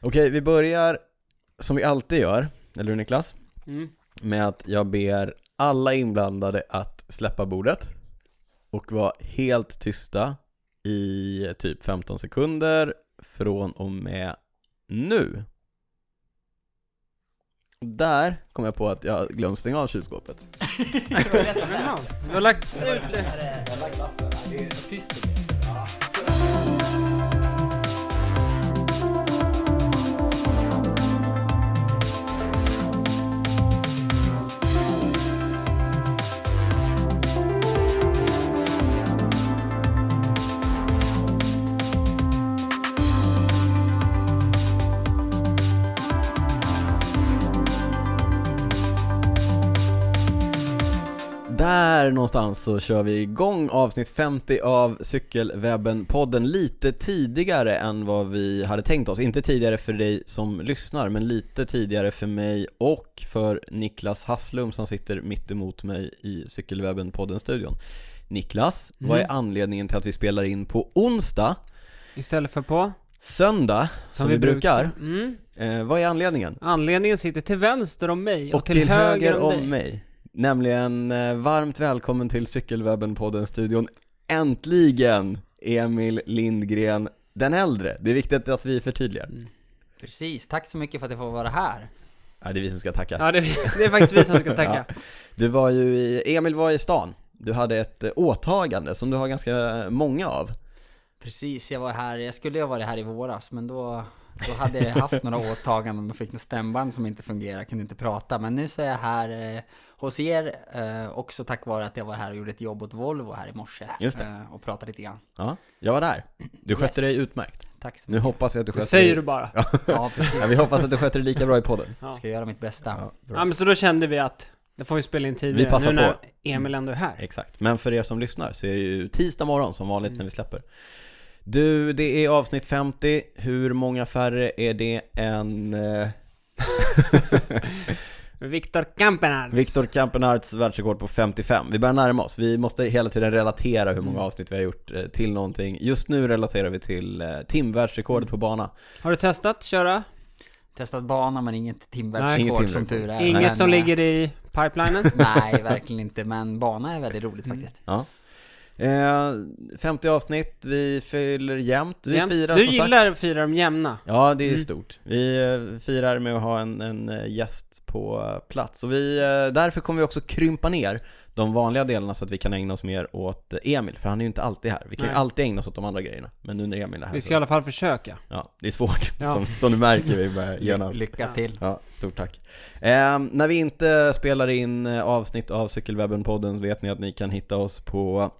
Okej, vi börjar som vi alltid gör, eller hur Niklas? Mm. Med att jag ber alla inblandade att släppa bordet och vara helt tysta i typ 15 sekunder från och med nu. Där kom jag på att jag glömt stänga av kylskåpet. Du har lagt ut det. Där någonstans så kör vi igång avsnitt 50 av Cykelwebben-podden lite tidigare än vad vi hade tänkt oss. Inte tidigare för dig som lyssnar, men lite tidigare för mig och för Niklas Hasslum som sitter mitt emot mig i Cykelwebben-podden-studion. Niklas, vad är Mm. anledningen till att vi spelar in på onsdag, Istället för på? söndag, som, vi brukar? Mm. Eh, vad är anledningen? Anledningen sitter till vänster om mig Och till, höger om mig. Nämligen eh, varmt välkommen till Cykelwebben-podden-studion. Äntligen Emil Lindgren den äldre. Det är viktigt att vi förtydligar. Precis, tack så mycket för att jag får vara här. Ja, det är vi som ska tacka. Ja, det, det är faktiskt vi som ska tacka. Du var ju i, Emil var i stan. Du hade ett eh, åtagande som du har ganska många av. Precis, jag var här, jag skulle ju ha varit här i våras, men då, då hade jag haft några åtaganden och fick något stämband som inte fungerade, kunde inte prata. Men nu så är jag här eh, hos er, eh, också tack vare att jag var här och gjorde ett jobb åt Volvo här i morse. Just det. Eh, och pratade lite grann. Ja, jag var där. Du skötte Yes. dig utmärkt. Tack så Nu mycket. hoppas vi att du Det sköter säger dig... du bara. Ja, precis. Ja, vi hoppas att du sköter dig lika bra i podden. Ja. Ska göra mitt bästa. Ja, ja, men så då kände vi att det får vi spela in tidigare. Vi passar nu när på. Emil ändå är här. Exakt, men för er som lyssnar så är det ju tisdag morgon som vanligt Mm. när vi släpper Du, det är avsnitt 50, hur många färre är det än eh, Viktor Kampenarts. Viktor Kampenarts världsrekord på 55? Vi börjar närma oss, vi måste hela tiden relatera hur många Mm. avsnitt vi har gjort eh, till någonting Just nu relaterar vi till eh, timvärldsrekordet på bana Har du testat köra? Testat bana men inget timvärldsrekord som tur är. Inget Men, som eh, ligger i pipelinen? Nej, verkligen inte. Men bana är väldigt roligt faktiskt. Ja eh, 50 avsnitt, vi fyller jämnt, vi Jämt. firar du som sagt gillar att fira dem jämna? Ja, det är Mm. stort. Vi eh, firar med att ha en, en eh, gäst på eh, plats. Och vi, eh, därför kommer vi också krympa ner de vanliga delarna så att vi kan ägna oss mer åt Emil, för han är ju inte alltid här. Vi kan ju Nej. alltid ägna oss åt de andra grejerna. Men nu när Emil är här Vi så, ska i alla fall försöka. ja, det är svårt. Ja. Som, som du märker, vi börjar genast. Lycka till. Ja, stort tack. Eh, när vi inte spelar in eh, avsnitt av Cykelwebben-podden vet ni att ni kan hitta oss på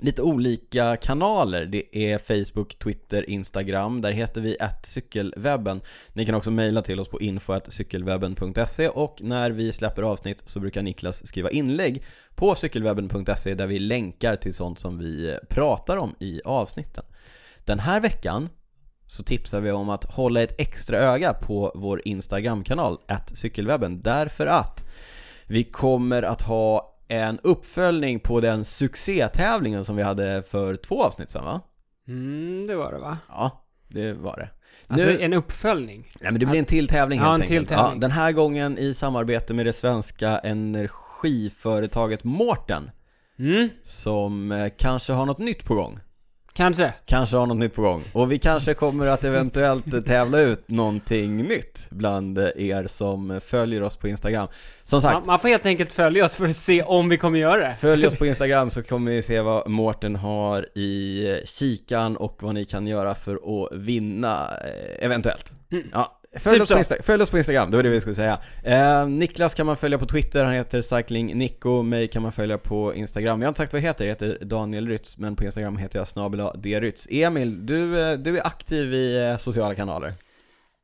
lite olika kanaler. Det är Facebook, Twitter, Instagram. Där heter vi cykelwebben. Ni kan också mejla till oss på info.cykelwebben.se och när vi släpper avsnitt så brukar Niklas skriva inlägg på cykelwebben.se där vi länkar till sånt som vi pratar om i avsnitten. Den här veckan så tipsar vi om att hålla ett extra öga på vår Instagram-kanal, cykelwebben, därför att vi kommer att ha en uppföljning på den succétävlingen som vi hade för två avsnitt sedan va? Mm, det var det va? Ja, det var det. Alltså Nu- en uppföljning. Nej men det blir en till tävling Ja, helt en till enkelt. tävling. Ja, den här gången i samarbete med det svenska energiföretaget Mårten Mm, som eh, kanske har något nytt på gång. Kanske. Kanske har något nytt på gång. Och vi kanske kommer att eventuellt tävla ut någonting nytt bland er som följer oss på Instagram. Som sagt, Man, man får helt enkelt följa oss för att se om vi kommer göra det. Följ oss på Instagram så kommer ni se vad Mårten har i kikan och vad ni kan göra för att vinna, eh, eventuellt. Mm. Ja, följ, Typ oss på. Insta- följ oss på Instagram, det var det vi skulle säga. Eh, Niklas kan man följa på Twitter, han heter Cycling Nico, mig kan man följa på Instagram. Jag har inte sagt vad jag heter, jag heter Daniel Rytz, men på Instagram heter jag snabel Rytz. Emil, du, eh, du är aktiv i eh, sociala kanaler.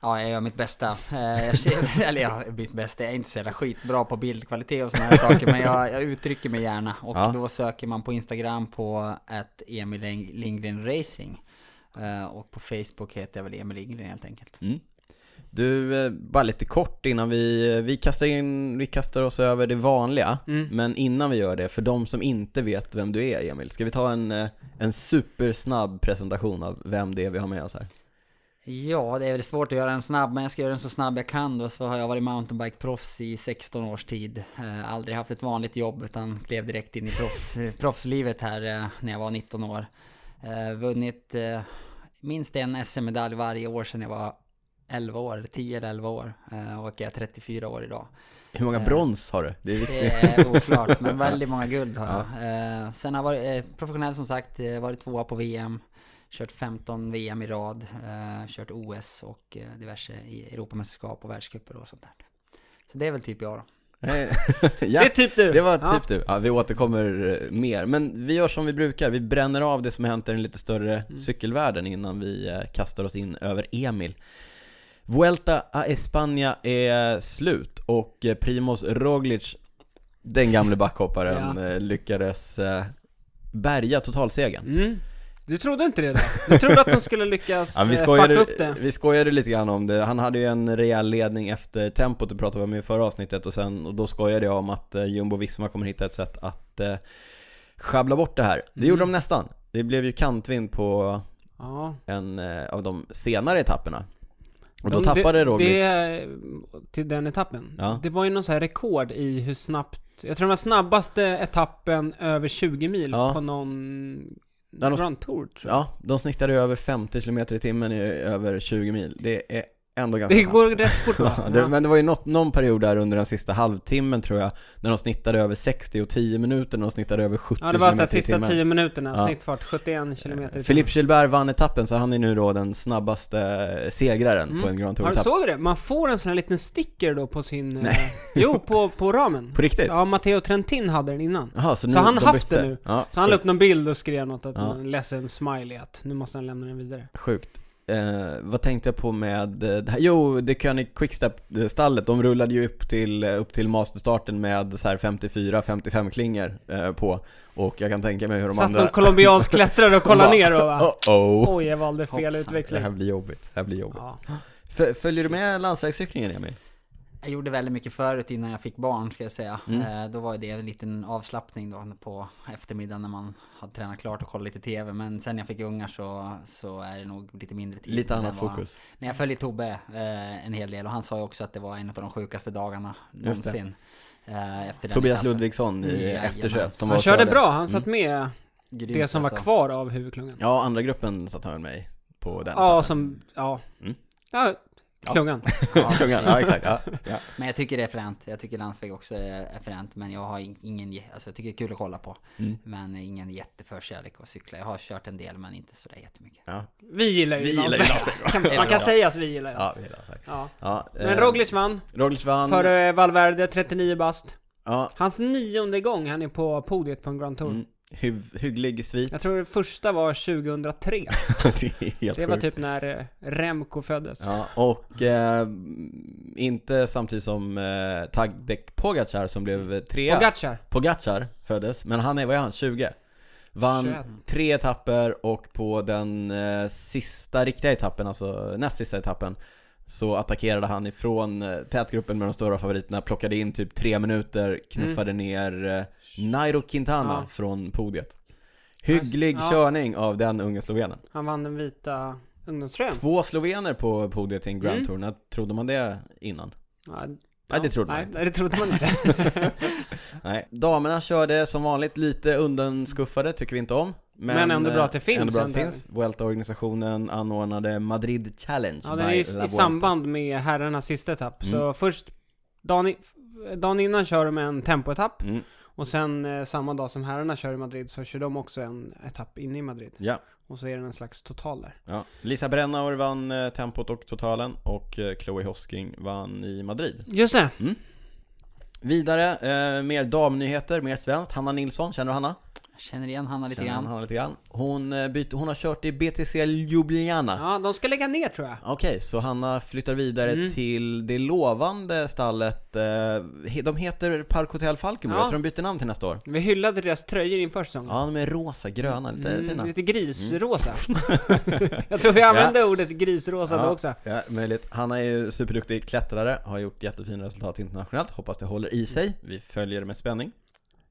Ja, jag gör mitt bästa. Eh, Jag ser, eller ja, mitt bästa. Jag är inte så jävla skitbra på bildkvalitet och sådana här saker, men jag, jag uttrycker mig gärna. Och Ja. då söker man på Instagram på ett Emil Lindgren Racing. Eh, Och på Facebook heter jag väl Emil Lindgren helt enkelt. Mm. Du, eh, bara lite kort innan vi, vi kastar in, vi kastar oss över det vanliga. Mm. Men innan vi gör det, för de som inte vet vem du är Emil, ska vi ta en, eh, en supersnabb presentation av vem det är vi har med oss här? Ja, det är väl svårt att göra den snabb, men jag ska göra den så snabb jag kan då. Så har jag varit mountainbike-proffs i 16 års tid. Eh, aldrig haft ett vanligt jobb, utan klev direkt in i proffs, proffslivet här eh, när jag var 19 år. Eh, vunnit minst en SM-medalj varje år sedan jag var 11 år, eller 10 eller 11 år. Eh, och jag är 34 år idag. Hur många Eh, brons har du? Det är. Det är oklart, men väldigt många guld har jag. Eh, sen har jag varit professionell som sagt, varit tvåa på VM. Kört 15 VM i rad, kört OS och diverse Europamästerskap och världscuper och sånt där. Så det är väl typ jag då. Nej. Det ja, är typ du. det var Ja. typ du. Ja, vi återkommer mer. Men vi gör som vi brukar, vi bränner av det som hänt i den lite större Mm. cykelvärlden innan vi kastar oss in över Emil. Vuelta a España är slut och eh, Primoz Roglic, den gamle backhopparen, Ja. eh, lyckades eh, bärga totalsegern. Mm. Du trodde inte det då? Du trodde att de skulle lyckas Ja, vi, fucka upp det? vi skojade lite grann om det, han hade ju en rejäl ledning efter tempot, det pratade vi om i förra avsnittet och sen, och då skojade jag om att eh, Jumbo Visma kommer hitta ett sätt att eh, sjabbla bort det här. Det Mm. gjorde de nästan. Det blev ju kantvind på Ja. en eh, av de senare etapperna. Och då De- tappade det, Roglic. Det, till den etappen. Ja. Det var ju någon sån här rekord i hur snabbt... Jag tror den var snabbaste etappen över 20 mil Ja. på någon Grand Tour tror jag. Ja, de snittade över 50 km i timmen i över 20 mil. Det är ändå ganska Det går rätt fort va? Ja, det, men det var ju något, någon period där under den sista halvtimmen tror jag När de snittade över 60 och 10 minuter, när de snittade över 70 Ja det var så sista timmen. 10 minuterna, Ja. snittfart 71 km i. Philippe Gilbert vann etappen så han är nu då den snabbaste segraren Mm. på en Grand Tour-etapp såg du det? Man får en sån här liten sticker då på sin... eh, Nej. Jo, på, på ramen. På riktigt? Ja, Matteo Trentin hade den innan. Jaha, så, Så nu, han de haft bytte. det nu. Ja, Så han la upp någon bild och skrev något att Ja. en ledsen smiley att nu måste han lämna den vidare. Sjukt eh, Vad tänkte jag på med eh, det här? Jo, det König Quickstep-stallet, de rullade ju upp till, eh, upp till masterstarten med så här 54-55 klingor eh, på Och jag kan tänka mig hur de Satt andra någon colombiansk klättrare och kollade ner och bara, Oh oh Oj, jag valde fel Hoppsan. Det utväxling. här blir jobbigt, det här blir jobbigt Ja. Följer du med landsvägscyklingen Emil? Jag gjorde väldigt mycket förut innan jag fick barn ska jag säga. Mm. Eh, då var det en liten avslappning då på eftermiddagen när man hade tränat klart och kollat lite TV. Men sen jag fick ungar så, så är det nog lite mindre tid. Lite annat fokus Men jag följer Tobbe eh, en hel del och han sa ju också att det var en av de sjukaste dagarna någonsin. Eh, efter den Tobias. Ludvigsson i Jajamän. eftersök som Han var körde bra, han satt Mm. med Grymt, det som var alltså. kvar av huvudklungan. Ja, andra gruppen satt han med i på den Ja, som, ja. Mm. Ja, Ja. klungan. Ja, Klungan, ja exakt, ja, ja. Men jag tycker det är fränt. Jag tycker landsväg också är, fränt. Men jag har in- ingen, ge- alltså jag tycker det är kul att kolla på. Mm. Men ingen jätteförkärlek att cykla. Jag har kört en del men inte sådär jättemycket. ja. Vi gillar ju Vi gillar landsväg. landsväg Kan- Det är Man kan säga att vi gillar det. Ja, vi gillar landsväg. Ja. Ja, Men eh, Roglic vann, Roglic vann. före Valverde, 39 bast. Ja, Hans nionde gång han är på podiet på en Grand Tour. mm, hyv, hygglig svit. Jag tror det första var 2003. det är helt Det var sjukt. typ när eh, Remco föddes. Ja, och eh, inte samtidigt som eh, Tadej Pogacar som blev trea. Pogacar. Pogacar föddes, men han är, vad är han, 20? Vann 21. tre etapper och på den eh, sista riktiga etappen, alltså näst sista etappen Så attackerade han ifrån eh, tätgruppen med de stora favoriterna, plockade in typ tre minuter, knuffade ner eh, Nairo Quintana Mm. Ja. från podiet Hygglig Ja. körning av den unge slovenen Han vann den vita ungdomströjan. Två slovener på podiet i en Grand Mm. Tour, när trodde man det innan? Ja, Nej, det trodde man inte. Nej, det trodde man inte. Nej, damerna körde som vanligt lite undanskuffade, tycker vi inte om Men ändå bra att det eh, finns Ändå bra att det finns. Vuelta-organisationen anordnade Madrid Challenge Ja, by är i, La i samband med herrarnas sista etapp. Mm. Så först, dagen, dagen innan kör de en tempoetapp. Mm, Och sen eh, samma dag som herrarna kör i Madrid så kör de också en etapp inne i Madrid. ja, Och så är det en slags total där. ja. Lisa Brennauer vann eh, tempot och totalen och eh, Chloe Hosking vann i Madrid. Just det! Vidare, eh, mer damnyheter, mer svenskt. Hanna Nilsson, känner du Hanna? Känner igen Hanna lite Känner grann. Hanna lite grann. Hon, eh, byter, hon har kört i BTC Ljubljana. Ja, de ska lägga ner tror jag. Okej, så Hanna flyttar vidare Mm. till det lovande stallet eh, De heter Park Hotel Falkenberg, Ja. jag tror de byter namn till nästa år Vi hyllade deras tröjor inför säsongen. Ja, de är rosa, gröna, lite Mm, fina lite grisrosa. jag tror vi använde ordet grisrosa då också. Ja, möjligt. Hanna är ju superduktig klättrare, har gjort jättefina resultat internationellt Hoppas det håller i sig, vi följer det med spänning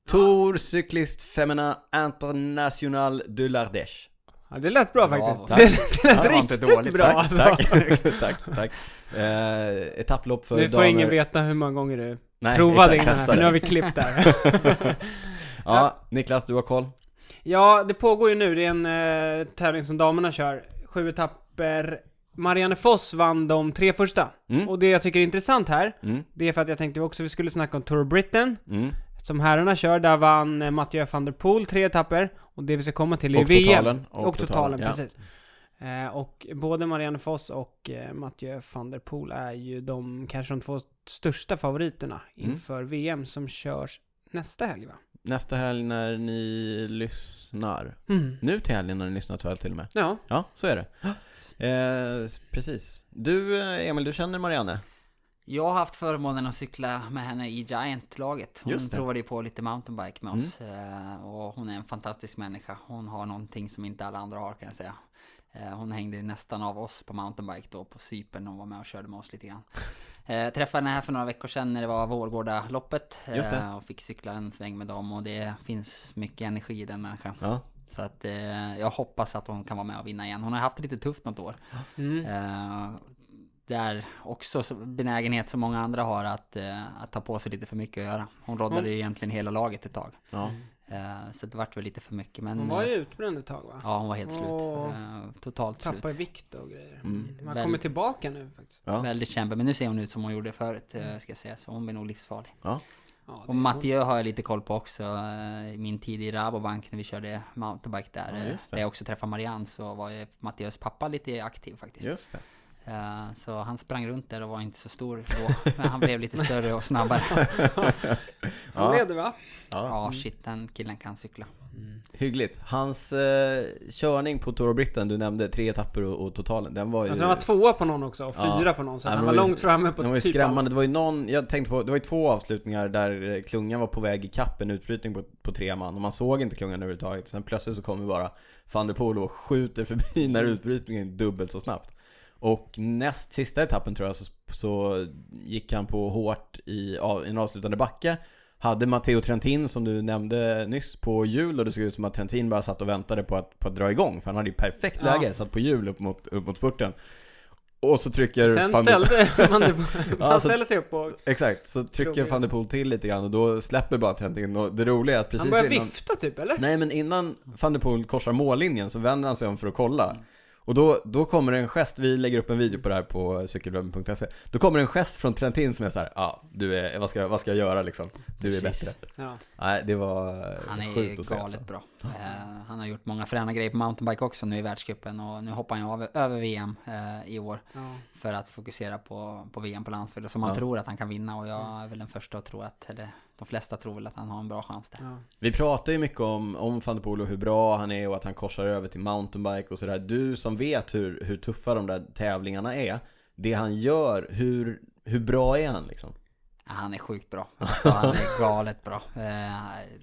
Tour Cyclist Femina International de l'Ardèche Ja, det lät bra faktiskt. Tack. Det, lät Ja, det var inte riktigt dåligt. bra Tack, alltså. tack, tack, tack. Eh, etapplopp för Nu får damer. ingen veta hur många gånger du Nej, provade exakt, innan här, för nu har vi klippt där. Ja, Niklas, du har koll? ja, det pågår ju nu. Det är en eh, tävling som damerna kör. Sju etapper. Marianne Foss vann de tre första. Mm. Och det jag tycker är intressant här, Mm, det är för att jag tänkte också vi skulle snacka om Tour of Britain. mm. Som herrarna kör, där vann eh, Mathieu van der Poel tre etapper. Och det vi ska komma till är Och VM. totalen. Och, totalen, ja. precis. Eh, och både Marianne Foss och eh, Mathieu van der Poel är ju de kanske de två största favoriterna Mm. inför VM som körs nästa helg va? Nästa helg när ni lyssnar. Mm. Nu till helgen när ni lyssnar jag till och med. Ja, Ja, så är det. Eh, precis. Du, eh, Emil, du känner Marianne? Jag har haft förmånen att cykla med henne i Giant-laget. Hon provade ju på lite mountainbike med Mm. oss. eh, Och hon är en fantastisk människa. Hon har någonting som inte alla andra har kan jag säga. Eh, Hon hängde nästan av oss på mountainbike då på Cypern och var med och körde med oss lite grann. Eh, Träffade henne här för några veckor sedan när det var Vårgårda-loppet. Just det. eh, Och fick cykla en sväng med dem och det finns mycket energi i den människan. Ja. Så att eh, jag hoppas att hon kan vara med och vinna igen. Hon har haft det lite tufft något år. mm. Eh, det är också så- benägenhet som många andra har att, eh, att ta på sig lite för mycket att göra. Hon råddade Mm. ju egentligen hela laget ett tag. ja. Eh, så det vart väl lite för mycket. Men, hon var ju eh, utbränd ett tag va? Ja, hon var helt slut. Eh, totalt slut. Tappade vikt och grejer. Mm. Man Väl- kommer tillbaka nu faktiskt. Ja. Väldigt kämpig. Men nu ser hon ut som hon gjorde förut, eh, ska jag säga. Så hon blir nog livsfarlig. ja. Ja, Och Mattiö har jag lite koll på också. I min tid i Rabobank när vi körde mountainbike där. Ja, där jag också träffade Marianne så var ju Mattiös pappa lite aktiv faktiskt. Just det. Eh, Så han sprang runt där och var inte så stor då. Men han blev lite större och snabbare. Han Ja. leder va? Ja. Ja, shit, den killen kan cykla. Hyggligt. Hans eh, körning på Tour of Britain, du nämnde tre etapper och, och totalen, den var ju... Alltså han var tvåa på någon också och Ja. fyra på någon. Så Ja, han var det var ju- långt framme på Den var ju typ skrämmande, det var ju någon, jag tänkte på, det var ju två avslutningar där eh, klungan var på väg i kapp en utbrytning på, på tre man och man såg inte klungan överhuvudtaget. Sen plötsligt så kommer bara van der Poel och skjuter förbi när utbrytningen är dubbelt så snabbt. Och näst sista etappen tror jag så, så gick han på hårt i, av, i en avslutande backe. Hade Matteo Trentin som du nämnde nyss på hjul och det såg ut som att Trentin bara satt och väntade på att, på att dra igång för han hade ju perfekt Ja. läge, satt på hjul upp mot, upp mot spurten. Och så trycker Sen van ställde man det han Alltså- ställde sig upp och Exakt, så trycker van der Poel till lite grann och då släpper bara Trentin och det roliga är att precis han började innan... vifta typ eller? Nej men innan van der Poel korsar mållinjen så vänder han sig om för att kolla Och då, då kommer en gest, vi lägger upp en video på det här på cykelwebben.se Då kommer en gest från Trentin som är så här, ja ah, du är, vad ska, vad ska jag göra liksom? Du är Precis. bättre Ja. Nej det var Han är ju sjukt att se galet alltså. bra. Eh, han har gjort många fräna grejer på mountainbike också nu i världscupen och nu hoppar han av, över VM eh, i år. Ja. För att fokusera på, på VM på landsväg som han Ja. tror att han kan vinna och jag är väl den första att tro att, eller de flesta tror väl att han har en bra chans där. Ja. Vi pratar ju mycket om, om van der Poel och hur bra han är och att han korsar över till mountainbike och sådär Du som vet hur, hur tuffa de där tävlingarna är Det han gör, hur, hur bra är han liksom? Ja, Han är sjukt bra. Alltså, han är galet bra. Eh,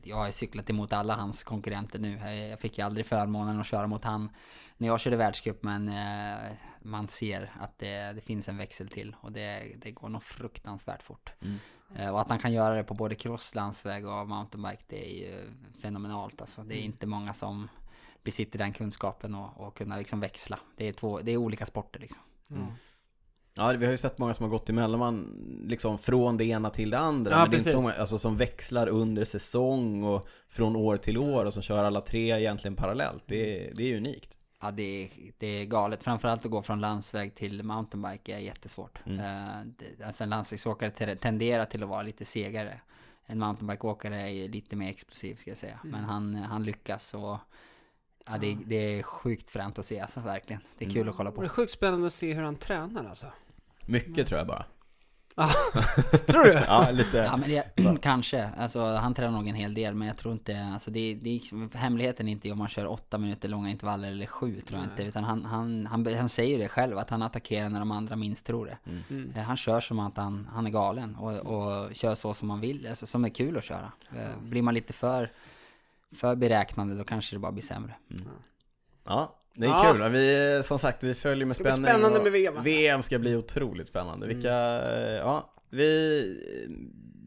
Jag har cyklat emot alla hans konkurrenter nu. Eh, Jag fick ju aldrig förmånen att köra mot han när jag körde världscup men eh, man ser att det, det finns en växel till och det, det går nog fruktansvärt fort. Mm. Eh, Och att han kan göra det på både cross, landsväg och mountainbike det är ju fenomenalt alltså. Det är inte många som besitter den kunskapen och, och kunna liksom växla. Det är, två, det är olika sporter liksom. Mm. Ja, vi har ju sett många som har gått emellan liksom från det ena till det andra. Ja, men det är inte precis. så många, alltså, som växlar under säsong och från år till år och som kör alla tre egentligen parallellt. Det är, det är unikt. Ja, det är, det är galet. Framförallt att gå från landsväg till mountainbike är jättesvårt. Mm. Eh, alltså en landsvägsåkare te- tenderar till att vara lite segare. En mountainbikeåkare är lite mer explosiv ska jag säga. Mm. Men han, han lyckas och ja, det, det är sjukt fränt att se alltså, verkligen. Det är kul Mm. att kolla Och det är på. sjukt spännande att se hur han tränar alltså. Mycket tror jag bara. Tror du? Ja, lite. Ja men det, kanske, alltså han tränar nog en hel del men jag tror inte, alltså det, det är liksom, hemligheten är inte om man kör åtta minuter långa intervaller eller sju tror jag Nej. inte Utan han, han, han, han säger det själv att han attackerar när de andra minst tror det Mm. Eh, Han kör som att han, han är galen och, och kör så som man vill, alltså som är kul att köra. Eh, Blir man lite för, för beräknande då kanske det bara blir sämre. Ja, det är Ja. kul. Vi, som sagt, vi följer med bli spänning. spännande med VM, alltså. VM ska bli otroligt spännande. Vilka, ja, vi...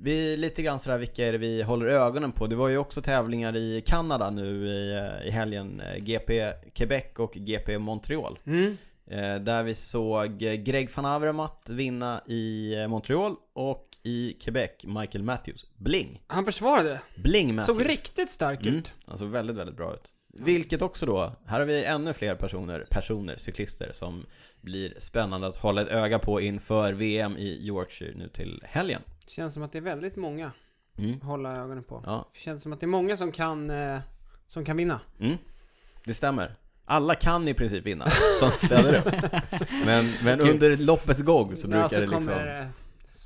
vi lite grann sådär, vilka är det vi håller ögonen på? Det var ju också tävlingar i Kanada nu i, i helgen. Eh, GP Quebec och GP Montreal. Mm. Eh, där vi såg Greg van Avermaet vinna i eh, Montreal och i Quebec Michael Matthews. Bling! Han försvarade. Bling Matthews. Såg riktigt stark Mm, ut. alltså väldigt, väldigt bra ut. Vilket också då, här har vi ännu fler personer, personer, cyklister som blir spännande att hålla ett öga på inför VM i Yorkshire nu till helgen. Känns som att det är väldigt många Mm. att hålla ögonen på. Ja, Känns som att det är många som kan, eh, som kan vinna. mm. det stämmer. Alla kan i princip vinna, som ställer upp. Men, men under loppets gång så brukar ja, så det liksom kommer det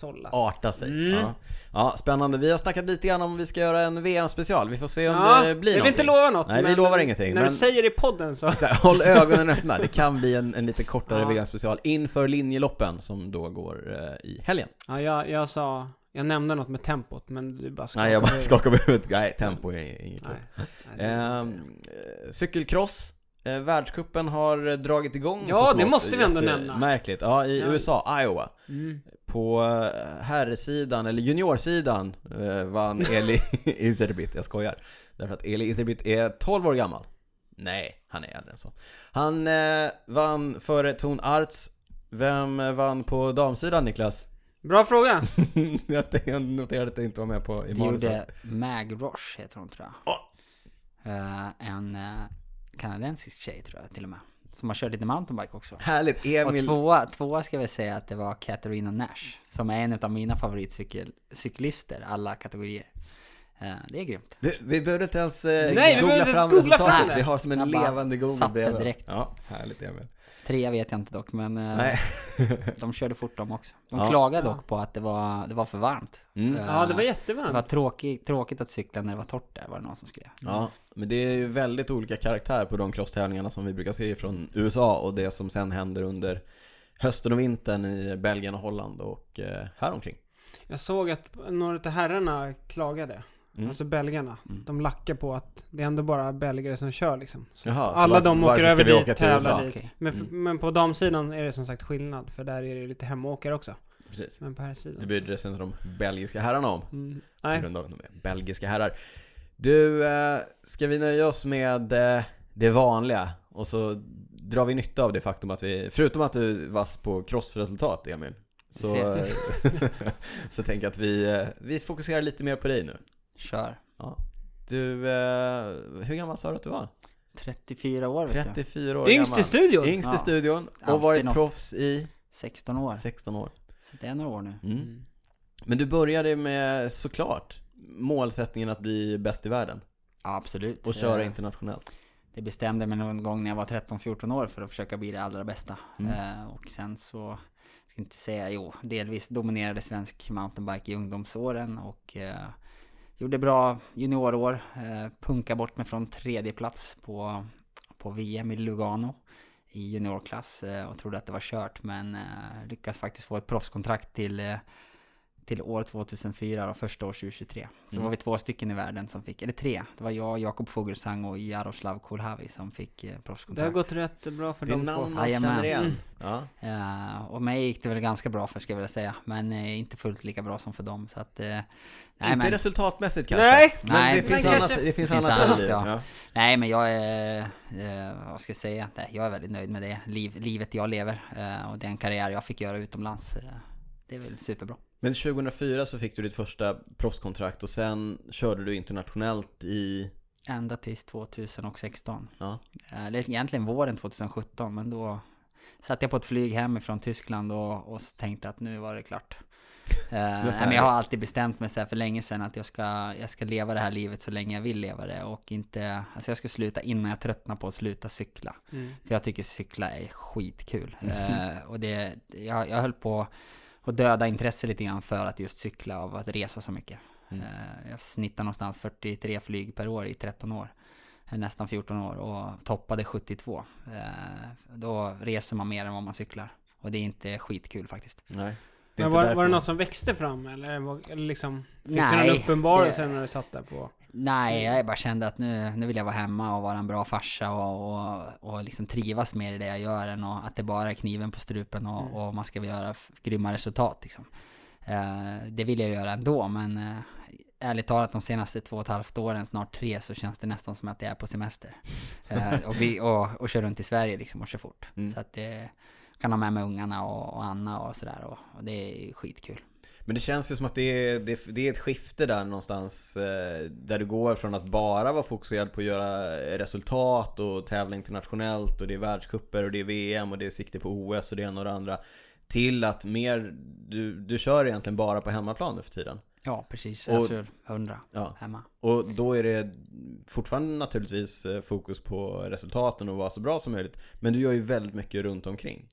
sållas. arta sig. Mm. Ja. ja, spännande. Vi har snackat lite grann om vi ska göra en VM-special. Vi får se om Ja, det blir jag vill inte någonting. lova något. Nej, vi lovar ingenting, När men- du säger det i podden så. Håll ögonen öppna, det kan bli en, en lite kortare Ja. VM-special inför linjeloppen som då går eh, i helgen. Ja, jag, jag sa, jag nämnde något med tempot, men du bara Nej, jag bara skakade på huvudet. Nej, tempo är inget inte- Ehm, eh, Cykelcross. Eh, världscupen har eh, dragit igång Ja, så det smått. måste vi ändå nämna. Märkligt. Ja, i Ja. USA, Iowa. Mm. På eh, herrsidan, eller juniorsidan, eh, vann Eli Iserbit. Jag skojar. Därför att Eli Iserbit är 12 år gammal. Nej, han är äldre än så. Han eh, vann före Ton Arts. Vem eh, vann på damsidan, Niklas? Bra fråga! jag noterade att det inte var med på i Det gjorde Mag Roche, heter hon tror jag. Åh! Eh, en uh, kanadensisk tjej tror jag till och med. Som har kört lite mountainbike också. Härligt, Och Emil. tvåa, tvåa ska vi säga att det var Katarina Nash. Som är en av mina favoritcyklister, alla kategorier. Eh, det är grymt. Vi, vi behövde inte ens eh, Nej, vi googla behövde fram googla resultatet. fram det. Vi har som en levande Google satte bredvid. direkt. Ja, härligt Emil. Trea vet jag inte dock, men eh, Nej. de körde fort de också. De Ja. klagade Ja. dock på att det var, det var för varmt. Mm. Eh, Ja, det var det var jättevarmt. tråkigt, tråkigt att cykla när det var torrt där, var det någon som skrev. Ja, men det är ju väldigt olika karaktär på de crosstävlingarna som vi brukar se från USA och det som sen händer under hösten och vintern i Belgien och Holland och eh, häromkring. Jag såg att några av herrarna klagade. Mm. Alltså belgarna. Mm. De lackar på att det är ändå bara belgare som kör liksom. Så Jaha, så alla varför- de åker över dit, åka tävlar dit. Okej. Men, f- men på damsidan är det som sagt skillnad. För där är det lite hemåkare också. Precis. Men på här sidan. Det bryr sig inte de belgiska herrarna om. Mm, På nej. grund av att de är belgiska herrar. Du, eh, ska vi nöja oss med eh, det vanliga? Och så drar vi nytta av det faktum att vi, förutom att du vass på crossresultat Emil, så, Ser. så tänker jag att vi, eh, vi fokuserar lite mer på dig nu. Kör. Du, eh, hur gammal sa du att du var? 34 år vet du. 34 år Yngst i gammal. studion! Yngst i Ja. studion och Alltid varit något. proffs i 16 år. 16 år. Så det är några år nu. Mm. Mm. Men du började med såklart målsättningen att bli bäst i världen Ja, absolut. och köra Eh, internationellt. Det bestämde mig någon gång när jag var 13-14 år för att försöka bli det allra bästa. Mm. Eh, och sen så, ska inte säga, jo, delvis dominerade svensk mountainbike i ungdomsåren och eh, gjorde bra juniorår. Eh, punka bort mig från tredje plats på, på VM i Lugano i juniorklass eh, och trodde att det var kört men eh, faktiskt få ett proffskontrakt till eh, till år 2004 och första år 2023. Så Mm. var vi två stycken i världen som fick, eller tre. Det var jag, Jakob Fuglsang och Jaroslav Kulhavi som fick eh, Det har proffskontrakt. gått rätt bra för Det är de två. namn man Jajamän. Mm. Ja. Eh, och mig gick det väl ganska bra för ska jag vilja säga. Men eh, inte fullt lika bra som för dem. Så att, eh, nej, Inte men, resultatmässigt kanske. Nej! Men Nej, det, finns men annat, kanske- det finns Det finns annat annat, ja. Ja. nej men jag är, vad ska jag säga, nej, jag är väldigt nöjd med det. Liv, livet jag lever och den karriär jag fick göra utomlands. Det är väl superbra. Men 2004 så fick du ditt första proffskontrakt och sen körde du internationellt i... Ända tills 2016. Ja. Eh, Eller egentligen våren 2017, men då satt jag på ett flyg hemifrån Tyskland och, och tänkte att nu var det klart. Eh, nej, men jag har alltid bestämt mig så här för länge sedan att jag ska, jag ska leva det här livet så länge jag vill leva det och inte, alltså jag ska sluta innan jag tröttnar på att sluta cykla. Mm. För jag tycker cykla är skitkul. Eh, och det, jag, jag höll på att döda intresse lite grann för att just cykla av att resa så mycket. Mm. Eh, jag snittar någonstans 43 flyg per år i 13 år. Eh, Nästan 14 år och toppade 72. Eh, då reser man mer än vad man cyklar. Och det är inte skitkul faktiskt. Nej. Men var, var det något som växte fram eller, var, eller liksom Fick du en uppenbarelse när du satt där på Nej, jag bara kände att nu, nu vill jag vara hemma och vara en bra farsa och, och, och liksom trivas mer i det jag gör än och att det bara är kniven på strupen och, Mm. och man ska göra grymma resultat liksom. Eh, det vill jag göra ändå, men eh, ärligt talat de senaste två och ett halvt åren, snart tre, så känns det nästan som att jag är på semester. Eh, och, vi, och, och kör runt i Sverige liksom och kör fort. Mm. Så att det kan ha med mig ungarna och, och Anna och sådär och, och det är skitkul. Men det känns ju som att det är, det, det är ett skifte där någonstans eh, Där du går från att bara vara fokuserad på att göra resultat och tävla internationellt och det är världscuper och det är VM och det är sikte på OS och det ena och det andra Till att mer, du, du kör egentligen bara på hemmaplan nu för tiden Ja, precis. Och- jag kör 100 Ja, hemma. och då är det fortfarande naturligtvis eh, fokus på resultaten och vara så bra som möjligt Men du gör ju väldigt mycket runt omkring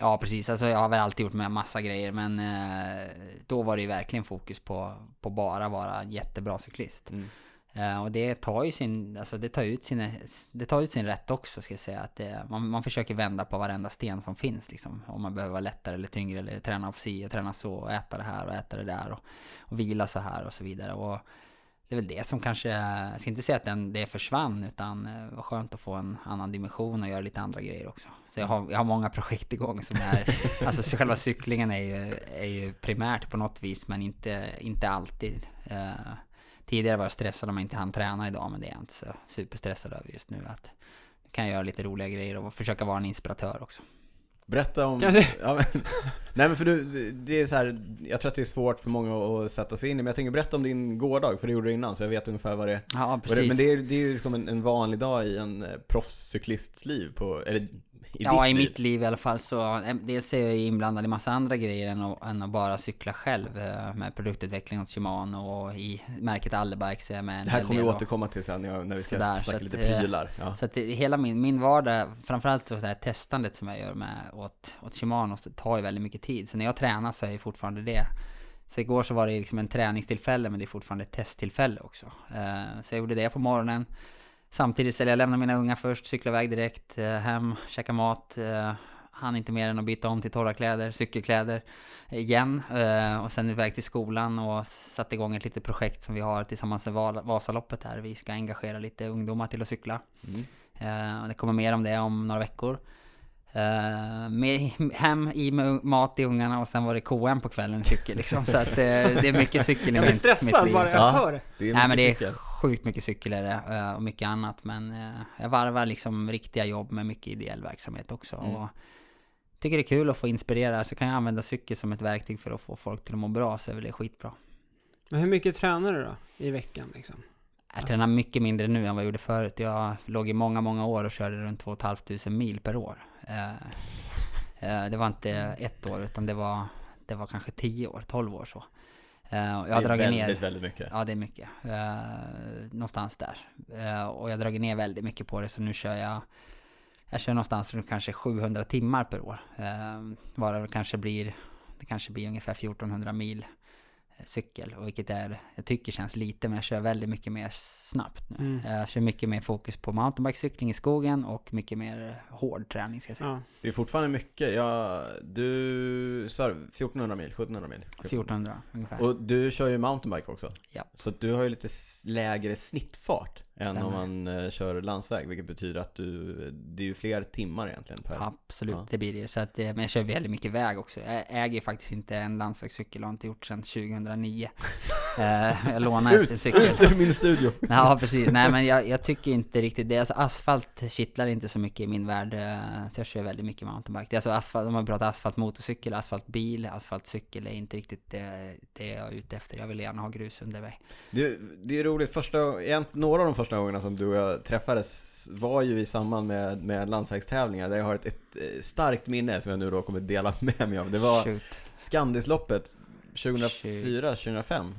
Ja, precis. Alltså jag har väl alltid gjort med massa grejer, men eh, då var det ju verkligen fokus på, på bara vara en jättebra cyklist. Mm. Eh, och det tar ju sin, alltså det tar ut sin, det tar ut sin rätt också ska jag säga. Att det, man, man försöker vända på varenda sten som finns liksom. Om man behöver vara lättare eller tyngre eller träna på si och träna så och äta det här och äta det där och, och vila så här och så vidare. Och det är väl det som kanske, jag ska inte säga att den, det försvann utan eh, det var skönt att få en annan dimension och göra lite andra grejer också. Så jag har, jag har många projekt igång som är, alltså själva cyklingen är ju, är ju primärt på något vis men inte, inte alltid. Eh, tidigare var jag stressad om jag inte hann träna idag men det är jag inte så superstressad över just nu. Att kan jag göra lite roliga grejer och försöka vara en inspiratör också. Berätta om... Kanske. Ja, men, nej men för du, det är så här, jag tror att det är svårt för många att sätta sig in i, men jag tänker berätta om din gårdag, för det gjorde du innan, så jag vet ungefär vad det är. Ja, vad det precis. men det är, det är ju liksom en, en vanlig dag i en eh, proffscyklists liv, på, eller i ja, i liv. mitt liv i alla fall så, eh, dels är jag inblandad i massa andra grejer än att, än att bara cykla själv eh, med produktutveckling åt Shimano och i märket Allebike så är jag med en Det här kommer vi återkomma till sen när jag- vi ska Sådär, snacka lite att, eh, prylar. Ja. Så att det, hela min, min vardag, framförallt det här testandet som jag gör med åt, åt Shimano, så tar ju väldigt mycket tid. Så när jag tränar så är det fortfarande det. Så igår så var det liksom en träningstillfälle, men det är fortfarande ett testtillfälle också. Så jag gjorde det på morgonen. Samtidigt så jag lämnade mina unga först, cyklade iväg direkt, eh, hem, käka mat. Eh, hann inte mer än att byta om till torra kläder, cykelkläder igen. Eh, och sen iväg till skolan och satte igång ett litet projekt som vi har tillsammans med Vasaloppet här. Vi ska engagera lite ungdomar till att cykla. Mm. Det kommer mer om det om några veckor. Eh, med, hem, i mat till ungarna och sen var det KM på kvällen, cykel liksom. Så att eh, det är mycket cykel i Jag blir mitt, stressad mitt bara liv. jag Ja. hör det. Det är Nej men det är cykel. sjukt mycket cykel är det eh, och mycket annat. Men jag varvar liksom riktiga jobb med mycket ideell verksamhet också. Mm. Och tycker det är kul att få inspirera. Så kan jag använda cykel som ett verktyg för att få folk till att må bra så är väl det skitbra. Men hur mycket tränar du då? I veckan liksom? Jag tränar mycket mindre nu än vad jag gjorde förut. Jag låg i många, många år och körde runt 2 500 mil per år. Eh, eh, det var inte ett år, utan det var, det var kanske 10 år, 12 år så. Eh, jag har dragit väldigt, ner... väldigt mycket. Ja, det är mycket. Någonstans där. Och jag har dragit ner väldigt mycket på det, så nu kör jag... Jag kör någonstans runt kanske 700 timmar per år. Eh, varav det kanske blir... Det kanske blir ungefär 1400 mil cykel. Och vilket är, jag tycker känns lite, men jag kör väldigt mycket mer snabbt nu. Mm. Jag kör mycket mer fokus på mountainbikecykling i skogen och mycket mer hård träning ska jag säga. Ja. Det är fortfarande mycket. Ja, du sa 1400 mil, 1700 mil? 1400 ungefär. Och du kör ju mountainbike också. Ja. Så du har ju lite lägre snittfart än Stämmer. om man eh, kör landsväg. Vilket betyder att du, det är ju fler timmar egentligen per. Absolut, Ja. det blir det. Så att, eh, men jag kör väldigt mycket väg också. Jag äger faktiskt inte en landsvägscykel och har inte gjort sedan 2009. Eh, jag efter en cykel. Ut ur min studio! Ja, precis. Nej, men jag, jag tycker inte riktigt det. Alltså asfalt kittlar inte så mycket i min värld. eh, Så jag kör väldigt mycket mountainbike. Alltså asfalt, om man pratar asfalt motorcykel, asfalt bil, asfalt cykel är inte riktigt det, det jag är ute efter. Jag vill gärna ha grus under mig. Det, det är roligt, första, några av de första gångerna som du och jag träffades var ju i samband med, med landsvägstävlingar där jag har ett, ett eh, starkt minne som jag nu då kommer dela med mig av. Det var Shoot. Skandisloppet 2004, 2005.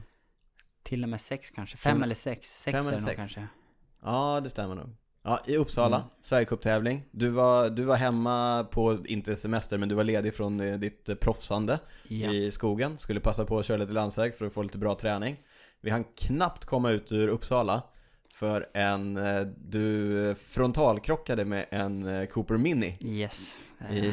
Till och med sex kanske. Fem Fem- eller sex. Sex fem är eller det nog sex. kanske. Ja, det stämmer nog. Ja, i Uppsala, Mm. Sverigecuptävling. Du var, du var hemma på, inte semester, men du var ledig från eh, ditt eh, proffsande Ja. i skogen. Skulle passa på att köra lite landsväg för att få lite bra träning. Vi hann knappt komma ut ur Uppsala för en, eh, du frontalkrockade med en eh, Cooper Mini. Yes. I,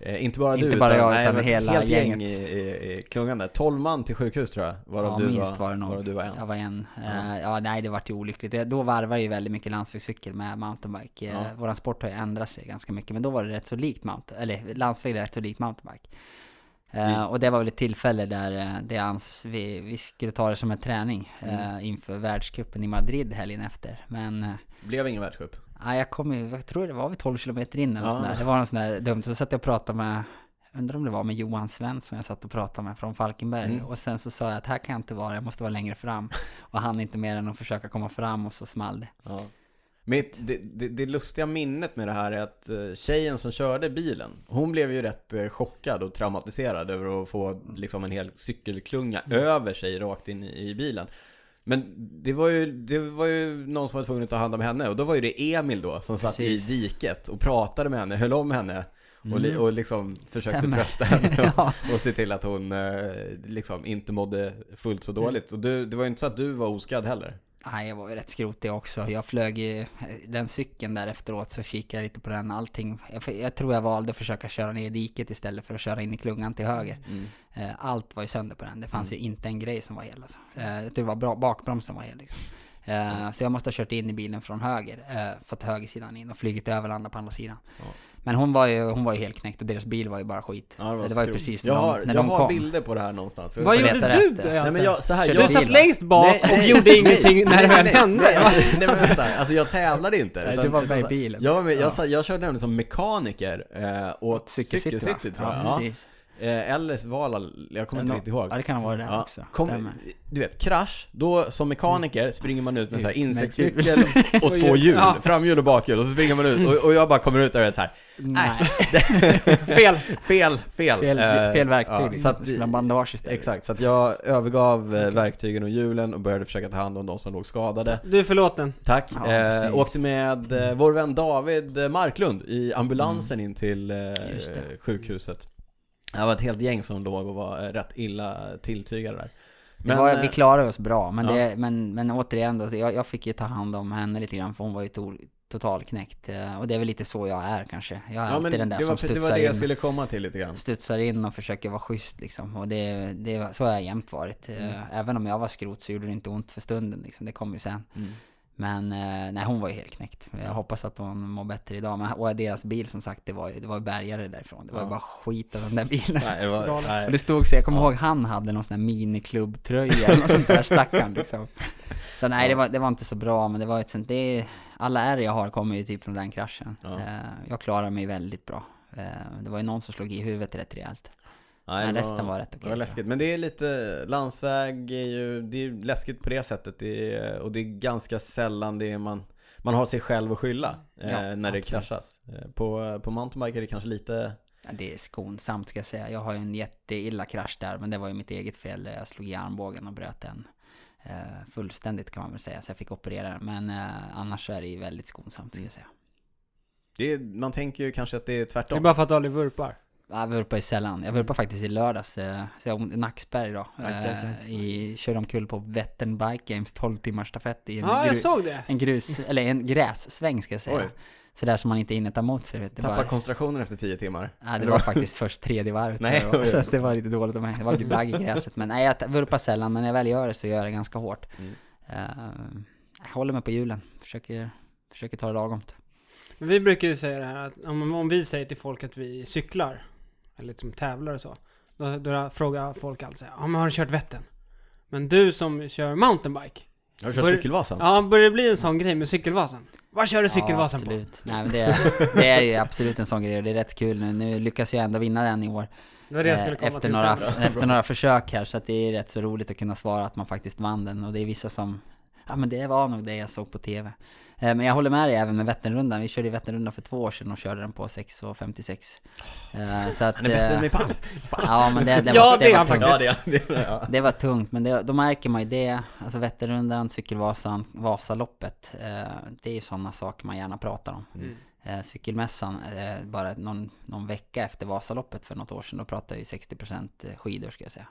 eh, inte bara Inte du, bara jag, nej, utan men hela helt gäng gänget. i, i, i klungan där. 12 man till sjukhus tror jag, varav, ja, du, minst var, var det nog. du var en. Jag var en. Ja. Ja, nej det vart ju olyckligt. Då varvar jag ju väldigt mycket landsvägscykel med mountainbike. Ja. Våran sport har ju ändrat sig ganska mycket, men då var det rätt så likt mountain, eller landsväg är rätt så likt mountainbike. Eh, och det var väl ett tillfälle där eh, det ans, vi, vi skulle ta det som en träning eh, Mm. inför världscupen i Madrid helgen efter. Men eh, Blev ingen världscup. Ja, jag kom ju, jag tror det var vid 12 kilometer in eller Ja. sånt där. Det var något sånt där dumt. Så satt jag och pratade med, undrar om det var med Johan Svensson jag satt och pratade med från Falkenberg. Mm. Och sen så sa jag att här kan jag inte vara, jag måste vara längre fram. Och han inte mer än att försöka komma fram och så small det. Ja. Mitt, det, det, det lustiga minnet med det här är att eh, tjejen som körde bilen, hon blev ju rätt eh, chockad och traumatiserad över att få liksom en hel cykelklunga över sig rakt in i, bilen. Men det var, ju, det var ju någon som var tvungen att ta hand om henne och då var ju det Emil då som satt Precis. i diket och pratade med henne, höll om henne och, li, och liksom försökte Stämmer. trösta henne Ja. och, och se till att hon eh, liksom inte mådde fullt så dåligt. Och du, det var ju inte så att du var oskadd heller. Nej, jag var ju rätt skrotig också. Jag flög ju den cykeln där efteråt så kikade jag lite på den. Allting. Jag, jag tror jag valde att försöka köra ner i diket istället för att köra in i klungan till höger. Mm. Eh, Allt var ju sönder på den. Det fanns ju inte en grej som var hel alltså. Eh, Jag tror det var bra, bakbromsen var hel liksom. Eh, Så jag måste ha kört in i bilen från höger, eh, fått högersidan in och flugit över och landat på andra sidan. Ja. Men hon var ju, hon var ju helt knäckt och deras bil var ju bara skit. Ja, det var, det var ju precis när jag de, har, när jag de har kom. bilder på det här någonstans. Vad gjorde du? Nej, Nej men jag, så här, Körde jag Du bil, satt längst bak och gjorde ingenting när det väl nej, hände. Nej, alltså, nej men vänta, alltså jag tävlade inte. Nej, utan- du var med i utan- bilen. Jag, var med, jag, Ja. sa- jag körde nämligen som mekaniker eh, åt Cykelcity, tror jag. Ja, Ja, precis. Eh, eller Valhall, jag kommer inte riktigt ihåg. Ja, det kan ha varit det Ja, också. kom, du vet, krasch, då som mekaniker springer man ut med så här insektsnyckel och två hjul, Ja. framhjul och bakhjul och så springer man ut och, och jag bara kommer ut där och är så här, Nej, Fel. fel, fel. fel, Eh, fel verktyg. ja, liksom. så att skulle ha bandage istället. Exakt, så att jag övergav eh, verktygen och hjulen och började försöka ta hand om de som låg skadade. Du är förlåten. Tack. Ja, eh, åkte med eh, vår vän David Marklund i ambulansen in till eh, sjukhuset. Det var ett helt gäng som låg och var eh, rätt illa tilltygade där. det var, eh, vi klarade oss bra, men, ja. det, men, men återigen då, jag, jag fick ju ta hand om henne lite grann för hon var ju to, totalknäckt. Eh, Och det är väl lite så jag är kanske. Jag är ja, men alltid den där det var, som det var studsar det jag in. skulle komma till lite grann. studsar in och försöker vara schysst liksom. Och det, det, så har jag jämt varit. Mm. Även om jag var skrot så gjorde det inte ont för stunden liksom. Det kom ju sen. Mm. Men eh, nej, hon var ju helt knäckt. Jag hoppas att hon mår bättre idag. Men, och deras bil som sagt, det var ju det var bärgare därifrån. Det var Ja. ju bara skit av den där bilen. Nej, det var, Galet. Och nej. det stod så, jag kommer Ja. ihåg han hade någon sån här miniklubbtröja eller något sånt där stackaren liksom. Så nej, det var, det var inte så bra, men det var ett sånt, det är, alla ärr jag har kommer ju typ från den kraschen. Ja. Eh, jag klarar mig väldigt bra. Eh, det var ju någon som slog i huvudet rätt rejält. Nej, Men det resten var rätt okej, Det var läskigt, men det är lite, landsväg är ju, det är läskigt på det sättet det är, och det är ganska sällan det är man, man har sig själv att skylla eh, Ja, när det absolut. kraschas. Eh, på, på mountainbike är det kanske lite, Ja, det är skonsamt ska jag säga. Jag har ju en jätteilla krasch där, men det var ju mitt eget fel. Jag slog i armbågen och bröt den. Eh, fullständigt kan man väl säga, så jag fick operera den. Men eh, annars så är det ju väldigt skonsamt ska jag säga. det är, man tänker ju kanske att det är Det är tvärtom. bara för att du aldrig vurpar. Jag vurpar ju sällan. Jag vurpar faktiskt i lördags, eh, så jag har nackspärr idag. Eh, exakt. i, körde omkull på Vättern Bike Games 12 timmars stafett i en, Ja, jag gru- såg det. en grus, eller en grässväng ska jag säga. Oj. Så där som man inte hinner ta emot sig. Vet Tappar bara, koncentrationen efter 10 timmar. Ja, det var faktiskt först tredje varvet. Nej, jag, oj, så det var lite dåligt av mig. Det var dagg i gräset. Men nej, jag vurpar sällan. Men när jag väl gör det så gör jag det ganska hårt. Mm. Eh, jag håller mig på hjulen. Försöker, försöker ta det lagomt. Men vi brukar ju säga det här att om, om vi säger till folk att vi cyklar, eller liksom tävlar och så. Då, då frågar folk alltid såhär, ja men har du kört Vättern? Men du som kör mountainbike, Har du kört Bör- Cykelvasan? ja börjar det bli en sån grej med Cykelvasan? Vad kör du Cykelvasan ja, på? absolut. Nej, men det, det är ju absolut en sån grej och det är rätt kul nu. Nu lyckas jag ändå vinna den i år. Det var det jag Eh, skulle komma efter till några, sen. efter några försök här. Så att det är rätt så roligt att kunna svara att man faktiskt vann den. Och det är vissa som, ja men det var nog det jag såg på TV. Eh, Men jag håller med dig även med Vätternrundan. Vi körde Vätternrundan för två år sedan och körde den på 6.56. Eh, Så att... Han är bättre än mig på allt. Ja men det, det Ja, var, det det var tungt. faktiskt. Ja, det. Ja. Det var tungt, men det, då märker man ju det, alltså Vätternrundan, Cykelvasan, Vasaloppet, eh, det är ju sådana saker man gärna pratar om. Mm. Cykelmässan, bara någon, någon vecka efter Vasaloppet för något år sedan, då pratade ju 60% skidor ska jag säga.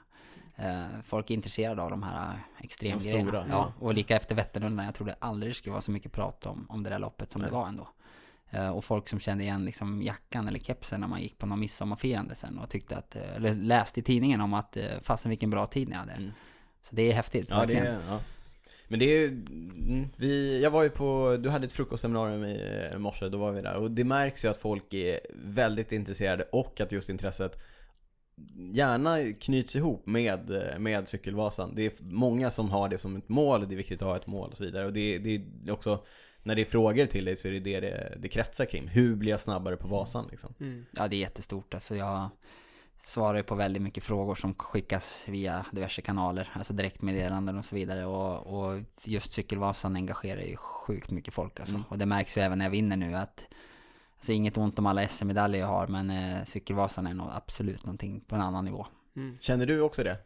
Eh, folk är intresserade av de här eh, extremgrejerna. stora, ja. ja. Och lika efter Vätternrundan, jag trodde aldrig det skulle vara så mycket prat om, om det där loppet som Nej. det var ändå. Eh, och folk som kände igen liksom jackan eller kepsen när man gick på någon midsommarfirande sen och tyckte att, eller läste i tidningen om att fasen vilken bra tid ni hade. Mm. Så det är häftigt, Ja, det verkligen. är, ja. Men det är mm, vi, jag var ju på, du hade ett frukostseminarium i morse, då var vi där. Och det märks ju att folk är väldigt intresserade och att just intresset gärna knyts ihop med, eh, med Cykelvasan. Det är många som har det som ett mål, det är viktigt att ha ett mål och så vidare. Och det, det är också, när det är frågor till dig så är det det det, det kretsar kring. Hur blir jag snabbare på Vasan liksom? Mm. Ja, det är jättestort. Alltså jag svarar ju på väldigt mycket frågor som skickas via diverse kanaler, alltså direktmeddelanden och så vidare. Och, och just Cykelvasan engagerar ju sjukt mycket folk alltså. Mm. Och det märks ju även när jag vinner nu att Alltså inget ont om alla SM-medaljer jag har, men eh, Cykelvasan är nog absolut någonting på en annan nivå. Mm. Känner du också det?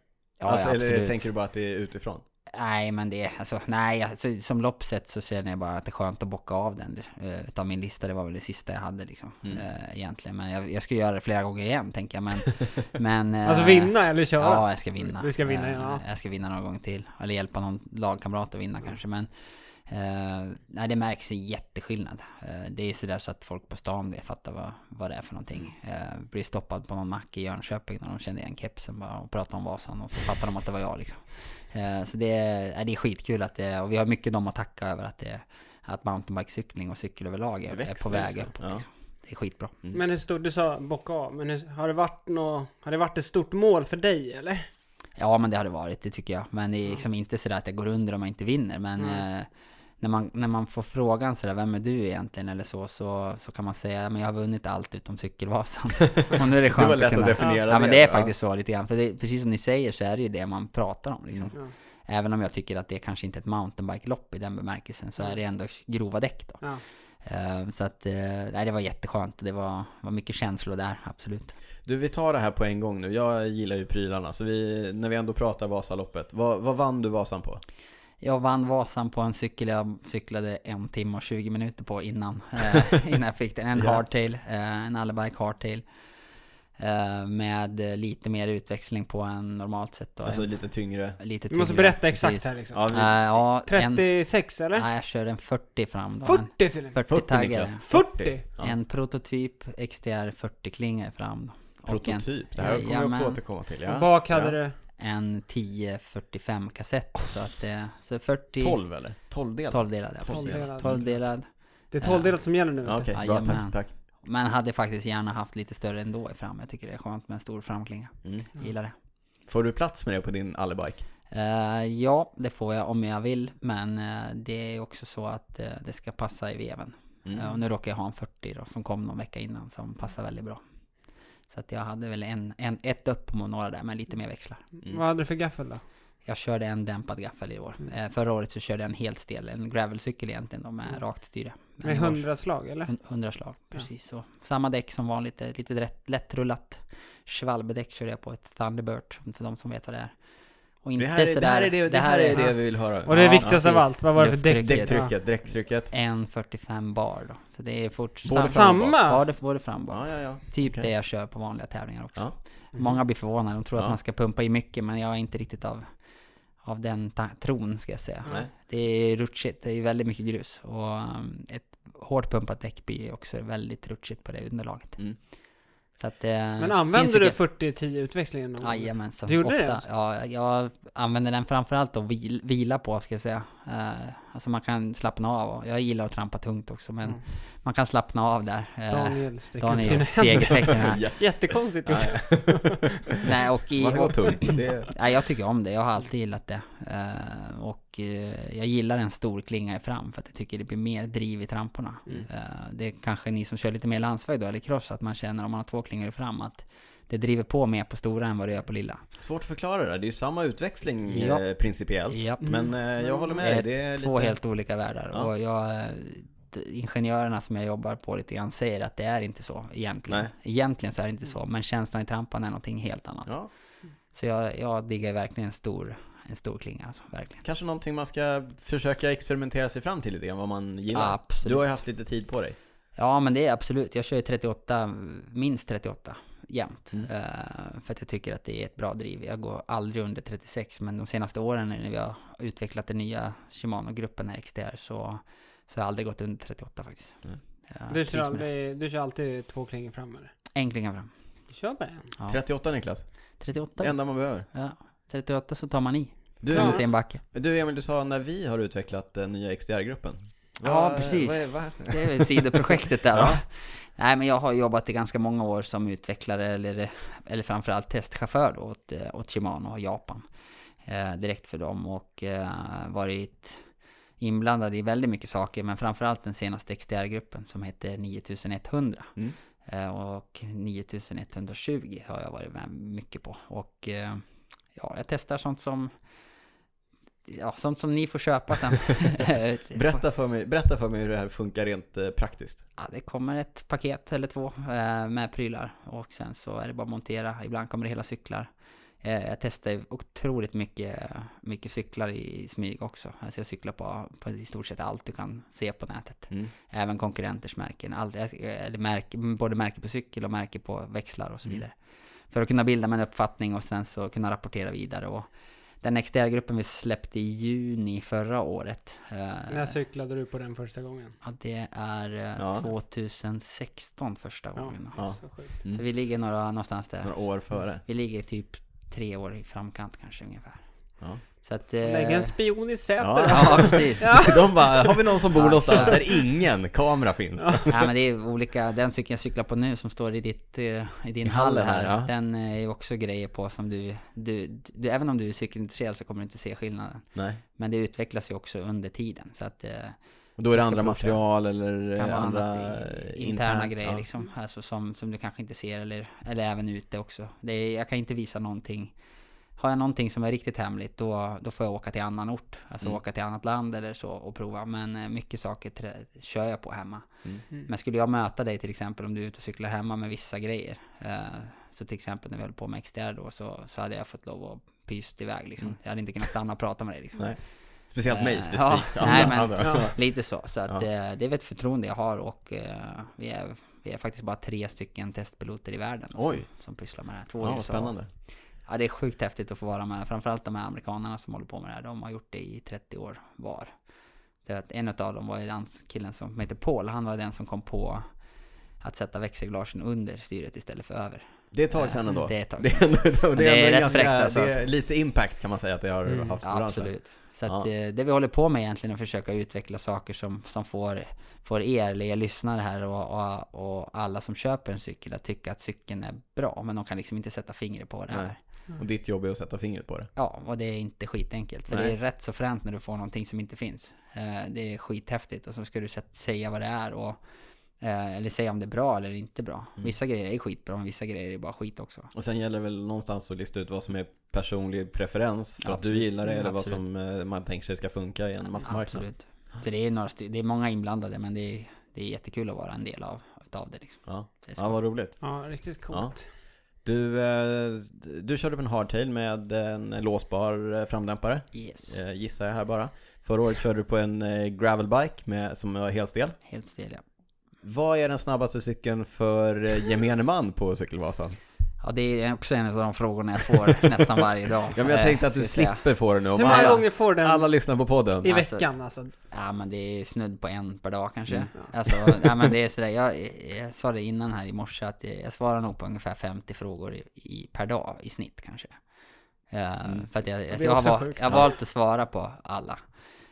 Ja, alltså, ja, eller absolut. tänker du bara att det är utifrån? Nej, men det är, alltså, nej, alltså, som loppset så känner jag bara att det är skönt att bocka av den uh, utav min lista. Det var väl det sista jag hade liksom, Mm. eh, egentligen. Men jag, jag ska göra det flera gånger igen, tänker jag. Men, men eh, Alltså vinna eller köra? Ja, jag ska vinna. Du ska vinna, Eh, ja. Jag ska vinna någon gång till. Eller hjälpa någon lagkamrat att vinna kanske. Men eh, nej, det märks en jätteskillnad. Eh, det är sådär så att folk på stan vet, fattar vad, vad det är för någonting. Eh, blir stoppad på någon mack i Jönköping när de kände igen kepsen bara och pratade om Vasan och så fattar de att det var jag liksom. Eh, så det är, nej, det är skitkul att det, och vi har mycket dem att tacka över att det att mountainbikecykling och cykel överlag är, är på väg just upp. det, ja. Liksom. Det är skitbra. Mm. Men hur stort, du sa bocka av, men hur, har det varit nå, har det varit ett stort mål för dig eller? Ja men det har det varit, det tycker jag. Men det är liksom inte sådär att jag går under om jag inte vinner. Men Mm. När, man, när man får frågan sådär, vem är du egentligen? Eller så, så, så kan man säga, men jag har vunnit allt utom Cykelvasan. och nu är det skönt Det var lätt att kunna... definiera Ja men det, det är ja. faktiskt så lite grann. För det, precis som ni säger så är det ju det man pratar om liksom. Ja. Även om jag tycker att det kanske inte är ett mountainbike-lopp i den bemärkelsen så är det ändå grova däck då. Ja. Eh, så att, eh, nej det var jätteskönt. Det var, var mycket känslor där, absolut. Du, vi tar det här på en gång nu. Jag gillar ju prylarna, så vi, när vi ändå pratar Vasaloppet. Vad, vad vann du Vasan på? Jag vann Vasan på en cykel jag cyklade en timme och 20 minuter på innan. Eh, innan jag fick den. En Ja. hardtail, eh, en allebike hardtail. Eh, med eh, lite mer utväxling på än normalt sett då. Alltså lite tyngre. lite Du måste tyngre, berätta exakt precis. här liksom. Ja, vi, Eh, ja, en, 36 eller? nej, jag körde en 40 fram då. 40 till och med? 40 40 taggar. Niklas. 40? Ja. En prototyp XTR 40 klinga fram då. Och en, Prototyp, det här kommer vi också återkomma till. Ja. Bak hade ja. du? En 1045 kassett. Så att det, så 40... 12 eller? 12 del? 12 delad, ja, Tolv precis. delad. 12 delad. Det är 12 delat som gäller nu. Okej, bra. Tack, Jajamän. tack. Men hade faktiskt gärna haft lite större ändå i fram. Jag tycker det är skönt med en stor framklinga. Mm. Gillar det. Får du plats med det på din allebike? Eh, ja, det får jag om jag vill. Men eh, det är också så att eh, det ska passa i veven. Mm. Eh, och nu råkar jag ha en 40 då, som kom någon vecka innan, som passar väldigt bra. Så att jag hade väl en, en, ett upp på några där, men lite mer växlar. Mm. Vad hade du för gaffel då? Jag körde en dämpad gaffel i år. Mm. Eh, förra året så körde jag en helt stel, en gravelcykel egentligen då, med Mm. rakt styre. Men Med 100 slag eller? Hun- 100 slag, Ja. precis så. Samma däck som vanligt, eh, lite lätt, lättrullat Schwalbe-däck körde jag på ett Thunderbird, för de som vet vad det är. Och inte Det här, är, sådär, det här är det, det här är det ja. vi vill höra. Och det är Ja, viktigast av allt, vad var det för däck? Däcktrycket, däcktrycket. 1.45 bar då. Så det är fort Både sam- fram och bak. Samma? Både, både fram och bak. Ja, ja, ja. Typ okej. det jag kör på vanliga tävlingar också. Ja. Mhm. Många blir förvånade, de tror Ja. att man ska pumpa i mycket, men jag är inte riktigt av, av den tron ska jag säga. Nej. Det är rutschigt, det är väldigt mycket grus. Och um, ett hårt pumpat däck blir också väldigt rutschigt på det underlaget. Mm. Så att, eh, Men använde du 40-10 utväxlingen någon gång? Jajamensan, Du gjorde ofta. det alltså? Ja, jag använder den framförallt att vil, vila på, ska jag säga. Alltså man kan slappna av. Och jag gillar att trampa tungt också, men Mm. man kan slappna av där. Eh, Daniel sträcker upp Daniel sina händer. Yes. Jättekonstigt gjort. Nej, och i, och, tungt. Det, Nej, jag tycker om det. Jag har alltid gillat det. Eh, och eh, jag gillar en stor klinga i fram för att jag tycker det blir mer driv i tramporna. Mm. Det är kanske ni som kör lite mer landsväg då, eller cross, att man känner om man har två klingor i fram att det driver på mer på stora än vad det gör på lilla. svårt att förklara det där. Det är ju samma utväxling Ja. eh, principiellt. Japp. Men eh, jag håller med dig. Det är Två lite... helt olika världar. Ja. Och jag, eh, ingenjörerna som jag jobbar på lite grann säger att det är inte så egentligen. Nej. Egentligen så är det inte så, men känslan i trampan är någonting helt annat. Ja, Så jag, jag diggar verkligen en stor, en stor klinga alltså, verkligen. kanske någonting man ska försöka experimentera sig fram till lite grann, vad man gillar. Absolut. Du har ju haft lite tid på dig. Ja men det är absolut, jag kör ju 38, minst 38 jämt. Mm. Eh, för att jag tycker att det är ett bra driv. Jag går aldrig under 36 men de senaste åren när vi har utvecklat den nya Shimano-gruppen här XTR så, så har jag aldrig gått under 38 faktiskt. Mm. Du kör, aldrig, du kör alltid två klingor fram eller? En klinga fram. Du kör bara en? Ja. 38 Niklas. 38. Det enda man behöver. Ja. 38 så tar man i. Du, Ja. Du Emil, du sa när vi har utvecklat den nya XDR-gruppen. Ja, precis. Vad är, vad? Det är sidoprojektet där. Ja. Nej men jag har jobbat i ganska många år som utvecklare eller, eller framförallt testchaufför då åt, åt Shimano och Japan. Eh, direkt för dem och eh, varit inblandad i väldigt mycket saker men framförallt den senaste XTR-gruppen som heter 9100. Mm. Eh, och 9120 har jag varit med mycket på. Och eh, ja, jag testar sånt som Ja, sånt som ni får köpa sen. Berätta, för mig, berätta för mig hur det här funkar rent eh, praktiskt. Ja, det kommer ett paket eller två eh, med prylar och sen så är det bara att montera. Ibland kommer det hela cyklar. Eh, jag testar otroligt mycket, mycket cyklar i smyg också. Alltså jag cyklar på, på i stort sett allt du kan se på nätet. Mm. Även konkurrenters märken. All, eller märke, både märke på cykel och märke på växlar och så Mm. vidare. För att kunna bilda mig en uppfattning och sen så kunna rapportera vidare. Och den XDR-gruppen vi släppte i juni förra året. eh, När cyklade du på den första gången? Ja, det är eh, Ja. 2016 första gången. Ja. så sjukt. Mm. Så vi ligger några, någonstans där. Några år före. Vi ligger typ tre år i framkant kanske ungefär. Ja. Så att... Eh, Lägg en spion i sätet. Ja. ja, precis. Ja. De bara, har vi någon som bor Ja. någonstans där ingen kamera finns? Nej men det är olika, den cykeln jag cyklar på nu som står i, ditt, eh, i din I hall här, här, ja. den är ju också grejer på som du, du, du, även om du är cykelintresserad så kommer du inte se skillnaden. Nej. Men det utvecklas ju också under tiden så att eh, Och då är det andra material eller kan eh, vara andra eh, interna intern- grejer ja. liksom, alltså som, som du kanske inte ser eller, eller även ute också. Det är, jag kan inte visa någonting. Har jag någonting som är riktigt hemligt då, då får jag åka till annan ort. Alltså Mm. åka till annat land eller så och prova. Men eh, mycket saker trä, kör jag på hemma. Mm. Mm. Men skulle jag möta dig till exempel om du är ute och cyklar hemma med vissa grejer. Eh, så till exempel när vi höll på med XDR då så, så hade jag fått lov att pyst iväg liksom. Mm. Jag hade inte kunnat stanna och prata med dig liksom. Nej. Speciellt mig Eh, specifikt. ja, Andra- nej, men- andra. Ja. Lite så. Så att Ja. eh, det är väl ett förtroende jag har och vi, är, vi är faktiskt bara tre stycken testpiloter i världen Oj. Som, som pysslar med det här. Två Ja, spännande. Ja, det är sjukt häftigt att få vara med. Framförallt de här amerikanerna som håller på med det här. De har gjort det i 30 år var. Så att en av dem var ju den killen som heter Paul. Han var den som kom på att sätta växelglasen under styret istället för över. Det är ett tag sedan ändå. Det är ett tag Det sedan. är, ändå, och det Det är är, rätt ganska, fräckt, alltså. det är lite impact kan man säga att det har Mm. haft. Ja, absolut. Så att Ja. eh, det vi håller på med egentligen är att försöka utveckla saker som, som får, får er eller er lyssnare här och, och, och alla som köper en cykel att tycka att cykeln är bra. Men de kan liksom inte sätta fingret på det Nej. Och ditt jobb är att sätta fingret på det. Ja, och det är inte skitenkelt. För Nej. det är rätt så fränt när du får någonting som inte finns. Eh, det är skithäftigt och så ska du säga vad det är och eh, eller säga om det är bra eller inte bra. Mm. Vissa grejer är skitbra, men vissa grejer är bara skit också. Och sen gäller det väl någonstans att lista ut vad som är personlig preferens för Ja, att du absolut. gillar det eller vad Absolut. som eh, man tänker sig ska funka i en massmarknad. Absolut. Så det är, några det är många inblandade, men det är, det är jättekul att vara en del av, utav det. Liksom. Ja. Det ja, vad roligt. Ja, riktigt coolt. Du, eh, du körde på en hardtail med en låsbar eh, framdämpare, Yes. eh, gissar jag här bara. Förra året körde du på en gravelbike med, som var helstel. Helt stel ja. Vad är den snabbaste cykeln för gemene man på Cykelvasan? Ja, det är också en av de frågorna jag får nästan varje dag. Ja men jag Eh, tänkte att du säga. slipper få det nu om Hur många alla, gånger får den alla lyssnar på podden. i Alltså- veckan alltså? Ja men det är snudd på en per dag kanske. Mm. Alltså, ja men det är sådär, jag, jag sa det innan här i morse att jag, jag svarar nog på ungefär 50 frågor i, i, per dag i snitt kanske. Eh, Mm. För att jag, är jag, har, också val, sjukt. jag har valt att svara på alla.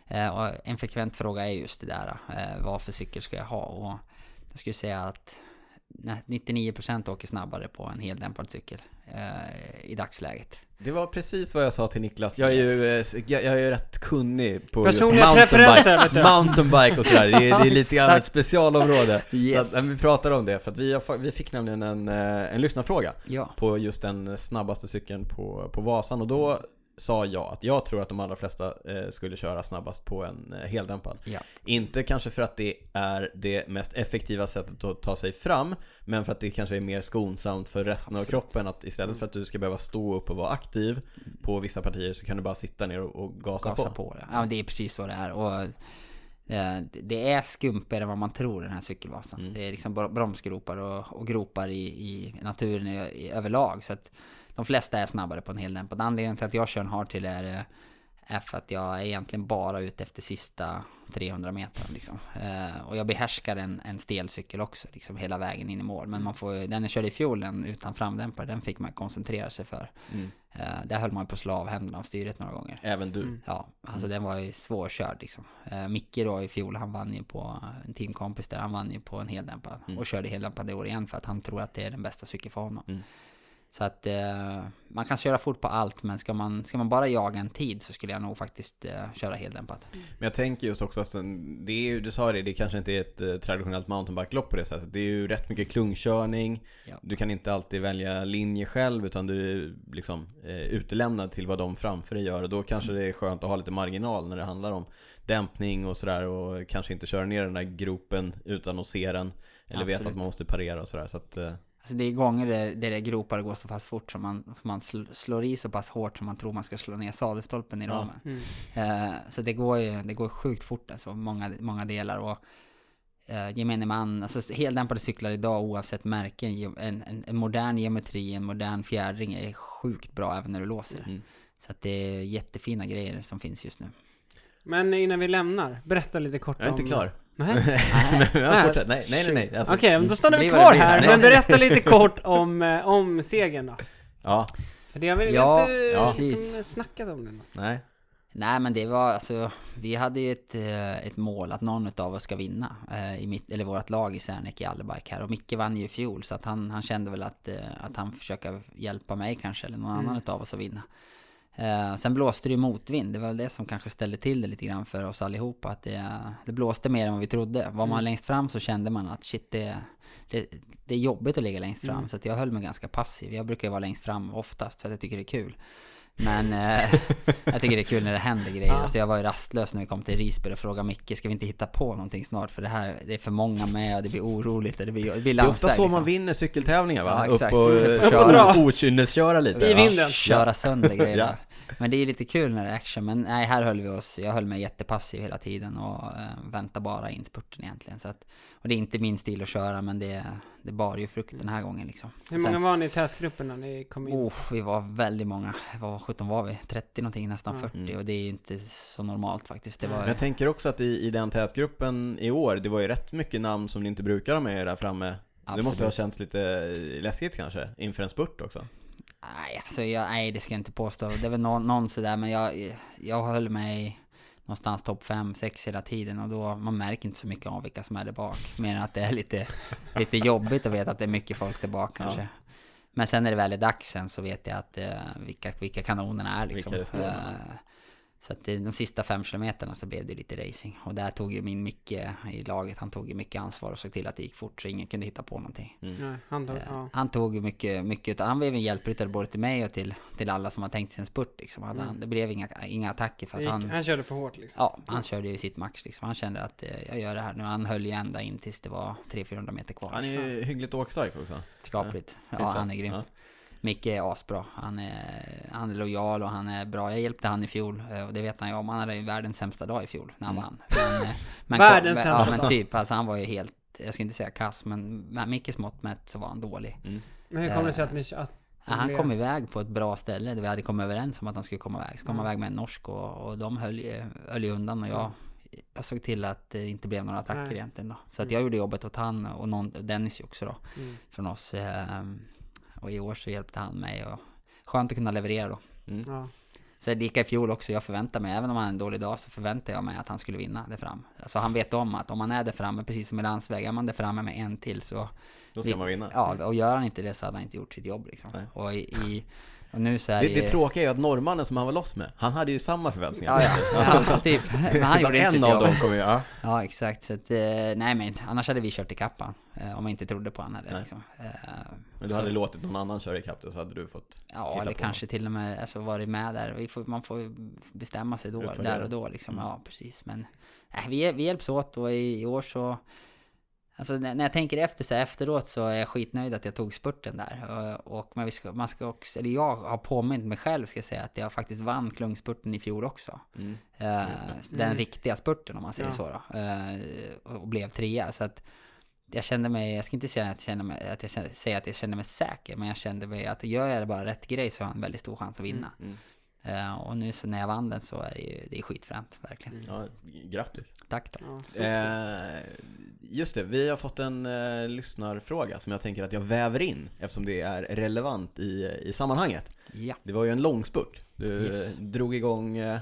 Eh, och en frekvent fråga är just det där, eh, vad för cykel ska jag ha? Och jag skulle säga att nej, 99% åker snabbare på en heldämpad cykel eh, i dagsläget. Det var precis vad jag sa till Niklas. Jag är ju, eh, jag, jag är ju rätt kunnig på mountainbike, mountainbike och sådär. Det är, det är lite grann ett specialområde. Yes. Så att, men vi pratar om det, för att vi, har, vi fick nämligen en, eh, en lyssnarfråga Ja. på just den snabbaste cykeln på, på Vasan och då sa jag att jag tror att de allra flesta eh, skulle köra snabbast på en eh, heldämpad. Ja. Inte kanske för att det är det mest effektiva sättet att ta sig fram, men för att det kanske är mer skonsamt för resten av Absolut. kroppen. Att istället för att du ska behöva stå upp och vara aktiv på vissa partier så kan du bara sitta ner och, och gasa, gasa på. på. det. Ja, det är precis så det är. Och, eh, det är skumpigare än vad man tror den här cykelvasan. Mm. Det är liksom bro- bromsgropar och, och gropar i, i naturen i, i, överlag. Så att de flesta är snabbare på en heldämpad. Anledningen till att jag kör en hardtail är, eh, är för att jag är egentligen bara ute efter sista 300 meter liksom. Eh, och jag behärskar en, en stelcykel också, liksom hela vägen in i mål. Men man får, den jag körde i fjol, den utan framdämpare, den fick man koncentrera sig för. Mm. Eh, där höll man på att slå av händerna av styret några gånger. Även du. Mm. Ja, alltså den var ju svårkörd liksom. Eh, Micke då i fjol, han vann ju på, en teamkompis där, han vann ju på en heldämpad. Mm. Och körde heldämpad i år igen för att han tror att det är den bästa cykeln för honom. Mm. Så att eh, man kan köra fort på allt, men ska man, ska man bara jaga en tid så skulle jag nog faktiskt eh, köra heldämpat. Men jag tänker just också att det är ju, du sa det, det kanske inte är ett eh, traditionellt mountainbikelopp på det sättet. Det är ju rätt mycket klungkörning. Ja. Du kan inte alltid välja linje själv utan du är liksom eh, utelämnad till vad de framför dig gör. Och då kanske det är skönt att ha lite marginal när det handlar om dämpning och sådär och kanske inte köra ner den där gropen utan att se den. Eller veta Absolut. att man måste parera och sådär. Så att, eh, Alltså det är gånger där, där det är gropar går så pass fort som man, man sl- slår i så pass hårt som man tror man ska slå ner sadelstolpen i Ja. ramen. Mm. Eh, så det går ju det går sjukt fort alltså, många, många delar. Och eh, gemene man, alltså heldämpade cyklar idag oavsett märke, ge- en, en, en modern geometri, en modern fjädring är sjukt bra även när du låser. mm. Så att det är jättefina grejer som finns just nu. Men innan vi lämnar, berätta lite kort Jag är inte om... klar. Nej. Nej, Nej. fortsätt. Nej, nej, nej. nej. Alltså, Okej, men då stannar vi kvar här. Men berätta lite kort om, eh, om segern då. Ja, För det har vi Ja, inte ja. liksom, snackat om det. nej. Nej men det var alltså, vi hade ju ett, eh, ett mål att någon av oss ska vinna eh, i mitt, eller vårt lag i Serneke i Allebike här. Och Micke vann ju i fjol så att han, han kände väl att, eh, att han försöker hjälpa mig kanske, eller någon Mm. annan av oss att vinna. Eh, sen blåste det ju motvind, det var väl det som kanske ställde till det lite grann för oss allihopa. Att det, det blåste mer än vad vi trodde. Var man Mm. längst fram så kände man att shit det, det, det är jobbigt att ligga längst fram. Mm. Så jag höll mig ganska passiv. Jag brukar ju vara längst fram oftast för att jag tycker det är kul. Men eh, jag tycker det är kul när det händer grejer. Ja. Så jag var ju rastlös när vi kom till Risberg och frågade Micke, ska vi inte hitta på någonting snart? För det här, det är för många med och det blir oroligt och det blir, det blir Det är ofta så man liksom. vinner cykeltävlingar va? Ja. Upp och, Upp och eh, dra. okynnesköra lite. I vinden. Köra sönder grejer. Men det är lite kul när det är action. Men nej, här höll vi oss, jag höll mig jättepassiv hela tiden och eh, väntade bara in spurten egentligen. Så att, och det är inte min stil att köra, men det, det bar ju frukt den här gången liksom. Hur många Sen- var ni i tätgruppen när ni kom in? Oh, vi var väldigt många. Vad 17 var vi? 30 någonting, nästan Ja. 40. Mm. Och det är ju inte så normalt faktiskt. Det var, Men jag tänker också att i, i den tätgruppen i år, det var ju rätt mycket namn som ni inte brukar ha med er där framme. Det måste ha Absolut. känts lite läskigt kanske, inför en spurt också. Nej, alltså jag, nej, det ska jag inte påstå. Det är väl någon, någon sådär, men jag, jag höll mig någonstans topp 5, 6 hela tiden och då, man märker inte så mycket av vilka som är där bak. Mer än att det är lite, lite jobbigt att veta att det är mycket folk där bak kanske. Ja. Men sen när det väl är dags sen så vet jag att eh, vilka, vilka kanonerna är liksom. Vilka. Eh, så att de sista fem kilometerna så blev det lite racing. Och där tog ju min Micke i laget, han tog ju mycket ansvar och såg till att det gick fort så ingen kunde hitta på någonting. Nej, han tog, Eh, ja. Han tog mycket, mycket han blev en hjälpryttare både till mig och till, till alla som har tänkt sig en spurt liksom. Han, Mm. Det blev inga, inga attacker för att gick, han, han körde för hårt liksom. ja, han körde ju sitt max liksom. Han kände att eh, jag gör det här nu. Han höll ju ända in tills det var 300-400 meter kvar. Han är ju hyggligt åkstark också. Skapligt. Ja, Hyfsat. han är grym. Ja. Micke är asbra. Han är, han är lojal och han är bra. Jag hjälpte han i fjol eh, och det vet han ju om. Han hade ju världens sämsta dag i fjol när han Mm. vann. Men, eh, men, Världens ja, sämsta men dag. typ, alltså han var ju helt, jag ska inte säga kass, men med Mickes mått mätt så var han dålig. Mm. Men hur kommer det sig att ni... Att Ja, han blev- kom iväg på ett bra ställe där vi hade kommit överens om att han skulle komma iväg. Så kom han Mm. iväg med en norsk och, och de höll, höll ju undan och jag, jag såg till att det inte blev några attacker Nej. egentligen då. Så att Mm. jag gjorde jobbet åt han och någon, Dennis ju också då, Mm. från oss. Och i år så hjälpte han mig och skönt att kunna leverera då. Mm. Ja. Så det gick i fjol också, jag förväntar mig, även om han är en dålig dag så förväntar jag mig att han skulle vinna där fram. Alltså han vet om att om man är där framme, precis som i landsväg, är man där framme med en till så Då ska man vinna. Ja, och gör han inte det så hade han inte gjort sitt jobb liksom. Nej. Och, i, i, och nu så är Det, det... tråkiga är ju att norrmannen som han var loss med, han hade ju samma förväntningar. Ja, ja, ja typ. Men han gjorde en av dem kommer ju, ja. Ja, exakt. Så att, eh, nej men annars hade vi kört i kappan. Eh, om jag inte trodde på honom liksom. Eh, Men du så- hade låtit någon annan köra ikapp dig så hade du fått Ja, eller kanske till och med alltså, varit med där. Vi får, man får ju bestämma sig då, Utvärdera. där och då liksom. Mm. Ja, precis. Men nej, vi, vi hjälps åt och i, i år så... Alltså när, jag tänker efter så här, efteråt så är jag skitnöjd att jag tog spurten där. Och, och man, ska, man ska också, eller jag har påmint mig själv ska jag säga att jag faktiskt vann klungspurten i fjol också. Mm. Eh, den Mm. riktiga spurten om man säger Ja. så då. Eh, och blev trea. Så att jag kände mig, jag ska inte säga att jag, kände mig, att jag kände- säga att jag kände mig säker, men jag kände mig att gör jag bara rätt grej så har jag en väldigt stor chans att vinna. Mm. Eh, och nu så när jag vann den så är det ju det är skitfränt, verkligen. Ja, grattis. Tack då. Ja, stort. Eh, just det, vi har fått en eh, lyssnarfråga som jag tänker att jag väver in eftersom det är relevant i, i sammanhanget. Ja. Det var ju en långspurt. Du Yes. drog igång eh,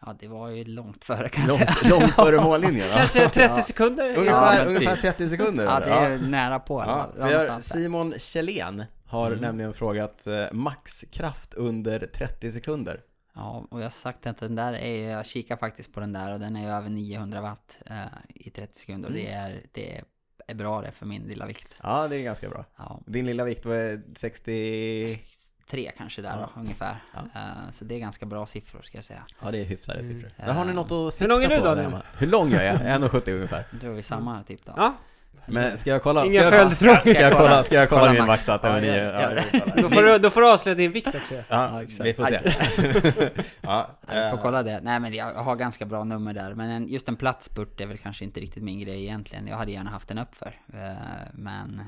ja, det var ju långt före kan jag säga. långt, långt före mållinjen. Kanske 30 Ja. sekunder? Ungefär, Ja, ungefär typ. 30 sekunder. Ja, det är nära på Ja. Simon Kjellén har Mm. nämligen frågat eh, maxkraft under 30 sekunder. Ja, och jag har sagt att den där är, jag kikar faktiskt på den där och den är över 900 watt eh, i 30 sekunder och det Mm. är, det är bra det för min lilla vikt. Ja, det är ganska bra. Ja, Din lilla vikt var 60... tre kanske där Ja. då, ungefär. Ja. Eh, så det är ganska bra siffror ska jag säga. Ja, det är hyfsade Mm. siffror. Där har ni något att sikta lång är du då. Hur lång jag är? 1,70 ungefär. Då är vi samma typ då. Ja, Men ska jag kolla? Inga ska jag, följdfrågor. Ska jag kolla, ska jag kolla, Kolla min max. maxat över Ja, nio? ja, Ja, ja. då får, du, då får du avslöja din vikt också. Ja, Ja, vi får se. ja, Ja, vi får eh, kolla det. Nej men jag har ganska bra nummer där. Men en, just en platt spurt är väl kanske inte riktigt min grej egentligen. Jag hade gärna haft en uppför. Eh, men...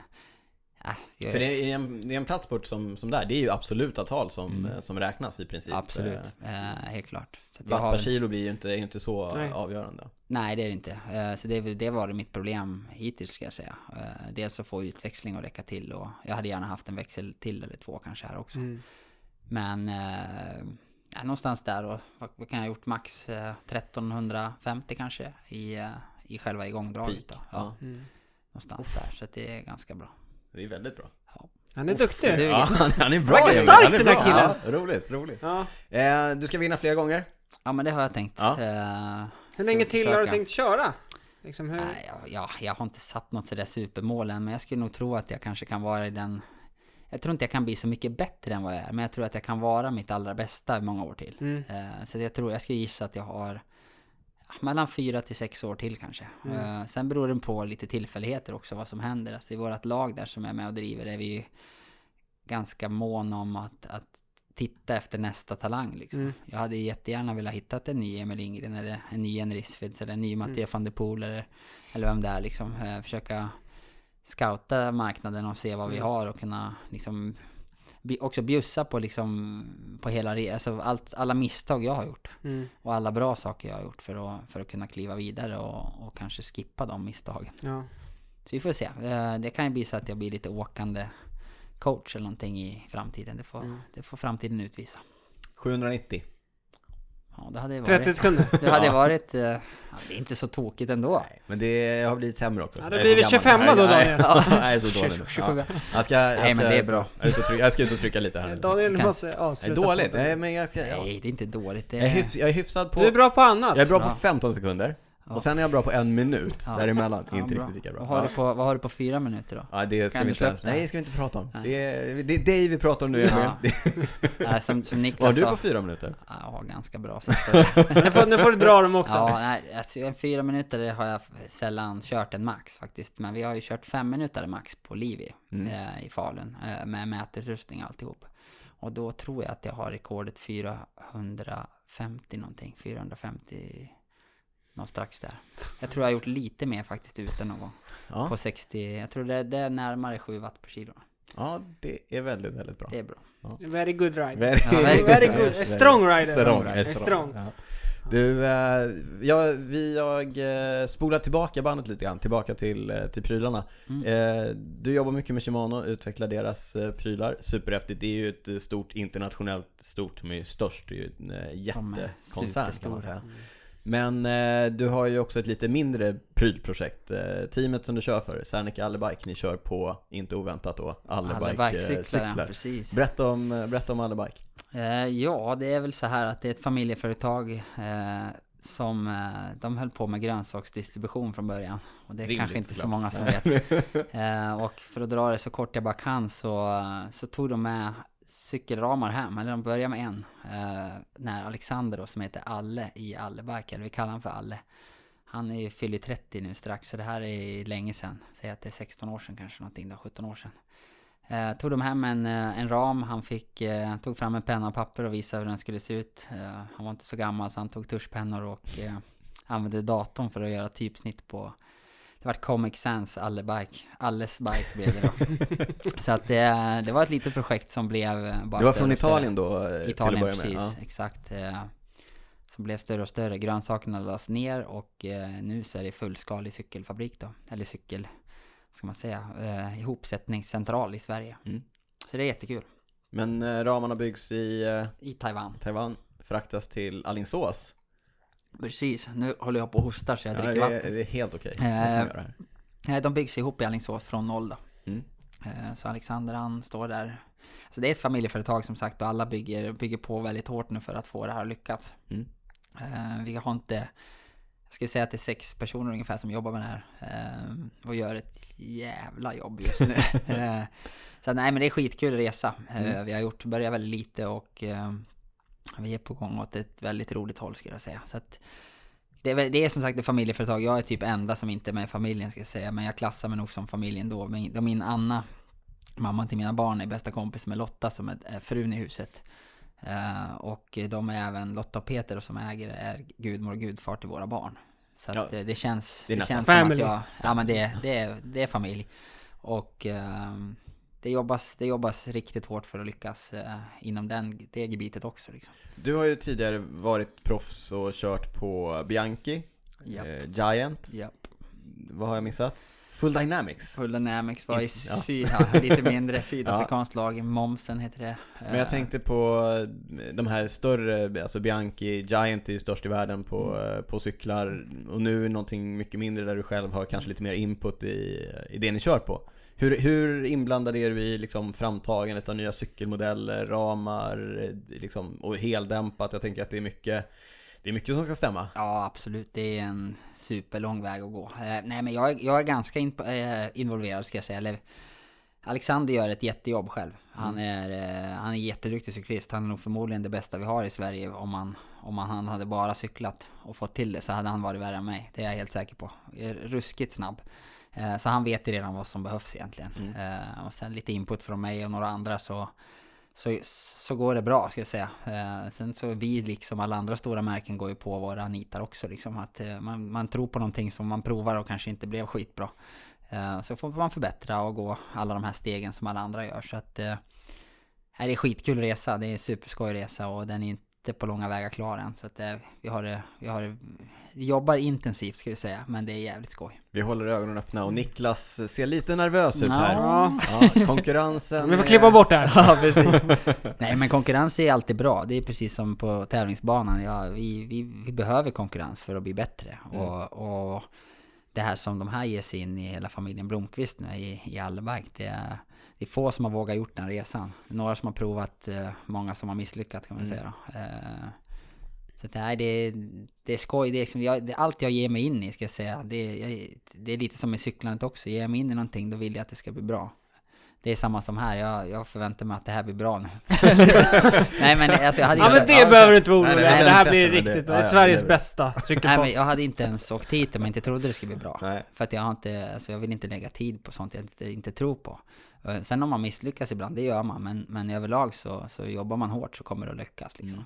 Äh, jag, För det är en, det är en platsspurt som, som där, det är ju absoluta tal som, Mm. eh, som räknas i princip. Absolut, Eh, eh, helt klart. Så Watt har per kilo blir ju inte, är ju inte så Nej. avgörande. Nej, det är det inte. Eh, Så det, det var mitt problem hittills ska jag säga. Eh, Dels att få utväxling att räcka till och jag hade gärna haft en växel till eller två kanske här också. Mm. Men eh, ja, någonstans där och vad, vad kan jag ha gjort max eh, 1350 kanske i, i själva igångdraget då. Peak. Ja, Ja. Mm. någonstans där. Så det är ganska bra. Det är väldigt bra. Han är Uff, duktig. du- Ja, han, han är bra Verkar Emil. stark Han är den här killen. Ja, roligt, roligt. Ja. Eh, du ska vinna fler gånger. Ja men det har jag tänkt. Ja. Eh, Hur länge jag till har du försöka. tänkt köra? Liksom hur... Nej, ja, ja, jag har inte satt något sådär supermål än, men jag skulle nog tro att jag kanske kan vara i den... Jag tror inte jag kan bli så mycket bättre än vad jag är, men jag tror att jag kan vara mitt allra bästa i många år till. Mm. Eh, så jag tror, jag ska gissa att jag har ja, mellan fyra till sex år till kanske. Mm. Eh, sen beror det på lite tillfälligheter också, vad som händer. Alltså i vårt lag där som är med och driver är vi ganska mån om att, att titta efter nästa talang liksom. Mm. Jag hade jättegärna velat hitta en ny Emil Lindgren eller en ny Jen Risvids eller en ny Mattia van der Poel eller, eller vem det är liksom. Eh, försöka scouta marknaden och se vad vi Mm. har och kunna liksom också bjussa på liksom på hela alltså allt, alla misstag jag har gjort Mm. och alla bra saker jag har gjort för att, för att kunna kliva vidare och, och kanske skippa de misstagen. Ja. Så vi får se. Eh, Det kan ju bli så att jag blir lite åkande coach eller någonting i framtiden. Det får, Mm. det får framtiden utvisa. 790. Ja, det hade 30 varit... sekunder. Det hade Ja. varit... eh, Ja, det är inte så tokigt ändå. Nej, men det har blivit sämre också. Ja, det Jag är blir så det gammal. 25 då, Nej, Daniel. nej, Jag är så dålig nu. 27. Ja. Jag ska, jag ska, Nej, men det är bra. Jag, trycka, jag ska ut och trycka lite här. Daniel Kan- måste Det avsluta. är dåligt, podden. nej, men jag, ska, ja. Nej, det är inte dåligt. Det jag, är är... hyfs, jag är hyfsad på... Du är bra på annat. Jag är bra på Ja. 15 sekunder. Ja. Och sen är jag bra på en minut Ja. däremellan. Ja, inte bra. riktigt lika bra. Vad har, Ja. du på, vad har du på fyra minuter då? Ja, det ska Kan vi inte? Nej, ska vi inte prata om. Nej. Det är, det är dig vi pratar om nu. Ja. Nej, som, som Vad Niklas har du på fyra minuter? Ja, ganska bra. Så, så, Nu får, nu får du dra dem också. ja, nej, alltså, fyra minuter har jag sällan kört en max faktiskt. Men vi har ju kört fem minuter max på Livi Mm. eh, i Falun. Eh, med mätutrustning och alltihop. Och då tror jag att jag har rekordet 450 någonting. 450 någon strax där. Jag tror jag har gjort lite mer faktiskt ute någon gång. Ja. På 60, jag tror det, det är närmare 7 watt per kilo. ja, det är väldigt, väldigt bra. Det är bra. Very good ride. Very, Ja, very Very good. good. A strong rider. Strong, A a strong. strong. Ja. Du, eh, jag, vi, jag eh, spolar tillbaka bandet lite grann, tillbaka till, eh, till prylarna. Mm. Du jobbar mycket med Shimano, utvecklar deras prylar. Superhäftigt, det är ju ett stort internationellt, stort, de är ju störst, det är ju en jättekoncern kan man. Men eh, du har ju också ett lite mindre prylprojekt. Eh, teamet som du kör för, Serneke Allebike, ni kör på, inte oväntat då, Allebike-cyklar, precis. Berätta om, eh, berätta om Allebike. Eh, ja, det är väl så här att det är ett familjeföretag eh, som eh, de höll på med grönsaksdistribution från början. Och det är Rimligt, kanske inte så många som vet. Och för att dra det så kort jag bara kan så, så tog de med cykelramar hem, eller de började med en. Eh, när Alexander då, som heter Alle i Allebike, eller vi kallar honom för Alle. Han är ju fyller 30 nu strax, så det här är länge sedan. Säg att det är 16 år sedan kanske, någonting då, 17 år sedan. Eh, tog de hem en, eh, en ram, han fick, eh, tog fram en penna och papper och visade hur den skulle se ut. Eh, han var inte så gammal så han tog tuschpennor och eh, använde datorn för att göra typsnitt på det var Comic Sans Alle Bike, Alles Bike blev det då. så att det, det var ett litet projekt som blev eh, bara Det var från. Italien då? eh, till Italien, att börja precis. Ja. Exakt. Eh, som blev större och större. Grönsakerna lades ner och nu så är det fullskalig cykelfabrik då. Eller cykel, vad ska man säga, ihopsättningscentral i Sverige. Mm. Så det är jättekul. Men ramarna byggs i I Taiwan. Taiwan, fraktas till Alingsås. Precis, nu håller jag på och hostar så jag Ja, dricker det, vatten. det är helt okej. Eh, här. Nej, de byggs ihop i Alingsås från noll då. Mm. Eh, Så Alexander han står där. Så det är ett familjeföretag som sagt och alla bygger, bygger på väldigt hårt nu för att få det här att lyckas. Mm. Eh, Vi har inte, jag skulle säga att det är sex personer ungefär som jobbar med det här. eh, Och gör ett jävla jobb just nu. Eh, Så nej men det är skitkul resa. Eh, Mm. Vi har gjort, börjat väldigt lite och eh, vi är på gång åt ett väldigt roligt håll skulle jag säga. Så att det är, det är som sagt ett familjeföretag. Jag är typ enda som inte är med i familjen ska jag säga. Men jag klassar mig nog som familjen då. Då min Anna, mamman till mina barn, är bästa kompis med Lotta som är är frun i huset. Eh, och de är även Lotta och Peter som äger är gudmor och gudfar till våra barn. Så Ja. eh, det känns, Det det känns som att family. jag, ja men det, det, är, det är familj. Och ehm, det jobbas, det jobbas riktigt hårt för att lyckas eh, inom den, det gebitet också liksom. Du har ju tidigare varit proffs och kört på Bianchi, Japp. eh, Giant, Japp. vad har jag missat? Full Dynamics. Full Dynamics var i Ja. sy, ja, lite mindre sydafrikanskt lag, Momsen heter det. Men jag Eh, tänkte på eh, de här större, alltså Bianchi, Giant är ju störst i världen på, Mm. eh, på cyklar och nu någonting mycket mindre där du själv har kanske lite mer input i, i det ni kör på. Hur, hur inblandade är du i liksom framtagandet av nya cykelmodeller, ramar eh, liksom, och heldämpat? Jag tänker att det är mycket, det är mycket som ska stämma. Ja, absolut. Det är en superlång väg att gå. Eh, nej, men jag, är- jag är ganska in, eh, involverad ska jag säga. Eller, Alexander gör ett jättejobb själv. Han är, eh, han är jätteduktig cyklist. Han är nog förmodligen det bästa vi har i Sverige. Om, man, om man, han hade bara cyklat och fått till det så hade han varit värre än mig. Det är jag helt säker på. Är Ruskigt snabb. Eh, så han vet ju redan vad som behövs egentligen. Eh, och sen lite input från mig och några andra så så, så går det bra ska jag säga. Eh, sen så vi liksom alla andra stora märken går ju på våra nitar också liksom. Att man, man tror på någonting som man provar och kanske inte blev skitbra. Så får man förbättra och gå alla de här stegen som alla andra gör. Så att det är skitkul resa. Det är en superskoj resa och den är inte på långa vägar klar än. Så att eh, vi har det, vi har det, vi jobbar intensivt ska vi säga. Men det är jävligt skoj. Vi håller ögonen öppna och Niklas ser lite nervös ut Ja. här. Ja. Konkurrensen Vi får klippa bort det här. Ja, precis. Nej, men konkurrens är alltid bra. Det är precis som på tävlingsbanan. Ja, vi, vi, vi behöver konkurrens för att bli bättre. Mm. Och, och det här som de här ger sig in i hela familjen Blomqvist nu i, i Allebike, det är, det är få som har vågat gjort den resan. Några som har provat, eh, många som har misslyckats kan man Mm. säga då. Eh, så att, nej, det, det är skoj. Det är, liksom, jag, det, allt jag ger mig in i ska jag säga. Det, är- jag, det är lite som i cyklandet också. Ger jag mig in i någonting då vill jag att det ska bli bra. Det är samma som här, jag, jag förväntar mig att det här blir bra nu. Nej men alltså jag hade Ja inte- men det behöver du inte vara Nej, orolig nej, jag Det här blir med riktigt det. bra. Det är Ja, ja, Sveriges det bästa Nej cykelpodd. men jag hade inte ens åkt hit om jag inte trodde det skulle bli bra. Nej. För att jag har inte, alltså jag vill inte lägga tid på sånt jag inte, inte tror på. Eh, Sen om man misslyckas ibland, det gör man. Men, men överlag så, så jobbar man hårt så kommer det att lyckas liksom.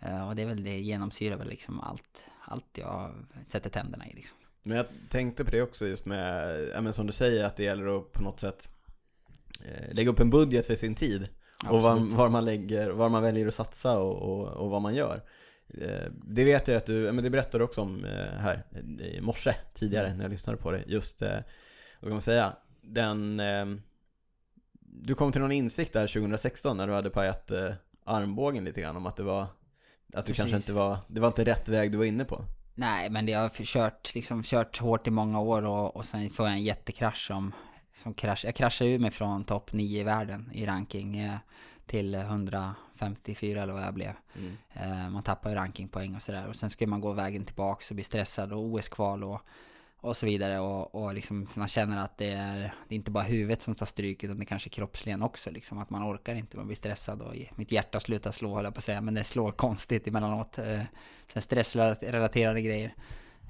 Eh, Och det är väl det genomsyrar väl liksom allt, allt jag sätter tänderna i liksom. Men jag tänkte på det också just med, ja, men som du säger att det gäller att på något sätt eh, lägga upp en budget för sin tid. och var, Absolut. var man lägger, var man väljer att satsa och, och, och vad man gör. Det vet jag att du, men det berättade du också om här i morse tidigare när jag lyssnade på det. Just, vad ska man säga, den... Du kom till någon insikt där 2016 när du hade pajat eh, armbågen lite grann om att det var att du kanske Precis. inte var, det var inte rätt väg du var inne på. Nej, men det har kört, liksom, kört hårt i många år och, och sen får jag en jättekrasch som, som krasch. Jag kraschade ur mig från topp 9 i världen i ranking eh, till 154 eller vad jag blev. Mm. Eh, man tappar ju rankingpoäng och sådär. Och sen ska man gå vägen tillbaka och bli stressad och OS-kval och, och så vidare. Och, och liksom man känner att det är, det är inte bara huvudet som tar stryk utan det är kanske kroppsligen också. Liksom, att man orkar inte, man blir stressad och mitt hjärta slutar slå höll jag på att säga. Men det slår konstigt emellanåt. Eh, sen stressrelaterade grejer.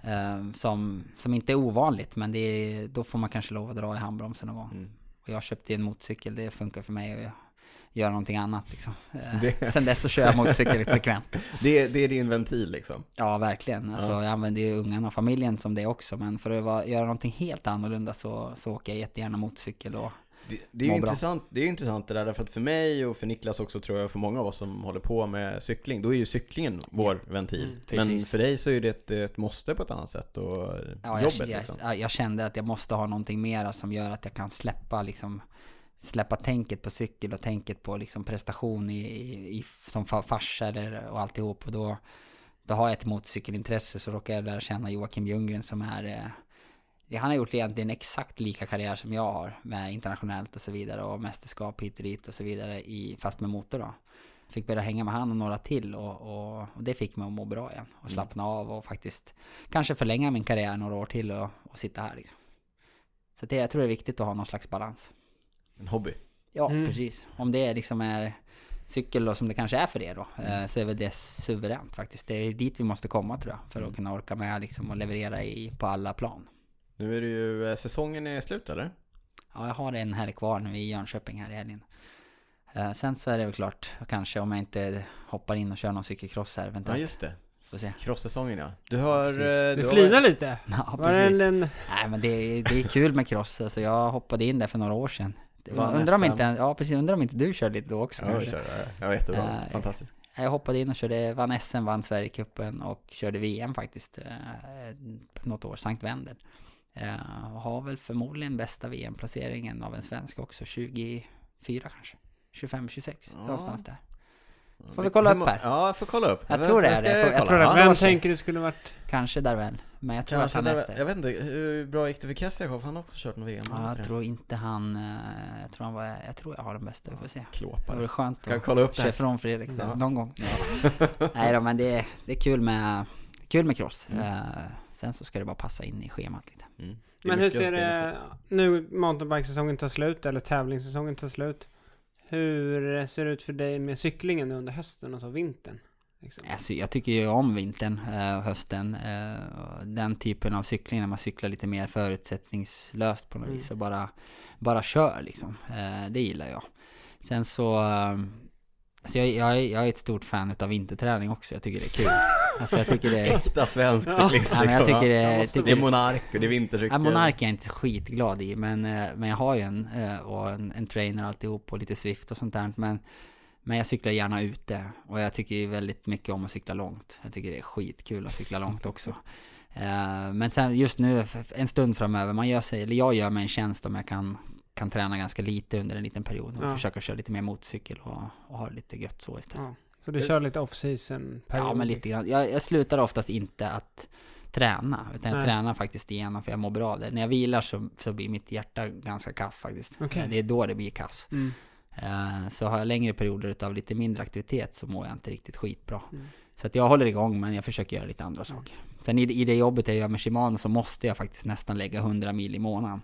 Eh, som, som inte är ovanligt men det är, då får man kanske lov att dra i handbromsen någon gång. Mm. Och jag köpte en motorcykel, det funkar för mig. Och jag, göra någonting annat liksom. Eh, Det- Sen dess så kör jag motorcykel frekvent. Det, det är din ventil liksom. Ja, verkligen. Alltså, Ja. Jag använder ju ungarna och familjen som det också, men för att vara, göra någonting helt annorlunda så, så åker jag jättegärna motorcykel och Det, det är ju intressant, det är intressant det där, därför att för mig och för Niklas också tror jag, för många av oss som håller på med cykling, då är ju cyklingen vår ventil. Mm, Men för dig så är det ett, ett måste på ett annat sätt och Ja, jobbet jag, liksom. jag, jag kände att jag måste ha någonting mera som gör att jag kan släppa liksom Släppa tänket på cykel och tänket på liksom prestation i, i, i som fa- farsa eller och alltihop och då Då har jag ett motorcykelintresse så råkar jag lära känna Joakim Ljunggren som är eh, Han har gjort egentligen exakt lika karriär som jag har med internationellt och så vidare och mästerskap hit och dit och så vidare i, fast med motor då Fick börja hänga med han och några till och, och, och det fick mig att må bra igen och Mm. slappna av och faktiskt kanske förlänga min karriär några år till och, och sitta här liksom. Så det, jag tror det är viktigt att ha någon slags balans. En hobby. Ja, Mm. precis. Om det liksom är cykel då, som det kanske är för er då, eh, så är väl det suveränt faktiskt. Det är dit vi måste komma tror jag, för att Mm. kunna orka med liksom och leverera i, på alla plan. Nu är det ju, eh, säsongen är slut eller? Ja, jag har en helg kvar nu i Jönköping här i helgen. Eh, sen så är det väl klart, kanske om jag inte hoppar in och kör någon cykelcross här Ja eventuellt. just det. Cross-säsongen ja. Du har... Eh, Du har- flinar lite. Ja, precis. en, en, Nej men det, är- det är kul med cross, alltså jag hoppade in där för några år sedan. Det var, Vann undrar om inte, ja precis, undrar om inte du körde lite då också Ja, jag kanske? kör, ja, jag var jättebra. Eh, Fantastiskt. Jag hoppade in och körde, vann SM, vann Sverigecupen och körde VM faktiskt eh, något år, Sankt Wendel. Eh, och har väl förmodligen bästa VM-placeringen av en svensk också, 24 kanske. 25-26, Ja. någonstans där. Får vi kolla upp här? Ja, jag får kolla upp. Jag tror det är det. Jag jag tror det det. vem tänker du skulle varit... Kanske där väl. Men jag tror Kanske att han är efter. jag vet inte, hur bra gick det för Kestakov? Han har också kört någon VM. Ja, jag tror inte han, eh, jag tror han var, jag tror jag har den bästa, vi får se. det? Det Klåpare. vore skönt jag att kolla upp det köra här? ifrån Fredrik Ja. någon gång. Nej då, men det är, det är kul med, kul med cross. Mm. Eh, sen så ska det bara passa in i schemat lite. Mm. Det Men hur ser jag det... Nu mountainbikesäsongen tar slut, eller tävlingssäsongen tar slut. Hur ser det ut för dig med cyklingen nu under hösten och så vintern? Liksom? Alltså, jag tycker ju om vintern eh, och hösten. eh, Den typen av cykling när man cyklar lite mer förutsättningslöst på något Mm. vis och bara, bara kör liksom. Eh, Det gillar jag. Sen så, alltså jag, jag, jag är ett stort fan av vinterträning också. Jag tycker det är kul. Alltså jag tycker det är... Äkta svensk Ja. cyklist Ja, men jag liksom, tycker ja. det, måste tycker Det är Monark och det är vintercykel. Ja, Monark är jag inte skitglad i, men, eh, men jag har ju en, eh, och en, en trainer alltihop och lite Swift och sånt där. Men, men jag cyklar gärna ute och jag tycker ju väldigt mycket om att cykla långt. Jag tycker det är skitkul att cykla långt också. Eh, Men sen just nu, en stund framöver, man gör sig, eller jag gör mig en tjänst om jag kan, kan träna ganska lite under en liten period och Ja. försöka köra lite mer motorcykel och, och ha det lite gött så istället. Ja. Så du kör lite off-season? Ja, men lite grann. Jag, jag slutar oftast inte att träna, utan jag Nej. tränar faktiskt igenom för jag mår bra av det. När jag vilar så, så blir mitt hjärta ganska kass faktiskt. Eh, Det är då det blir kass. Mm. Eh, Så har jag längre perioder av lite mindre aktivitet så mår jag inte riktigt skitbra. Mm. Så att jag håller igång men jag försöker göra lite andra saker. Sen i, i det jobbet jag gör med Shimano så måste jag faktiskt nästan lägga 100 mil i månaden.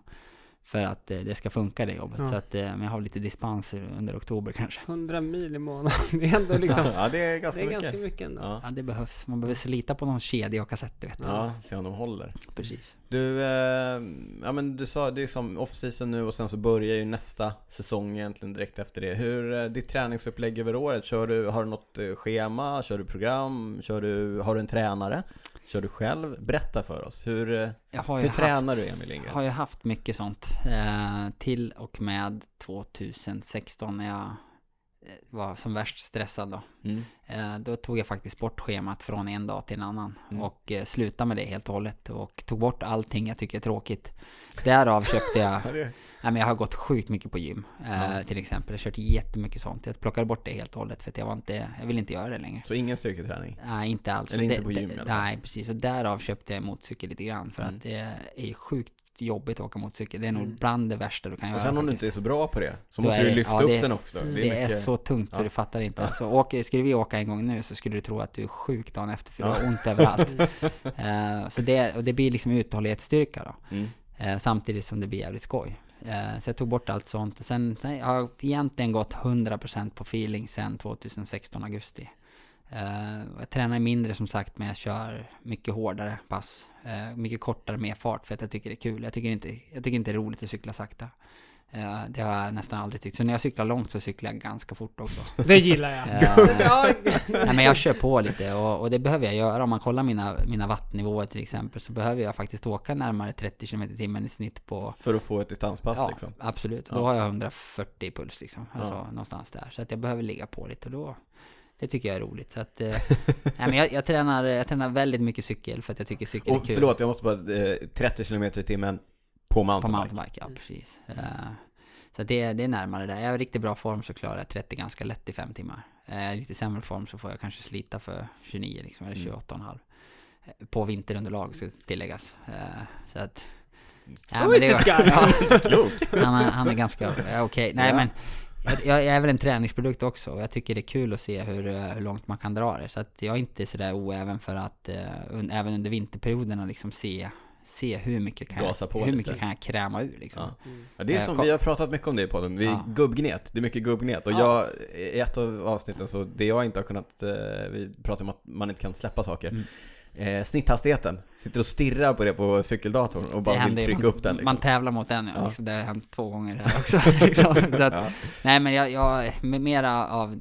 För att eh, det ska funka det jobbet. Ja. Så att, eh, men jag har lite dispenser under oktober kanske. 100 mil i månaden. Det är ändå liksom... Ja, det är det ganska är mycket. ganska mycket ändå. Ja. Ja det behövs. Man behöver slita på någon kedja och kassett du vet. ja, se om de håller. Precis. Du, eh, ja men du sa det är som off-season nu och sen så börjar ju nästa säsong egentligen direkt efter det. Hur, eh, ditt träningsupplägg över året, kör du, har du något eh, schema, kör du program, kör du, har du en tränare? Kör du själv? Berätta för oss, hur, eh, Jag hur haft, tränar du Emil Lindgren? har ju haft mycket sånt. Eh, till och med 2016 när jag eh, var som värst stressad då. Mm. Eh, då tog jag faktiskt bort schemat från en dag till en annan. Mm. Och eh, slutade med det helt och hållet. Och tog bort allting jag tycker är tråkigt. Därav köpte jag Nej men jag har gått sjukt mycket på gym Ja. till exempel. Jag har kört jättemycket sånt. Jag plockade bort det helt och hållet för att jag var inte, jag vill inte göra det längre. Så ingen styrketräning? Nej inte alls. Eller inte på gym fall. Nej precis, och därav köpte jag motorcykel lite grann. För Mm. att det är sjukt jobbigt att åka motorcykel. Det är nog Mm. bland det värsta du kan göra Och sen om du faktiskt. inte är så bra på det, så Då måste är du det- lyfta ja, upp det- den också. Mm. Det mycket- är så tungt så Ja. du fattar inte. Så åker, skulle vi åka en gång nu så skulle du tro att du är sjuk dagen efter för du har ont överallt. Eh, så det, och det blir liksom uthållighetsstyrka då. Mm. Eh, samtidigt som det blir jävligt skoj. Eh, så jag tog bort allt sånt. Sen, sen har jag egentligen gått 100% på feeling sen 2016 augusti. Eh, jag tränar mindre som sagt men jag kör mycket hårdare pass. Eh, mycket kortare med fart för att jag tycker det är kul. Jag tycker inte, jag tycker inte det är roligt att cykla sakta. Eh, det har jag nästan aldrig tyckt. Så när jag cyklar långt så cyklar jag ganska fort också. Det gillar jag. Eh, Ja, Nej men jag kör på lite och, och det behöver jag göra. Om man kollar mina, mina vattennivåer till exempel så behöver jag faktiskt åka närmare 30 km i timmen i snitt på För att få ett distanspass Ja, liksom. absolut. Ja. Då har jag 140 puls liksom. Alltså Ja. någonstans där. Så att jag behöver ligga på lite och då det tycker jag är roligt. Så att, eh, nej, men jag, jag, tränar, jag tränar väldigt mycket cykel för att jag tycker cykel är Och kul. förlåt, jag måste bara, eh, 30 km i timmen på På mountainbike. mountainbike, ja precis. Eh, så att det, det är närmare där. Är jag i riktigt bra form så klarar jag 30 ganska lätt i 5 timmar. Är i lite sämre form så får jag kanske slita för 29 liksom, eller Mm. 28,5. Eh, På vinterunderlag ska tilläggas. Så att... Who is this guy? Ja, han, är, han är ganska ja, okej. Nej Ja. men jag, jag är väl en träningsprodukt också och jag tycker det är kul att se hur, hur långt man kan dra det. Så att jag är inte sådär oäven för att eh, un, även under vinterperioderna liksom se, se hur mycket kan, Gasa på jag, hur lite. mycket kan jag kräma ur liksom. Ja. Ja, det är Eh, som, vi har pratat mycket om det i podden, vi, Ja. gubbgnet, det är mycket gubbgnet och Ja. jag, i ett av avsnitten så, det jag inte har kunnat, eh, vi pratar om att man inte kan släppa saker Mm. eh, Snitthastigheten, sitter och stirrar på det på cykeldatorn och bara vill trycka man, upp den liksom. Man tävlar mot den, ja. Ja. Liksom, det har hänt två gånger här också. liksom. så att, ja. Nej men jag, jag med mera av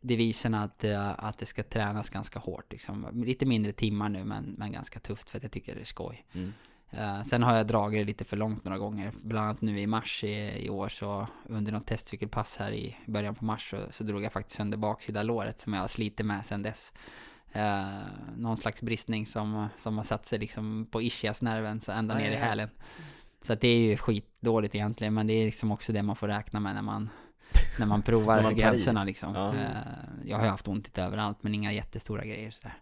devisen att, eh, att det ska tränas ganska hårt liksom. Lite mindre timmar nu men, men ganska tufft för att jag tycker det är skoj. Mm. Eh, sen har jag dragit det lite för långt några gånger. Bland annat nu i mars i, i år så under något testcykelpass här i början på mars så, så drog jag faktiskt sönder baksida låret som jag har slitit med sedan dess. Eh, någon slags bristning som, som har satt sig liksom på ischiasnerven så ända Aj, ner i hälen. Så att det är ju skitdåligt egentligen men det är liksom också det man får räkna med när man när man provar När gränserna liksom. Ja. Eh, jag har ju haft ont lite överallt men inga jättestora grejer sådär.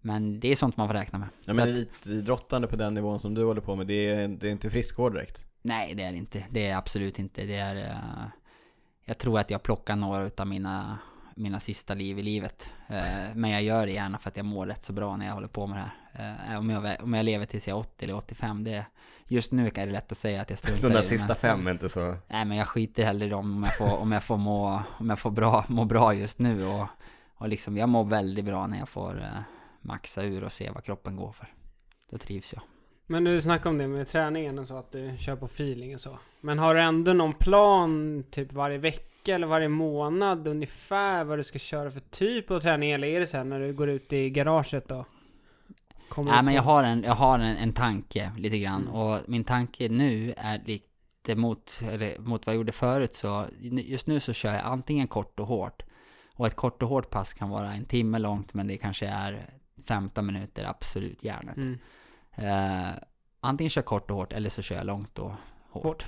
Men det är sånt man får räkna med. Ja, men elitidrottande på den nivån som du håller på med, det är, det är inte friskvård direkt Nej, det är det inte. Det är absolut inte. Det är... eh, jag tror att jag plockar några av mina, mina sista liv i livet. Eh, men jag gör det gärna för att jag mår rätt så bra när jag håller på med det här. Om, jag, om jag lever tills jag är 80 eller 85, det... Just nu är det lätt att säga att jag struntar De där i det, sista men- fem är inte så... Nej, men jag skiter hellre i dem om jag får, om jag får må, om jag får bra, må bra just nu. Och, och liksom, jag mår väldigt bra när jag får eh, maxa ur och se vad kroppen går för. Då trivs jag. Men du snackade om det med träningen och så, att du kör på feeling och så. Men har du ändå någon plan, typ varje vecka eller varje månad ungefär vad du ska köra för typ av träning? Eller är det sen när du går ut i garaget och kommer Nej men jag har en, jag har en, en tanke lite grann Mm. och min tanke nu är lite mot, eller mot vad jag gjorde förut så just nu så kör jag antingen kort och hårt och ett kort och hårt pass kan vara en timme långt men det kanske är 15 minuter absolut järnet. Mm. Eh, antingen kör jag kort och hårt eller så kör jag långt och hårt.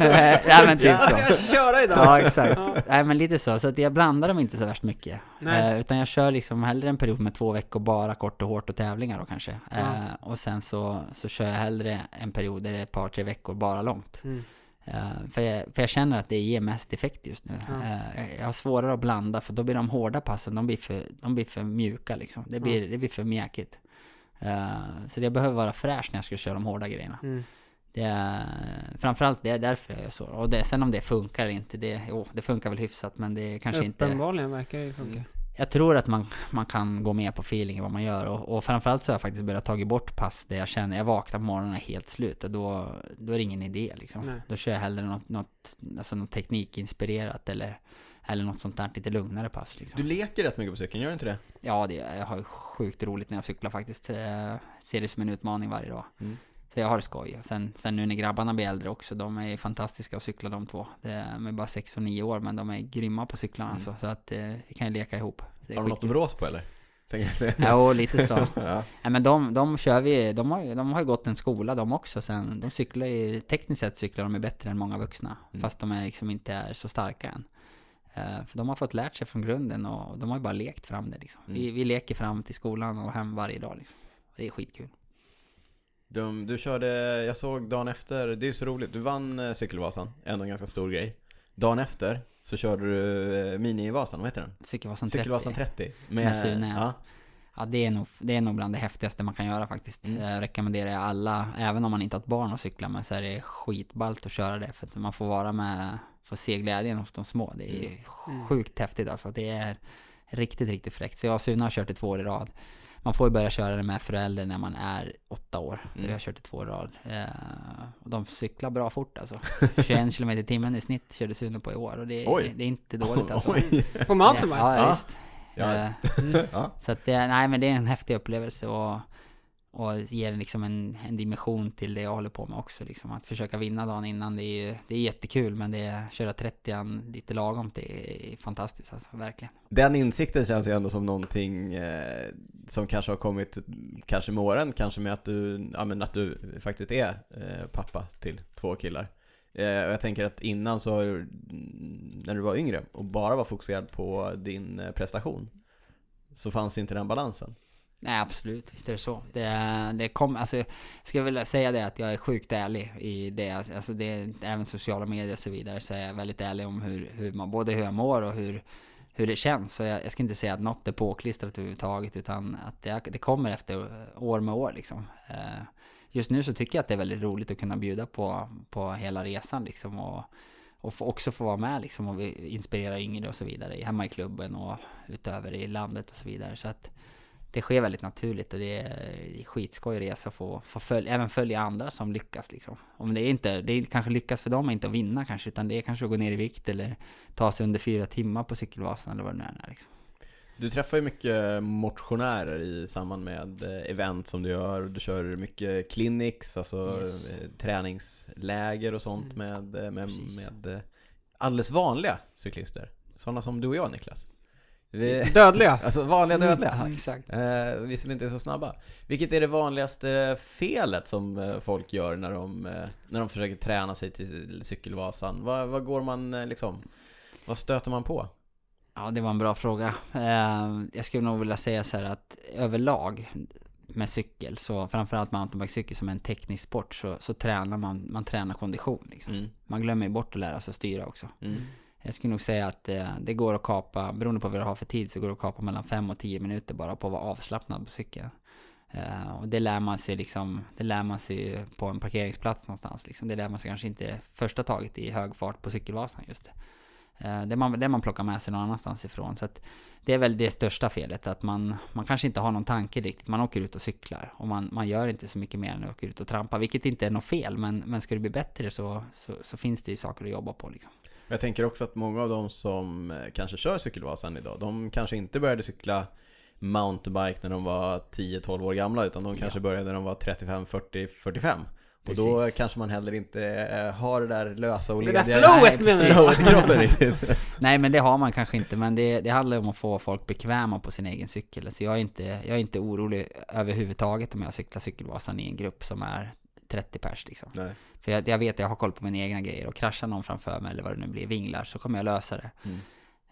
Nej men typ Ja, så. jag ska köra idag! Ja exakt. Ja. Nej men lite så, så att jag blandar dem inte så värst mycket. Nej. Eh, utan jag kör liksom hellre en period med två veckor bara kort och hårt och tävlingar då kanske. Ja. Eh, och sen så, så kör jag hellre en period där det är ett par, tre veckor bara långt. Mm. Eh, för, jag, för jag känner att det ger mest effekt just nu. Ja. Eh, jag har svårare att blanda för då blir de hårda passen, de blir för, de blir för mjuka liksom. Det blir, det blir för mjäkigt. Så jag behöver vara fräsch när jag ska köra de hårda grejerna. Mm. Det är, framförallt det är därför jag gör så. Och det, sen om det funkar eller inte, det, jo, det funkar väl hyfsat men det kanske inte... Uppenbarligen verkar det ju funka. Mm. Jag tror att man, man kan gå med på feeling i vad man gör och, och framförallt så har jag faktiskt börjat ta bort pass där jag känner, jag vaknar på morgonen helt slut och då, då är det ingen idé liksom. Nej. Då kör jag hellre något, något, alltså något teknikinspirerat eller, eller något sånt där lite lugnare pass liksom. Du leker rätt mycket på cykeln, gör du inte det? Ja, det, jag har ju sjukt roligt när jag cyklar faktiskt. Eh, ser det som en utmaning varje dag. Mm. Så jag har det skoj. Sen, sen nu när grabbarna blir äldre också, de är fantastiska att cykla de två. De är bara 6 och 9 år, men de är grymma på cyklarna Mm. alltså, Så att eh, vi kan ju leka ihop. Har du något att brås på eller? Ja, lite så. ja. Nej men de, de kör vi, de har, de har ju gått en skola de också sen. De cyklar ju, tekniskt sett cyklar de är bättre än många vuxna. Mm. Fast de är liksom inte är så starka än. Eh, för de har fått lärt sig från grunden och de har ju bara lekt fram det liksom. Vi, Mm. vi leker fram till skolan och hem varje dag liksom. Det är skitkul. De, du körde, jag såg dagen efter, det är ju så roligt, du vann eh, Cykelvasan, ändå en ganska stor grej. Dagen efter så körde du eh, Mini-Vasan, vad heter den? Cykelvasan 30. Cykelvasan 30. Med Sune, ja. ja. Det är, nog, det är nog bland det häftigaste man kan göra faktiskt. Mm. Jag rekommenderar jag alla, även om man inte har ett barn att cykla med så är det skitballt att köra det. För att man får vara med, få se glädjen hos de små. Det är Mm. sjukt häftigt alltså. Det är riktigt, riktigt fräckt. Så jag och Sune har kört det två år i rad. Man får ju börja köra det med förälder när man är åtta år. Så Mm. jag har kört i två rad. Eh, och de cyklar bra fort alltså. 21 km i timmen i snitt körde Sune på i år och det, Oj. det är inte dåligt alltså. Oj. På mountainbike? Ja, Ja. visst. Ja. Eh, Ja. så att det, nej men det är en häftig upplevelse och, och ger liksom en, en dimension till det jag håller på med också liksom. Att försöka vinna dagen innan, det är ju, det är jättekul men det är, köra 30 lite lagom, det är fantastiskt alltså, verkligen. Den insikten känns ju ändå som någonting eh, som kanske har kommit, kanske med åren, kanske med att du, ja men att du faktiskt är eh, pappa till två killar. Eh, och jag tänker att innan så, när du var yngre och bara var fokuserad på din eh, prestation, så fanns inte den balansen. Nej absolut, visst är det så. Det, det kom, alltså, jag ska väl säga det att jag är sjukt ärlig i det, alltså det, även sociala medier och så vidare, så är jag väldigt ärlig om hur, hur man, både hur jag mår och hur, hur det känns. Så jag, jag ska inte säga att något är påklistrat överhuvudtaget, utan att det, det kommer efter år med år liksom. Eh, just nu så tycker jag att det är väldigt roligt att kunna bjuda på, på hela resan liksom och, och också få vara med liksom och inspirera yngre och så vidare, hemma i klubben och utöver i landet och så vidare. Så att det sker väldigt naturligt och det är skitskoj resa att få, få följ, även följa andra som lyckas liksom. Om det är inte, det är kanske lyckas för dem inte att vinna kanske, utan det är kanske att gå ner i vikt eller ta sig under fyra timmar på cykelvasan eller vad det nu är liksom. Du träffar ju mycket motionärer i samband med eh, event som du gör. Du kör mycket clinics, alltså Yes. eh, träningsläger och sånt med, eh, med, Precis. med alldeles vanliga cyklister. Sådana som du och jag Niklas. Vi, Dödliga? alltså vanliga dödliga. Ja, exakt. Eh, vi som inte är så snabba. Vilket är det vanligaste felet som eh, folk gör när de, eh, när de försöker träna sig till cykelvasan? Vad, vad går man eh, liksom, vad stöter man på? Ja, det var en bra fråga. Eh, jag skulle nog vilja säga så här att överlag med cykel, så framförallt mountainbikecykel som är en teknisk sport, så, så tränar man, man tränar kondition liksom. Mm. Man glömmer bort att lära sig att styra också. Mm. Jag skulle nog säga att eh, det går att kapa, beroende på vad du har för tid, så går det att kapa mellan 5 och 10 minuter bara på att vara avslappnad på cykeln. Eh, och det lär man sig liksom, det lär man sig på en parkeringsplats någonstans liksom. Det lär man sig kanske inte första taget i hög fart på cykelvasan just det. Det, man, det man plockar med sig någon annanstans ifrån. Så att det är väl det största felet, att man, man kanske inte har någon tanke riktigt. Man åker ut och cyklar och man, man gör inte så mycket mer än att åka ut och trampa, vilket inte är något fel, men, men ska det bli bättre så, så, så finns det ju saker att jobba på liksom. Jag tänker också att många av de som eh, kanske kör cykelvasan idag, de kanske inte började cykla mountainbike när de var 10-12 år gamla, utan de kanske Ja. började när de var 35, 40, 45. Och då Precis. kanske man heller inte eh, har det där lösa och Det lediga där flowet Nej, menar kroppen riktigt. Nej men det har man kanske inte, men det, det handlar om att få folk bekväma på sin egen cykel. Så jag är inte, jag är inte orolig överhuvudtaget om jag cyklar cykelvasan i en grupp som är 30 pers liksom. Nej. För jag, jag vet att jag har koll på mina egna grejer och kraschar någon framför mig eller vad det nu blir, vinglar, så kommer jag lösa det. Mm.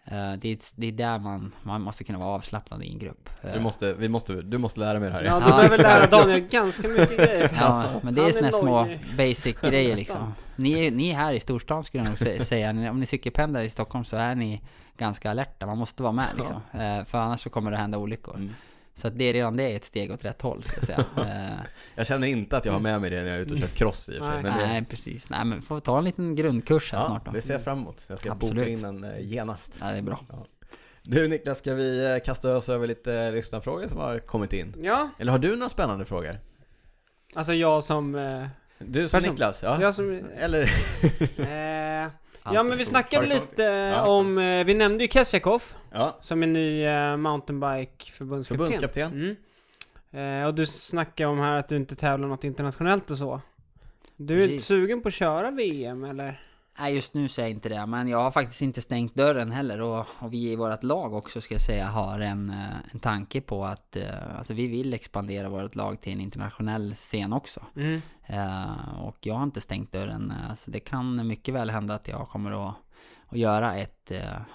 Eh, det, är, det är där man, man måste kunna vara avslappnad i en grupp. Eh, Du måste, vi måste, du måste lära mig det här. Ja, du Ja, behöver lära. Daniel ganska mycket grejer. Ja, men det är såna små basic grejer liksom. Ni, är- ni är här i storstan skulle jag nog sä- säga. Om ni cykelpendlar i Stockholm så är ni ganska alerta. Man måste vara med liksom. Eh, För annars så kommer det hända olyckor. Mm. Så att det är redan det är ett steg åt rätt håll, ska jag säga. Eh, Jag känner inte att jag har med mig det när jag är ute och kör cross i och för sig. Det, Nej, precis. Nej, men får ta en liten grundkurs här ja, snart då. det ser jag fram emot. Jag ska Absolut. boka in en eh, genast. Ja, det är bra. Du Niklas, ska vi eh, kasta oss över lite lyssnarfrågor som har kommit in? Ja, Eller har du några spännande frågor? alltså jag som... Eh, Du som Person. Niklas, ja. jag som Eller? eh, ja men vi snackade lite Ja. om, eh, vi nämnde ju Kesjakov Ja, som är ny eh, mountainbike-förbundskapten. förbundskapten. Mm. Eh, och du snackade om här att du inte tävlar något internationellt och så. Du är Precis. inte sugen på att köra VM eller? Nej, just nu så är jag inte det. Men jag har faktiskt inte stängt dörren heller. Och, och vi i vårt lag också, ska jag säga, har en, eh, en tanke på att eh, alltså vi vill expandera vårt lag till en internationell scen också. Mm. Eh, och jag har inte stängt dörren. Så det kan mycket väl hända att jag kommer att, att göra ett,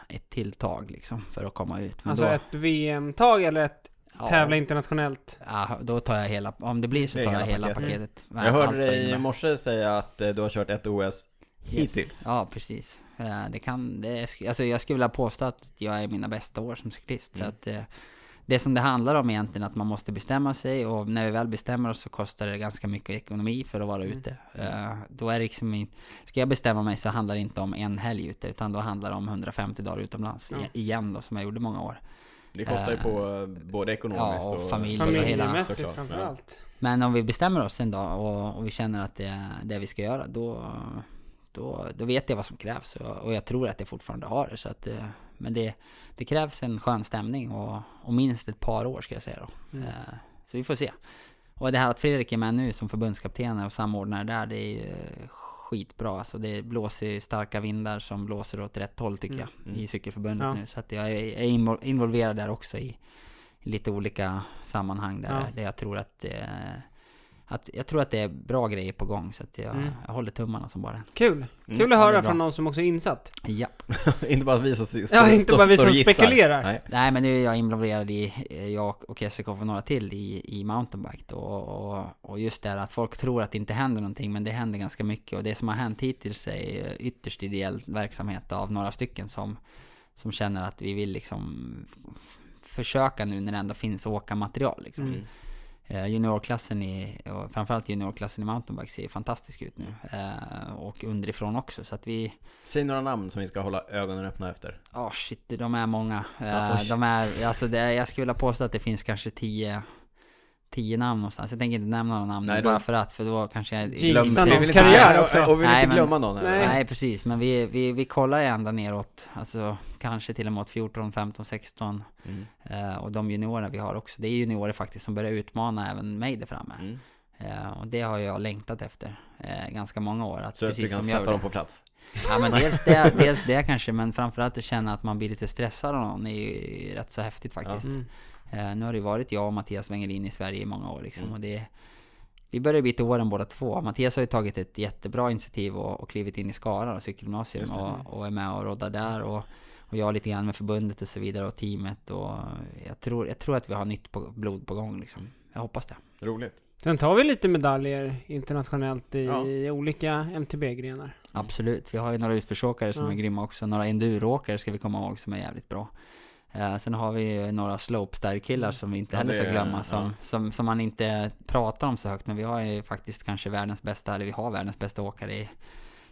ett tilltag liksom för att komma ut. Men Alltså då, ett VM-tag eller ett ja, tävla internationellt? Ja, då tar jag hela, om det blir så tar jag hela paketet. paketet. Jag hörde dig i morse säga att du har kört ett OS hittills. Ja, precis. Eh, Det kan, det, alltså jag skulle vilja påstå att jag är mina bästa år som cyklist. Mm. Så att eh, det som det handlar om egentligen är att man måste bestämma sig och när vi väl bestämmer oss så kostar det ganska mycket ekonomi för att vara Mm. ute. Eh, Då är det liksom, ska jag bestämma mig så handlar det inte om en helg ute utan då handlar det om 150 dagar utomlands Ja. i- igen då som jag gjorde många år. Det kostar ju på både ekonomiskt Ja, och och familj och hela- framförallt. Men om vi bestämmer oss en dag och, och vi känner att det är det vi ska göra, då, då, då vet jag vad som krävs. Och, och jag tror att jag fortfarande har det. Så att, eh, men det, det krävs en skön stämning och, och minst ett par år ska jag säga då. Mm. Eh, Så vi får se. Och det här att Fredrik är med nu som förbundskapten och samordnare där, det är ju eh, skitbra. Alltså det blåser starka vindar som blåser åt rätt håll tycker Mm. jag i cykelförbundet Ja. nu. Så att jag är är invol- involverad där också i lite olika sammanhang där, Ja. där jag tror att det att jag tror att det är bra grejer på gång så att jag, Mm. jag håller tummarna som bara Kul! Mm. Kul att Ja, det höra bra. från någon som också är insatt. Ja. inte bara vi som står, Ja, inte bara vi som spekulerar. Nej. Nej men nu är jag involverad i, eh, jag och Kessikov och några till i, i mountainbike då, och, och, och just det här att folk tror att det inte händer någonting men det händer ganska mycket och det som har hänt hittills är ytterst ideell verksamhet av några stycken som, som känner att vi vill liksom försöka nu när det ändå finns åka-material liksom. Mm. Eh, Juniorklassen i, och framförallt juniorklassen i mountainbike ser fantastisk ut nu. Eh, och underifrån också så att vi, Säg några namn som vi ska hålla ögonen öppna efter. Ja, shit, de är många. Eh, de är, alltså det, jag skulle vilja påstå att det finns kanske tio, tio namn någonstans. Jag tänker inte nämna några namn Nej, bara för att, för då kanske jag... Jinxa någons karriär också. Och, och vi vill Nej, inte men- glömma någon heller. Nej. Nej, precis. Men vi, vi, vi kollar ju ända neråt. Alltså kanske till och med åt 14, 15, 16. Mm. Eh, och de juniorer vi har också. Det är juniorer faktiskt som börjar utmana även mig där framme. Mm. Eh, och det har jag längtat efter eh, ganska många år. Att Så att du kan som jag sätta dem på plats. Ja men dels det, dels det kanske, men framförallt att känna att man blir lite stressad av någon är ju rätt så häftigt faktiskt. Mm. Eh, nu har det varit jag och Mattias Wengelin i Sverige i många år liksom, Mm. och det vi börjar bli till åren båda två. Mattias har ju tagit ett jättebra initiativ och, och klivit in i Skara och cykelgymnasium och, och är med och roddar där och, och jag lite grann med förbundet och så vidare och teamet och jag tror, jag tror att vi har nytt på, blod på gång liksom. Jag hoppas det. Roligt. Sen tar vi lite medaljer internationellt i Ja. olika MTB-grenar. Absolut. Vi har ju några utförsåkare som Ja. är grymma också. Några enduroåkare ska vi komma ihåg som är jävligt bra. Eh, sen har vi ju några slopestyle-killar som vi inte heller ska glömma. Som, ja. som, som man inte pratar om så högt. Men vi har ju faktiskt kanske världens bästa, eller vi har världens bästa åkare i,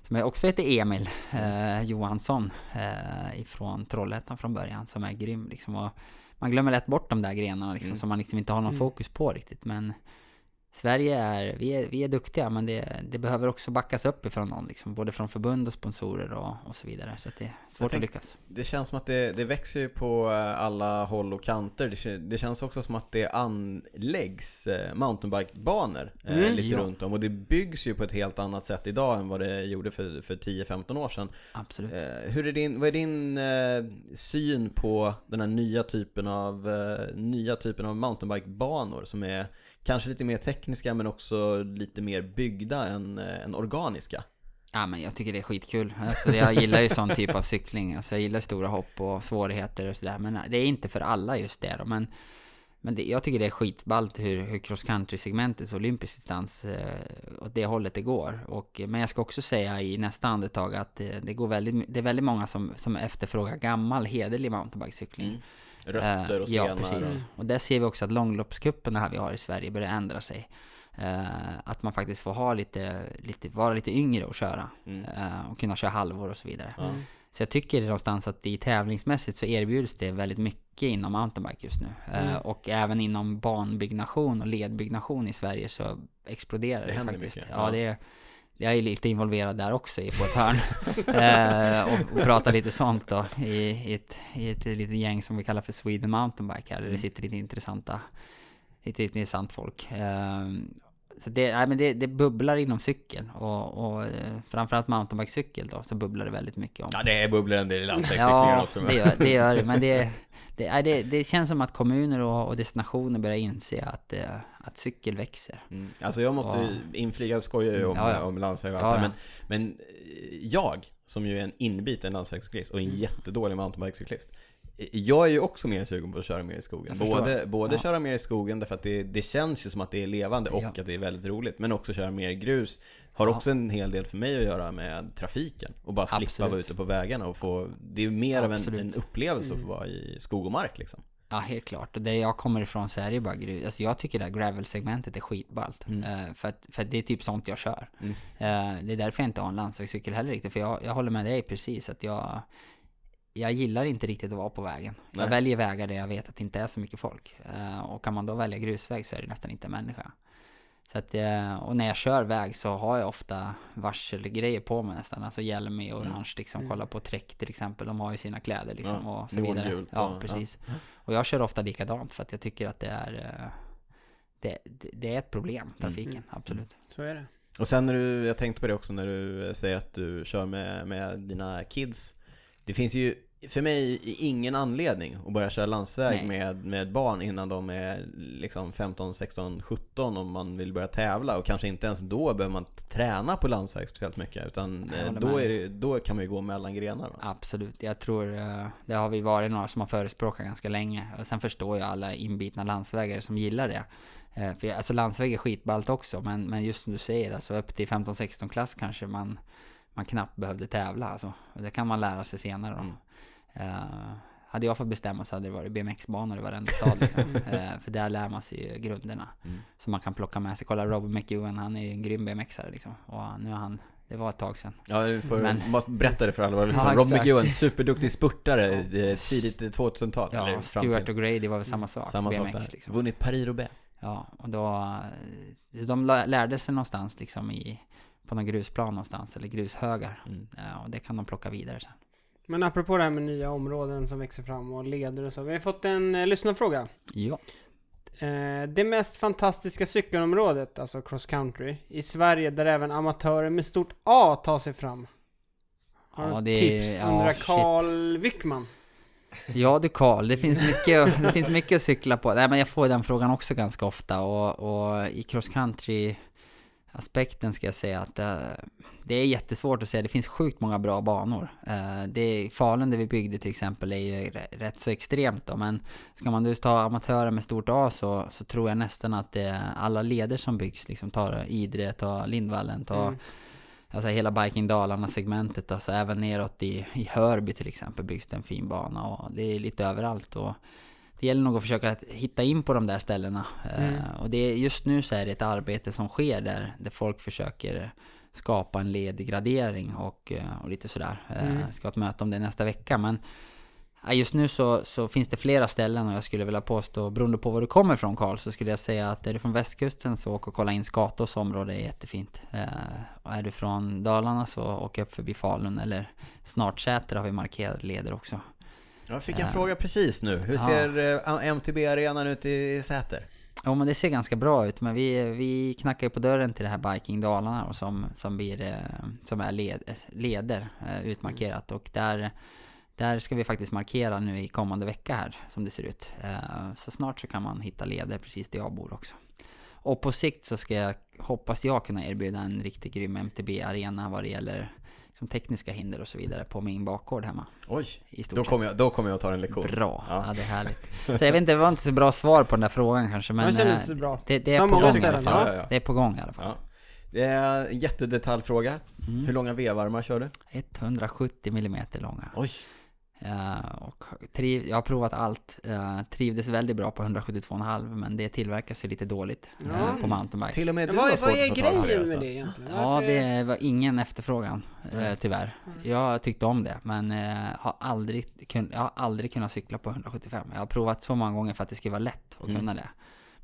som också heter Emil eh, Johansson eh, ifrån Trollhättan från början. Som är grym liksom. Och man glömmer lätt bort de där grenarna liksom, Mm. som man liksom inte har någon Mm. fokus på riktigt. Men Sverige är, vi är, vi är duktiga men det, det behöver också backas upp ifrån någon liksom, både från förbund och sponsorer och, och så vidare. Så det är svårt tänk- att lyckas. Det känns som att det, det växer ju på eh, alla håll och kanter. Det, det känns också som att det anläggs eh, mountainbikebanor eh, Mm. lite Ja. runt om. Och det byggs ju på ett helt annat sätt idag än vad det gjorde för, för 10-15 år sedan. Absolut. Eh, hur är din, vad är din eh, syn på den här nya typen av, eh, nya typen av mountainbikebanor som är kanske lite mer tekniska men också lite mer byggda än, eh, än organiska? Ja men jag tycker det är skitkul. Alltså, jag gillar ju sån typ av cykling. Alltså, jag gillar stora hopp och svårigheter och sådär. Men det är inte för alla just det då. Men, men det, jag tycker det är skitballt hur, hur cross country-segmentets olympisk distans eh, åt det hållet det går. Och, men jag ska också säga i nästa andetag att det, det, går väldigt, det är väldigt många som, som efterfrågar gammal hederlig mountainbikecykling. Mm. Rötter och Eh, stenar. Ja, precis. och- där ser vi också att långloppscupen här vi har i Sverige börjar ändra sig. Eh, att man faktiskt får ha lite, lite, vara lite yngre och köra. Mm. Eh, och kunna köra halvor och så vidare. Ja. Så jag tycker någonstans att i tävlingsmässigt så erbjuds det väldigt mycket inom mountainbike just nu. Mm. och även inom banbyggnation och ledbyggnation i Sverige så exploderar Det det, faktiskt. mycket, Ja, ja. det jag är lite involverad där också i- på ett hörn. eh, och, och pratar lite sånt då i, i, ett, i ett litet gäng som vi kallar för Sweden Mountainbike här. Där det Mm. sitter lite intressanta, lite intressant folk. Eh, så det, nej, men det, det bubblar inom cykeln och, och eh, framförallt mountainbikecykel då så bubblar det väldigt mycket om. Ja, det är bubblor en del i landsvägscyklingen Ja, också. det gör det. Gör det men det, det, nej, det, det känns som att kommuner och, och destinationer börjar inse att, eh, att cykel växer. Mm. Alltså jag måste ju inflika, jag skojar ju om, Ja, ja. om landsväg och Ja, allt ja. men, men eh, jag, som ju är en inbiten landsvägscyklist och en Mm. jättedålig mountainbikecyklist jag är ju också mer sugen på att köra mer i skogen. Både, både Ja. köra mer i skogen därför att det, det känns ju som att det är levande och Ja. att det är väldigt roligt. Men också köra mer grus. Har Ja. också en hel del för mig att göra med trafiken. Och bara slippa Absolut. vara ute på vägarna och få... Det är mer av en, Absolut. en upplevelse att få Mm. vara i skog och mark liksom. Ja, helt klart. Och där jag kommer ifrån så är det ju bara grus. Alltså jag tycker det här gravel-segmentet är skitballt. Mm. Eh, för, att, för att det är typ sånt jag kör. Mm. Eh, det är därför jag inte har en landsvägscykel heller riktigt. För jag, jag håller med dig precis att jag... jag gillar inte riktigt att vara på vägen. Jag Nej. väljer vägar där jag vet att det inte är så mycket folk. Eh, och kan man då välja grusväg så är det nästan inte en människa. Så att, eh, och när jag kör väg så har jag ofta varselgrejer på mig nästan. Alltså hjälm i orange liksom. Mm. Kolla på Trek till exempel. De har ju sina kläder liksom Ja, och så vidare. Ja, och- precis. Och jag kör ofta likadant för att jag tycker att det är eh, det, det, det är ett problem, trafiken, Mm. absolut. Så är det. Och sen när du, jag tänkte på det också när du säger att du kör med, med dina kids. Det finns ju för mig ingen anledning att börja köra landsväg Nej. med, med barn innan de är liksom 15, 16, 17 om man vill börja tävla. Och kanske inte ens då behöver man träna på landsväg speciellt mycket. Utan eh, då, det, då kan man ju gå mellan grenar. Va? Absolut, jag tror eh, det har vi varit några som har förespråkat ganska länge. Sen förstår jag alla inbitna landsvägare som gillar det. Eh, För alltså landsväg är skitballt också, men, men just som du säger, alltså upp till 15-16 klass kanske man, man knappt behövde tävla. Alltså. Det kan man lära sig senare då. Mm. Eh, hade jag fått bestämma så hade det varit BMX-banor i varenda stad liksom. Eh, För där lär man sig ju grunderna. Mm. Som man kan plocka med sig. Kolla Robert McEwen, han är ju en grym BMXare liksom. Och nu är han, det var ett tag sedan. Ja, får Men- berätta det för alla våra Ja, lyssnare. Rob exakt. McEwen, superduktig spurtare, eh, tidigt 2000-tal. Ja, Stuart och Grady var väl samma sak. Samma sak BMX där. liksom. Vunnit Paris-Roubaix. Ja, och då... De lä- lärde sig någonstans liksom i... På någon grusplan någonstans, eller grushögar. Mm. Ja, och det kan de plocka vidare sen. Men apropå det här med nya områden som växer fram och leder och så. Vi har fått en eh, lyssnarfråga. Ja. Eh, det mest fantastiska cykelområdet, alltså cross country, i Sverige där även amatörer med stort A tar sig fram. Har Ja, det- tips? ja, Undrar. Karl Wickman. Ja du Karl, det finns mycket, det finns mycket att cykla på. Nej men jag får den frågan också ganska ofta och, och i cross country aspekten ska jag säga att eh, det är jättesvårt att säga. Det finns sjukt många bra banor. Eh, det, Falun där vi byggde till exempel är ju rätt så extremt då, men ska man just ta amatörer med stort A så, så tror jag nästan att det är alla leder som byggs, liksom tar Idre, tar Lindvallen, tar Mm. Alltså hela Biking Dalarna-segmentet, alltså även neråt i, i Hörby till exempel byggs det en fin bana och det är lite överallt och det gäller nog att försöka hitta in på de där ställena. Mm. Eh, och det är, just nu så är det ett arbete som sker där, där folk försöker skapa en ledgradering och, eh, och lite sådär. Eh, Mm. Ska ha ett möte om det nästa vecka men just nu så, så finns det flera ställen och jag skulle vilja påstå, beroende på var du kommer ifrån Karl, så skulle jag säga att är du från västkusten så åk och kolla in Skatos område är jättefint. Och är du från Dalarna så åk upp förbi Falun eller Snartsäter har vi markerade leder också. Jag fick en Ja. fråga precis nu. Hur Ja. ser eh, MTB-arenan ut i Säter? Ja men det ser ganska bra ut, men vi, vi knackar ju på dörren till det här Biking Dalarna och som, som, blir, eh, som är led, leder eh, utmarkerat och där, där ska vi faktiskt markera nu i kommande vecka här som det ser ut. Eh, Så snart så kan man hitta leder precis där jag bor också. Och på sikt så ska jag, hoppas jag kunna erbjuda en riktigt grym MTB-arena vad det gäller som tekniska hinder och så vidare på min bakgård hemma. Oj, I stort då kommer jag, då kommer jag ta en lektion. Bra, Ja. ja. det är härligt. Så jag vet inte, det var inte så bra svar på den där frågan kanske men Men det kändes eh, bra. det, det är Som på många gång i alla ställen, fall. ja, ja, ja. Det är på gång i alla fall. Ja. Det är en jättedetaljfråga. Mm. Hur långa vevarmar kör du? 170 mm långa. Oj. Eh, och triv, jag har provat allt. Uh, trivdes väldigt bra på 172,5 men det tillverkas ju lite dåligt eh, Ja. på mountainbike. Till och med du har vad, svårt vad är att få tag på grejen alltså. med det egentligen? Ja, det var ingen efterfrågan eh, tyvärr. Jag tyckte om det men eh, har aldrig, kun, jag har aldrig kunnat cykla på 175. Jag har provat så många gånger för att det skulle vara lätt att Mm. kunna det.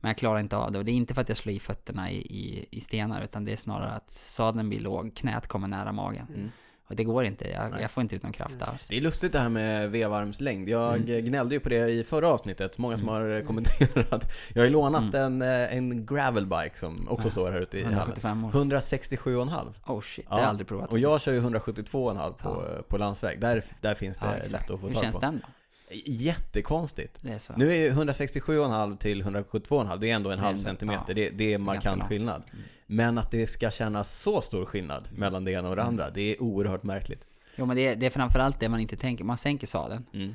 Men jag klarar inte av det och det är inte för att jag slår i fötterna i, i, i stenar utan det är snarare att sadeln blir låg, knät kommer nära magen. Mm. Och det går inte, jag, jag får inte ut någon kraft alls. Det är lustigt det här med vevarmslängd. Jag Mm. gnällde ju på det i förra avsnittet. Många som Mm. har eh, kommenterat. Jag har ju lånat Mm. en, eh, en gravelbike som också Ja. står här ute i hallen. 175 år. 167,5. Oh shit, Ja, det har jag aldrig provat. Och jag kör ju 172,5 på, Ja. på landsväg. Där, där finns det ja, lätt att få Hur tag känns på. den då? Jättekonstigt. Är. Nu är ju 167,5 till 172,5 det är ändå en halv centimeter. ja. Det, det är markant skillnad. Mm. Men att det ska kännas så stor skillnad mellan det ena och det Mm. andra, det är oerhört märkligt. Jo men det, är- det är framförallt det man inte tänker. Man sänker sadeln. Mm.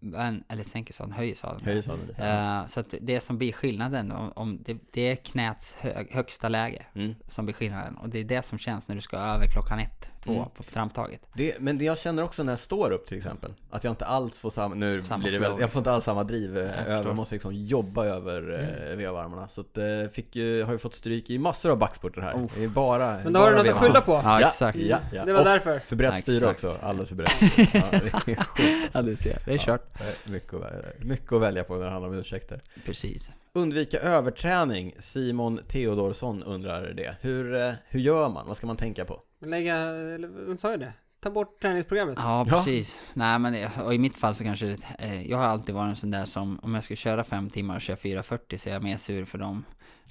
Men, eller sänker sadeln, höjer sadeln. Höjer sadeln lite. Eh, så att det som blir skillnaden, om, om det, det är knäts hö, högsta läge Mm. som blir skillnaden. Och det är det som känns när du ska över klockan ett, på, Mm. på tramptaget. Det, men det jag känner också när jag står upp till exempel, att jag inte alls får samma, nu Samma blir det väl, jag får inte alls samma driv eh, Jag över, förstår. jag måste liksom jobba över Mm. eh, vevarmarna. Så att, eh, fick har ju fått stryk i massor av backspurter här. Det är bara Men då har du bara något att skylla på. Ja, exakt. Ja, ja. Det var Och därför. för brett Ja, styre också, alldeles för brett. Ja, det är sjukt. Ja, du ser. Det är kört. Är Mycket att, välja- mycket att välja på när det handlar om ursäkter. Precis. Undvika överträning, Simon Theodorsson undrar det. Hur, hur gör man? Vad ska man tänka på? Lägga, eller vem sa ju det? Ta bort träningsprogrammet. Ja, Ja. precis. Nej, men det- och i mitt fall så kanske det, eh, jag har alltid varit en sån där som, om jag ska köra fem timmar och köra 4.40 så är jag mer sur för de,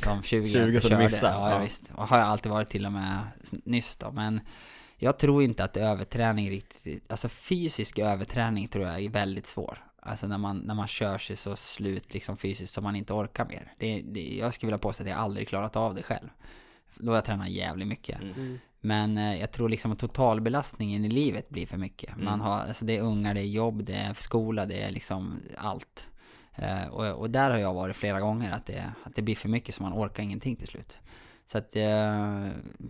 de 20, 20 jag inte som körde. missar. Ja, Ja. ja, visst. Och har jag alltid varit till och med nyss då. Men jag tror inte att överträning riktigt, alltså fysisk överträning tror jag är väldigt svår. Alltså när man, när man kör sig så slut liksom fysiskt så man inte orkar mer. Det, det, jag skulle vilja påstå att jag aldrig klarat av det själv. Då har jag tränat jävligt mycket. Mm. Men eh, jag tror liksom att totalbelastningen i livet blir för mycket. Mm. Man har, alltså det är ungar, det är jobb, det är skola, det är liksom allt. Eh, och, och där har jag varit flera gånger, att det, att det blir för mycket så man orkar ingenting till slut. Så att eh,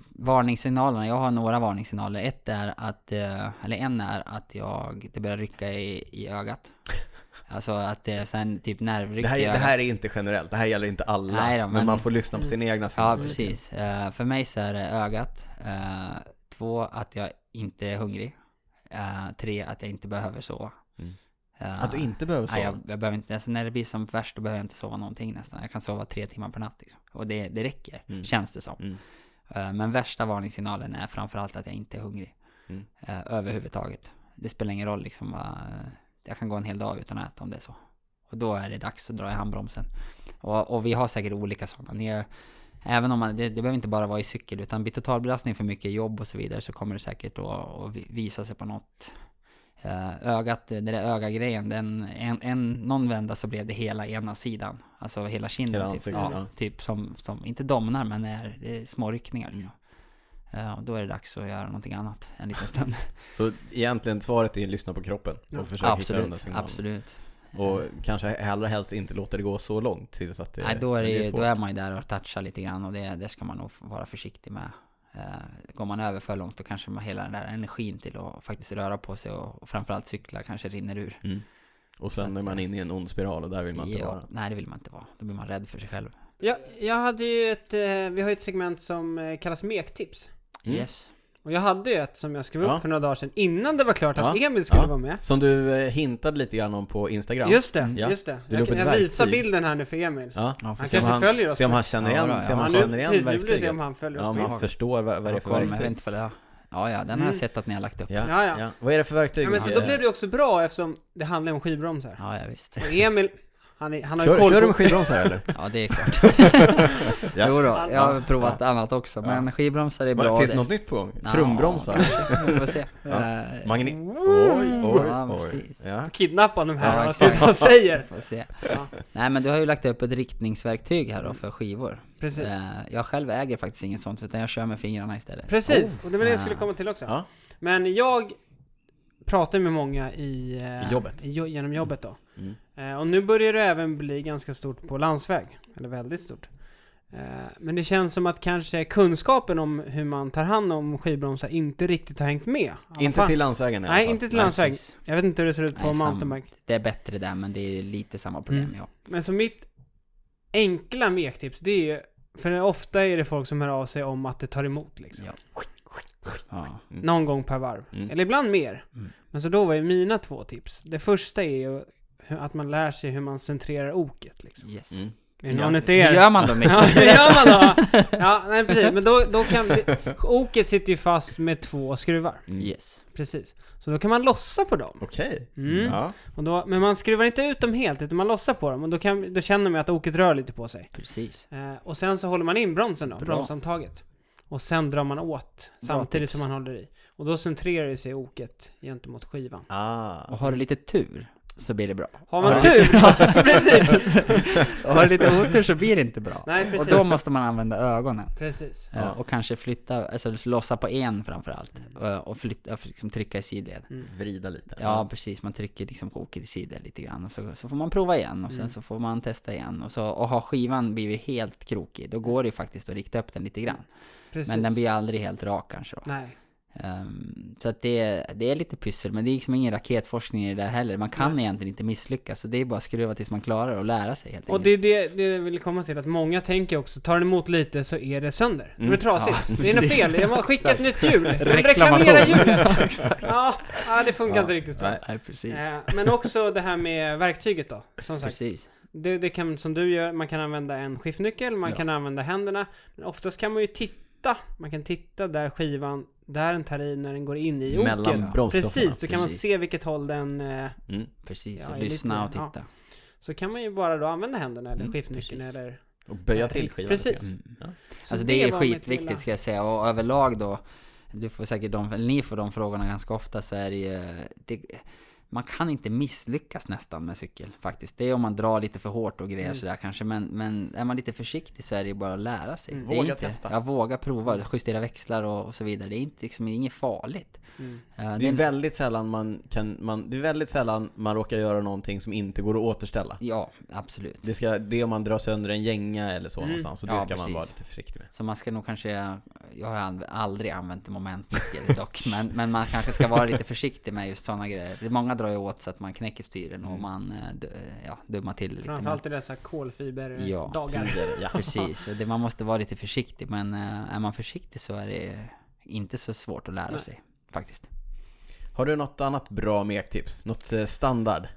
varningssignalerna, jag har några varningssignaler. Ett är att, eh, eller en är att jag, det börjar rycka i, i ögat. Alltså att det sen typ nervryck Det här, det här är inte generellt, det här gäller inte alla. Nej då, men, men- man får lyssna på sina egna Ja, signaler. precis. Eh, för mig så är det ögat. Eh, två, att jag inte är hungrig. Eh, tre, att jag inte behöver sova. Mm. Att du inte behöver sova? Nej, jag, jag behöver inte, alltså när det blir som värst då behöver jag inte sova någonting nästan. Jag kan sova tre timmar per natt liksom. Och det, det räcker, Mm. känns det som. Mm. Men värsta varningssignalen är framförallt att jag inte är hungrig. Mm. Överhuvudtaget. Det spelar ingen roll liksom. vad- jag kan gå en hel dag utan att äta om det är så. Och då är det dags att dra i handbromsen. Och, och vi har säkert olika sådana. Ni är, även om man, det, det behöver inte bara vara i cykel, utan blir totalbelastning för mycket jobb och så vidare så kommer det säkert att, att vi- visa sig på något. Eh, ögat, det där ögagrejen, den, en, en, någon vända så blev det hela ena sidan. Alltså hela kinden Hela typ. ansiktet, Ja, ja. typ som, som, inte domnar men är, är små ryckningar liksom. Mm. Eh, då är det dags att göra någonting annat en liten stund. Så egentligen svaret är att lyssna på kroppen och Ja. försöka hitta den där absolut, signalen. absolut. Och kanske allra helst inte låta det gå så långt tills att det, Nej, då är, det, ju- svårt. då är man ju där och touchar lite grann och det, det ska man nog vara försiktig med. Eh, går man över för långt då kanske man hela den där energin till att faktiskt röra på sig och, och framförallt cykla kanske rinner ur. Mm. Och Så sen att, är man eh, inne i en ond spiral och där vill man inte Ja, vara. nej, det vill man inte vara. Då blir man rädd för sig själv. Jag, jag hade ju ett, vi har ju ett segment som kallas mektips. Mm. Yes. Och jag hade ju ett som jag skrev upp Ja. för några dagar sedan innan det var klart att Ja. Emil skulle Ja. vara med. Som du eh, hintade lite grann om på Instagram. Just det, Ja. just det. Du Jag, ett jag visar bilden här nu för Emil. Ja. Ja, Han kanske om han, följer oss se om han känner Ja, igen, då, se om ja. han känner igen precis, nu se verktyget. om han följer Ja, oss om med. han förstår vad, vad det är för verktyg. det är. Ja, ja, den har Mm. jag sett att ni har lagt upp. Ja, Ja, ja. ja. Vad är det för verktyg? Ja, men så då blev det också bra eftersom det handlar om skivbromsar. Ja, ja visst. Och Emil, han, är, han har Kör, koll kör du med skivbromsar eller? Ja, det är klart. Ja. Jo då, jag har provat annat också, men Ja. skivbromsar är bra. Finns det. något nytt på gång? Ja, Trumbromsar? Vi får se. Ja. Eh, Magni... Oj, oj, Ja, oj. precis. Ja. Kidnappa de här Ja, vad de säger. Får se. Ja, Nej men du har ju lagt upp ett riktningsverktyg här då för skivor. precis. Eh, Jag själv äger faktiskt inget sånt utan jag kör med fingrarna istället. Precis, och det var det jag skulle Ah. komma till också. Ja. Men jag pratar med många i... eh, I jobbet. i genom jobbet då. Mm. Eh, och nu börjar det även bli ganska stort på landsväg. Eller väldigt stort. Eh, men det känns som att kanske kunskapen om hur man tar hand om skivbromsar inte riktigt har hängt med. Inte till landsvägen i alla Nej, fall. inte till landsväg. precis. Jag vet inte hur det ser ut på Nej, sam- mountainbike. Det är bättre där men det är lite samma problem Mm. ja. Men så mitt enkla mektips, det är ju... För ofta är det folk som hör av sig om att det tar emot liksom. Ja. Ja. Mm. Någon gång per varv. Mm. Eller ibland mer. Mm. Men så då var ju mina två tips. Det första är ju att man lär sig hur man centrerar oket liksom. Yes. Mm. Är det Ja. någon Hur er? gör man då Micke? Ja, hur gör man då? Ja, nej precis. Men då, då kan vi, Oket sitter ju fast med två skruvar. Mm. Yes. Precis. Så då kan man lossa på dem. Okej. Mm. Ja. Och då, men man skruvar inte ut dem helt, utan man lossar på dem. Och då, kan, då känner man att oket rör lite på sig. Precis. Eh, och sen så håller man in bromsen då, Bra. bromshandtaget. Och sen drar man åt, samtidigt som man håller i. Och då centrerar det sig oket gentemot skivan. Ah. Och har du lite tur så blir det bra. Har man Ja. tur, precis! Och har du lite otur så blir det inte bra. Nej, Och precis. då måste man använda ögonen. Precis. Eh, Ja. Och kanske flytta, alltså lossa på en framförallt. Eh, Och flytta, liksom trycka i sidled. Mm. Vrida lite. Ja, precis. Man trycker liksom koket i sidled lite grann. Och så, så får man prova igen och sen Mm. så får man testa igen. Och, så, och har skivan blivit helt krokig, då går det ju faktiskt att rikta upp den lite grann. Precis. Men den blir aldrig helt rak kanske då. Nej. Ehm, så att det, det är lite pyssel, men det är liksom ingen raketforskning i det där heller. Man kan Nej. egentligen inte misslyckas, så det är bara att skruva tills man klarar det och lära sig helt Och enkelt. det är det, det jag vill komma till, att många tänker också, tar den emot lite så är det sönder. Det Mm. blir trasigt. Ja, det är något fel, jag måste skicka ett nytt hjul. Reklamera hjulet! ja, ja, det funkar Ja, inte riktigt så. nej. Nej, precis. Eh, Men också det här med verktyget då, som sagt. Precis. Det, det kan, som du gör, man kan använda en skiftnyckel, man Ja. kan använda händerna. Men oftast kan man ju titta, man kan titta där skivan, där den tar i när den går in i Mellan oken. bromsstoffarna. Precis, då kan man se vilket håll den... eh, Mm. Precis, Ja, det är lyssna lite- och titta. Så kan man ju bara då använda händerna eller Mm, skiftnyckeln eller... Och böja till skivan. Precis. Mm. Ja. Så Alltså det är mitt lilla- skitviktigt ska jag säga och överlag då Du får säkert de, eller ni får de frågorna ganska ofta så är det ju det, Man kan inte misslyckas nästan med cykel faktiskt Det är om man drar lite för hårt och grejer Mm. sådär kanske men, men är man lite försiktig så är det ju bara att lära sig Mm. det är Våga inte, testa. Ja, våga prova, justera växlar och, och så vidare Det är inte, liksom, inget farligt Mm. Eh, Det är väldigt sällan man kan, man, det är väldigt sällan man råkar göra någonting som inte går att återställa. Ja, absolut Det, ska, det är om man drar sönder en gänga eller så Mm. någonstans, och det Ja, ska man precis. vara lite försiktig med. Så man ska nog kanske, jag har aldrig använt en momentnyckel dock, men, men man kanske ska vara lite försiktig med just sådana grejer. Många drar ju åt så att man knäcker styren och Mm. man eh, d- ja, dummar till det lite. Framförallt i dessa kolfiberdagar. Ja, ja. Precis, det, man måste vara lite försiktig, men eh, är man försiktig så är det inte så svårt att lära Nej. sig faktiskt. Har du något annat bra mektips? Något eh, standard?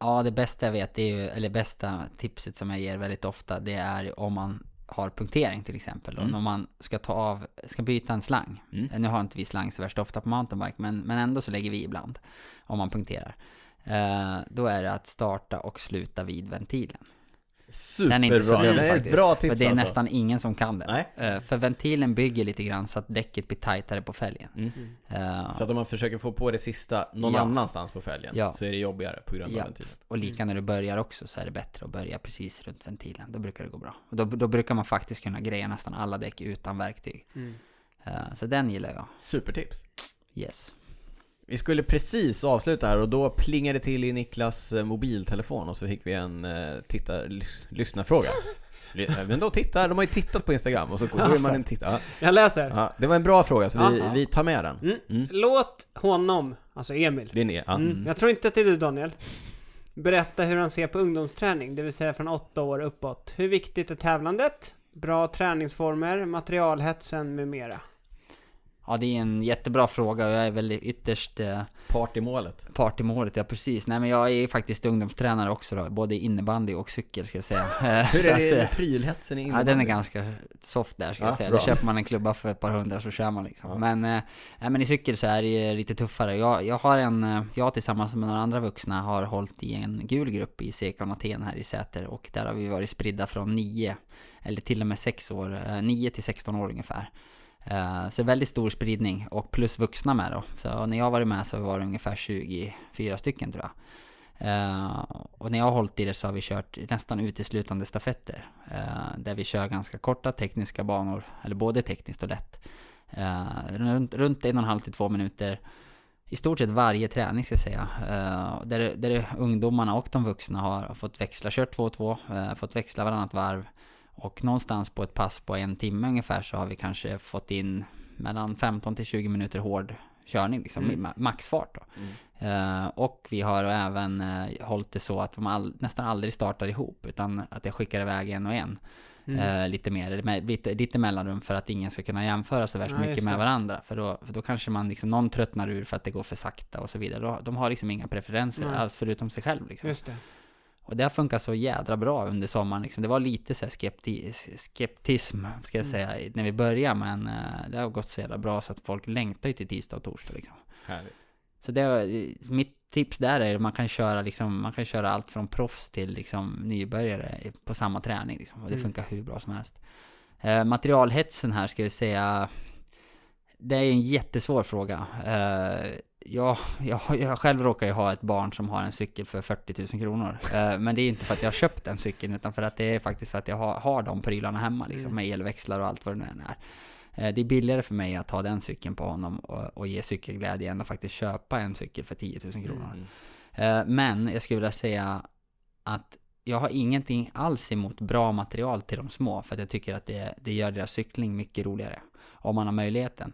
Ja, det bästa jag vet, är ju, eller bästa tipset som jag ger väldigt ofta, det är om man har punktering till exempel. Och Mm. om man ska ta av, ska byta en slang. Mm. Nu har inte vi slang så värst ofta på mountainbike, men, men ändå så lägger vi ibland. Om man punkterar. Eh, då är det att starta och sluta vid ventilen. Den är inte så Superbra, dum det är ett faktiskt. bra För tips det är alltså. nästan ingen som kan det. Nej. Eh, för ventilen bygger lite grann så att däcket blir tajtare på fälgen. Mm. Eh, Så att om man försöker få på det sista någon Ja. annanstans på fälgen Ja. så är det jobbigare på grund av Ja. ventilen. Och lika när du börjar också så är det bättre att börja precis runt ventilen. Då brukar det gå bra. Och då, då brukar man faktiskt kunna greja nästan alla däck utan verktyg. Mm. Eh, så den gillar jag. Supertips. Yes. Vi skulle precis avsluta här och då plingade det till i Niklas eh, mobiltelefon och så fick vi en uh, titta, lys, lyssnarfråga. Ly- eh, Men de tittar, de har ju tittat på Instagram och så då är man en tittare. Jag läser. Ja, det var en bra fråga så vi, vi tar med den. Mm. Mm. Låt honom, alltså Emil. Det är ja. Mm. Jag tror inte att det är du Daniel. Berätta hur han ser på ungdomsträning, det vill säga från åtta år uppåt. Hur viktigt är tävlandet? Bra träningsformer, materialhetsen med mera. Ja, det är en jättebra fråga och jag är väl ytterst eh, Partymålet. part i målet, ja precis. Nej men jag är faktiskt ungdomstränare också då, både innebandy och cykel ska jag säga. Eh, Hur är det eh, med prylhetsen i Ja, innebandy? den är ganska soft där ska Ja, jag säga. bra. Då köper man en klubba för ett par hundra så kör man liksom. Ja. Men, eh, nej, men i cykel så är det ju lite tuffare. Jag, jag har en, jag tillsammans med några andra vuxna har hållit i en gul grupp i Sekon Aten här i Säter och där har vi varit spridda från 9 eller till och med 6 år, eh, 9 till 16 år ungefär. Eh, Så väldigt stor spridning och plus vuxna med då. Så när jag var med så var det ungefär 24 stycken tror jag. Eh, och när jag har hållit i det så har vi kört nästan uteslutande stafetter. Eh, där vi kör ganska korta tekniska banor, eller både tekniskt och lätt. Eh, runt, runt en och en halv till två minuter. I stort sett varje träning ska jag säga. Där, där ungdomarna och de vuxna har fått växla, kört två och två, fått växla varannat varv. Och någonstans på ett pass på en timme ungefär så har vi kanske fått in mellan 15 till 20 minuter hård körning, liksom Mm. ma- maxfart då. Mm. Eh, och vi har även uh, hållit det så att de all, nästan aldrig startar ihop, utan att jag skickar iväg en och en. Mm. Eh, lite mer, med, lite, lite mellanrum för att ingen ska kunna jämföra så värst Ja, mycket med varandra. För då, för då kanske man liksom, någon tröttnar ur för att det går för sakta och så vidare. Då, de har liksom inga preferenser Nej. alls förutom sig själv liksom. Just det. Och det har funkat så jädra bra under sommaren liksom. Det var lite så skepti skeptism, ska jag Mm. säga, när vi började. Men eh, det har gått så jävla bra så att folk längtar ju till tisdag och torsdag liksom. Härligt. Så det, mitt tips där är att man kan köra liksom, man kan köra allt från proffs till liksom nybörjare på samma träning liksom. Och det Mm. funkar hur bra som helst. Eh, materialhetsen här ska vi säga, det är en jättesvår fråga. Eh, jag, jag, jag själv råkar ju ha ett barn som har en cykel för 40 000 kronor. Eh, men det är inte för att jag har köpt den cykeln, utan för att det är faktiskt för att jag har, har de prylarna hemma liksom, Mm. med elväxlar och allt vad det nu än är. Eh, Det är billigare för mig att ha den cykeln på honom och, och ge cykelglädje än att faktiskt köpa en cykel för 10 000 kronor. Mm. Eh, Men jag skulle vilja säga att jag har ingenting alls emot bra material till de små för att jag tycker att det, det gör deras cykling mycket roligare om man har möjligheten.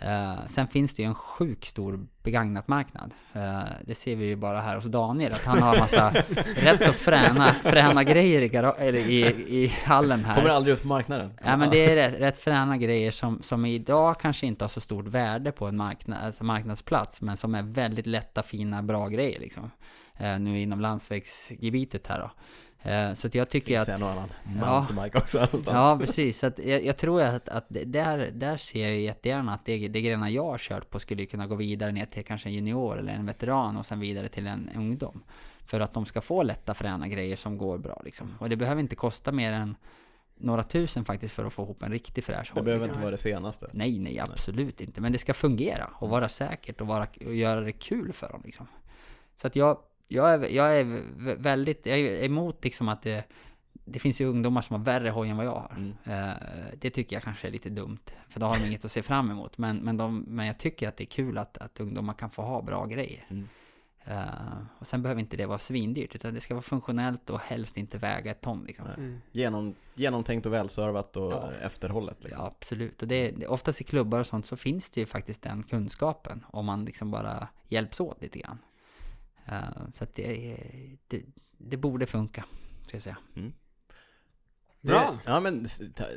Eh, sen finns det ju en sjuk stor begagnat marknad. Eh, det ser vi ju bara här hos Daniel, att han har massa rätt så fräna, fräna grejer i, eller i, i hallen här. Kommer aldrig upp på marknaden. Ja men det är rätt, rätt fräna grejer som, som idag kanske inte har så stort värde på en marknad, alltså marknadsplats, men som är väldigt lätta, fina, bra grejer liksom. Eh, nu inom landsvägsgebitet här då. Eh, så att jag tycker Finns att... en och annan Ja. mountainbike också någonstans. Ja, precis. Så att jag, jag tror att, att där, där ser jag jättegärna att det, det grejerna jag har kört på skulle kunna gå vidare ner till kanske en junior eller en veteran och sen vidare till en ungdom. För att de ska få lätta fräna grejer som går bra liksom. Och det behöver inte kosta mer än några tusen faktiskt för att få ihop en riktig fräsch Det behöver liksom. inte vara det senaste. Nej, nej, absolut inte. Men det ska fungera och vara säkert och, vara, och göra det kul för dem liksom. Så att jag, jag, är, jag är vä- väldigt, jag är emot liksom att det, det finns ju ungdomar som har värre hoj än vad jag har. Mm. Eh, det tycker jag kanske är lite dumt, för då har de inget att se fram emot. Men, men, de, men jag tycker att det är kul att, att ungdomar kan få ha bra grejer. Mm. Eh, och sen behöver inte det vara svindyrt, utan det ska vara funktionellt och helst inte väga ett ton liksom. Mm. Genom, genomtänkt och välservat och Ja. efterhållet. Liksom. Ja, absolut. Och det, det, oftast i klubbar och sånt så finns det ju faktiskt den kunskapen om man liksom bara hjälps åt lite grann. Eh, så att det, det, det borde funka, ska jag säga. Bra. Det, ja men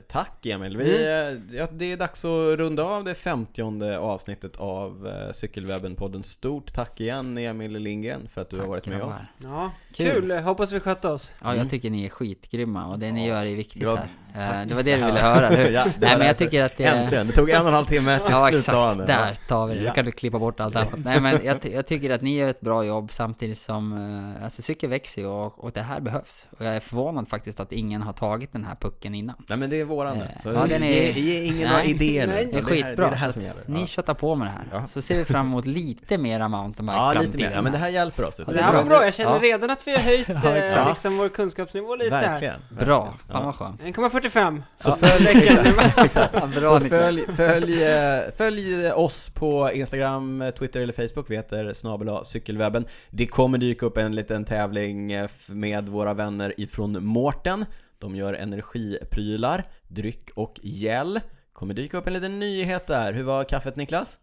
tack Emil. Vi, Mm. eh, ja, det är dags att runda av det femtionde avsnittet av eh, Cykelwebben-podden. Stort tack igen Emil Lindgren för att du har varit med oss. Ja, Kul. kul. Hoppas vi skötte oss. Ja, jag Mm. tycker ni är skitgrymma och det ni Ja, gör är viktigt bra. här. Eh, Tack. det var det du ville höra, eller hur? Ja, det Nej, men jag därför. tycker att det... Äntligen! Det tog en och en halv timme till Ja, exakt. Där tar vi det. Ja. Då kan du klippa bort allt annat. Nej, men jag, jag tycker att ni gör ett bra jobb samtidigt som... eh, Alltså cykel växer ju och, och det här behövs. Och jag är förvånad faktiskt att ingen har tagit den här pucken innan. Nej men det är våran. Eh, Så ja, den är- ge, ge ingen några idéer. Nej, Det är Det här- skitbra. Det är det här som gäller. Ni Ja. köttar på med det här. Ja. Så ser vi fram emot lite mera mountainbike Ja, lite mer. Ja, men det här hjälper oss. Det här var bra, jag känner redan att vi har höjt eh, liksom vår kunskapsnivå lite här. Verkligen. Bra, fan vad skönt. 1,45. Så Ja. följ, exakt. Så följ, följ, eh, följ oss på Instagram, eh, Twitter eller Facebook, vi heter snabel cykelwebben. Det kommer dyka upp en liten tävling eh, med våra vänner ifrån Mårten. De gör energiprylar, dryck och gel. Kommer dyka upp en liten nyhet där. Hur var kaffet Niklas?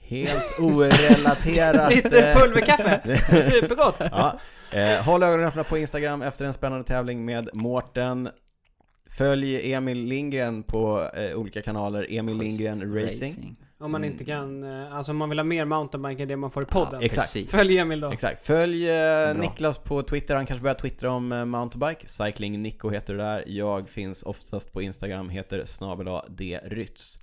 Helt orelaterat. Lite eh, pulverkaffe. Supergott. Ja, eh, håll ögonen öppna på Instagram efter en spännande tävling med Mårten. Följ Emil Lindgren på eh, olika kanaler, Emil Lindgren Racing. Om man inte kan, eh, alltså om man vill ha mer mountainbike än det man får i podden. Ja, Exakt. precis. Följ Emil då. Exakt, följ eh. Niklas på Twitter, han kanske börjar twittra om eh, mountainbike. Cycling Nico heter det där. Jag finns oftast på Instagram, heter snabel.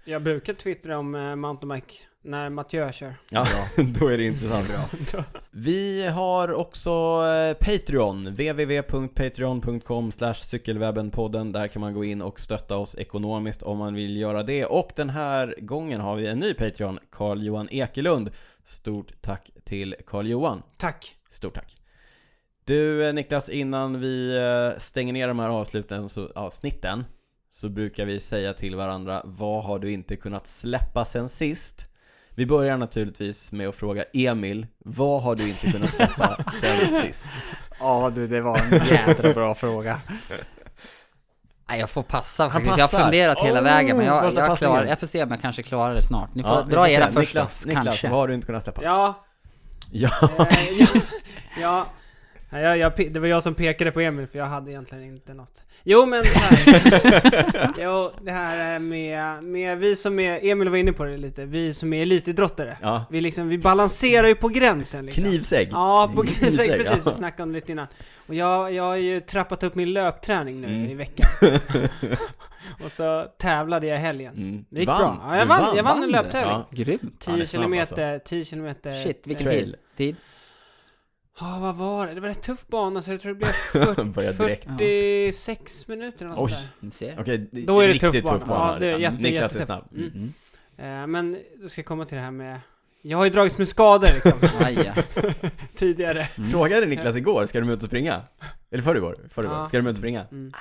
Jag brukar twittra om eh, mountainbike när Mathieu kör. Ja, då är det intressant. Då- Vi har också eh, Patreon, www.patreon.com cykelwebbenpodden. Där kan man gå in och stötta oss ekonomiskt om man vill göra det. Och den här gången har vi en ny Patreon, Carl-Johan Ekelund. Stort tack till Carl-Johan. Tack. Stort tack. Du eh, Niklas, innan vi eh, stänger ner de här avsluten, så, avsnitten så brukar vi säga till varandra Vad har du inte kunnat släppa sen sist? Vi börjar naturligtvis med att fråga Emil Vad har du inte kunnat släppa sen sist? Ja du, det var en jädra bra fråga. Nej, jag får passa faktiskt. Jag har funderat hela Oh, vägen, men jag, första jag, klarar, jag får se om jag kanske klarar det snart. Ni får Ja, dra får era se. först Niklas, Niklas, kanske. vad har du inte kunnat släppa? Ja, Ja, eh, ja, ja. Ja, jag, jag, det var jag som pekade på Emil för jag hade egentligen inte något. Jo men så här. jo, det här är med, med vi som är, Emil var inne på det lite, vi som är elitidrottare. ja. Vi liksom, vi balanserar ju på gränsen liksom. Knivsägg Ja, på knivsägg, precis. Vi ja. snackade om det lite innan. Och jag, jag har ju trappat upp min löpträning nu Mm. i veckan. och så tävlade jag i helgen. Mm. Det gick Vann. bra. Ja, jag Du vann, jag vann en Vann du? löptävling. Ja. Grymt. Ja, det 10 är snabb, kilometer, 10 kilometer. Shit, vilken tid? Ja, vad var det? Det var en tuff bana så jag tror det blev 40, Börjar direkt 46 minuter eller något Oj. sånt Ni ser. Okej, Då är det riktigt tuff bana. tuff bana. Ja, det är jätte- Niklas är snabb. Mm. Mm. Eh, Men då ska jag komma till det här med... Jag har ju dragits med skador liksom, tidigare. Mm. Frågade Niklas igår, ska du med ut och springa? Eller förrgår? Förrgår? Ja. Ska du med ut och springa? Mm.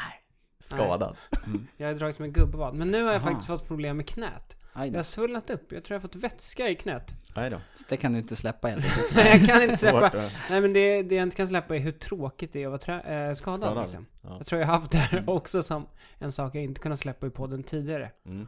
Skadad. Mm. Jag har dragits med gubbvad. Men nu har jag Aha. faktiskt fått problem med knät. Aj Jag har svullnat upp. Jag tror jag har fått vätska i knät. Nej då. Så Det kan du inte släppa helt. Nej, jag kan inte släppa. Nej men det, det jag inte kan släppa är hur tråkigt det är att vara eh, skadad, Skadad. liksom. Ja. Jag tror jag har haft det här Mm. också som en sak jag inte kunnat släppa i podden tidigare. Mm.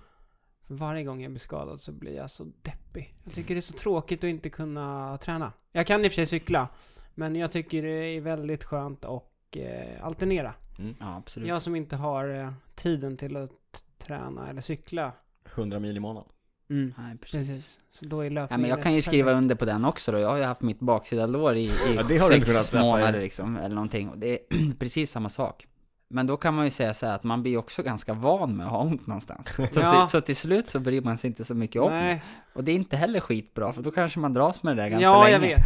För varje gång jag blir skadad så blir jag så deppig. Jag tycker det är så tråkigt att inte kunna träna. Jag kan i och för sig cykla, men jag tycker det är väldigt skönt att eh, alternera. Ja, absolut. Jag som inte har eh, tiden till att träna eller cykla. 100 mil i månaden. Mm. Nej, precis. Precis. Så då är Ja, men jag kan ju skriva under på den också då. Jag har ju haft mitt baksida lår i, i Ja, det har du inte sex släppa månader liksom, eller någonting. Och det är precis samma sak. Men då kan man ju säga så här att man blir också ganska van med att ha ont någonstans. Så, Ja. till, så till slut så bryr man sig inte så mycket om det. Nej, Och det är inte heller skitbra, för då kanske man dras med det där ganska ja länge. jag vet.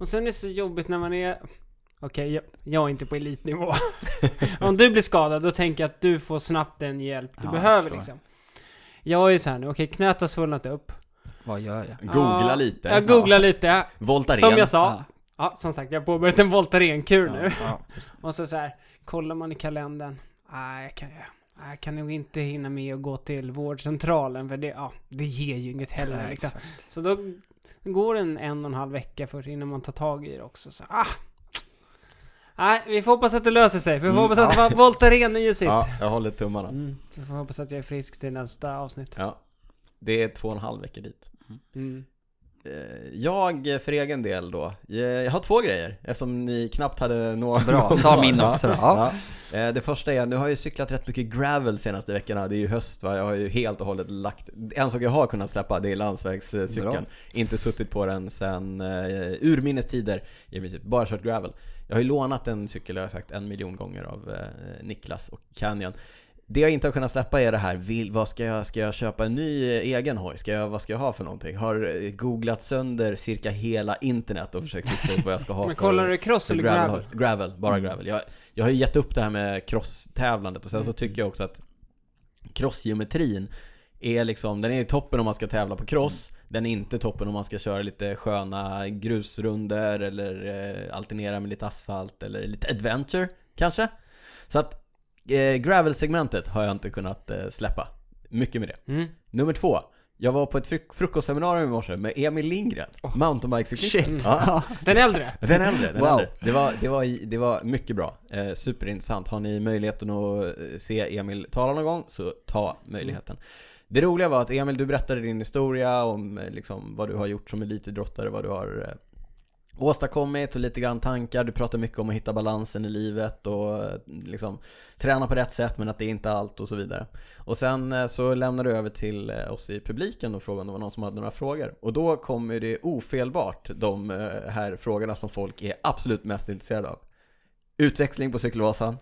Och sen är det så jobbigt när man är... Okej, jag, jag är inte på elitnivå. Om du blir skadad, då tänker jag att du får snabbt den hjälp du Ja, behöver liksom. Jag är så här nu, okej, knät har svullnat upp. Vad gör jag? Googla Ja, lite. Jag googlar lite. Voltaren. Som jag sa. Ja. Ja, som sagt, jag har påbörjat en Voltaren-kur nu. Ja, Och så så här, kollar man i kalendern. Nej, jag kan, jag, jag kan nog inte hinna med att gå till vårdcentralen för det, ja, det ger ju inget heller liksom. Så då går det en en och en halv vecka först innan man tar tag i det också. Så, ah. Nej, vi får hoppas att det löser sig. Vi får Mm, hoppas att Voltaren gör sitt. Ja, jag håller tummarna. Mm, så får vi hoppas att jag är frisk till nästa avsnitt. Ja. Det är två och en halv vecka dit. Mm. Eh, Jag för egen del då, eh, jag har två grejer eftersom ni knappt hade några Bra, ta min också då. Ja. Ja. Eh, Det första är, nu har jag ju cyklat rätt mycket gravel senaste veckorna, det är ju höst va, jag har ju helt och hållet lagt, en sak jag har kunnat släppa det är landsvägscykeln. Bra. Inte suttit på den sen urminnes tider i princip, bara kört gravel. Jag har ju lånat en cykel, jag har sagt en miljon gånger av eh, Niklas och Canyon. Det jag inte har kunnat släppa är det här, vill, vad ska jag, ska jag köpa en ny eh, egen hoj? Ska jag, vad ska jag ha för någonting? Har eh, googlat sönder cirka hela internet och försökt lista ut vad jag ska ha Men för kollar du cross eller gravel, gravel? gravel, bara Mm. gravel. Jag, jag har ju gett upp det här med cross-tävlandet och sen så Mm. tycker jag också att crossgeometrin är liksom, den är toppen om man ska tävla på cross, den är inte toppen om man ska köra lite sköna grusrunder eller eh, alternera med lite asfalt eller lite adventure kanske. Så att eh, gravel-segmentet har jag inte kunnat eh, släppa. Mycket med det. Mm. Nummer två. Jag var på ett fruk- frukostseminarium i morse med Emil Lindgren, mountainbikecyklisten. Shit. Ja. Den äldre? Den äldre, den Wow. äldre. Det var, det, var, det var mycket bra. Eh, superintressant. Har ni möjligheten att eh, se Emil tala någon gång, så ta möjligheten. Det roliga var att Emil, du berättade din historia om eh, liksom, vad du har gjort som elitidrottare, vad du har eh, åstadkommit och lite grann tankar. Du pratar mycket om att hitta balansen i livet och eh, liksom träna på rätt sätt men att det är inte allt och så vidare. Och sen eh, så lämnade du över till eh, oss i publiken och frågade om det var någon som hade några frågor. Och då kommer det ofelbart de eh, här frågorna som folk är absolut mest intresserade av. Utväxling på cykelvasan,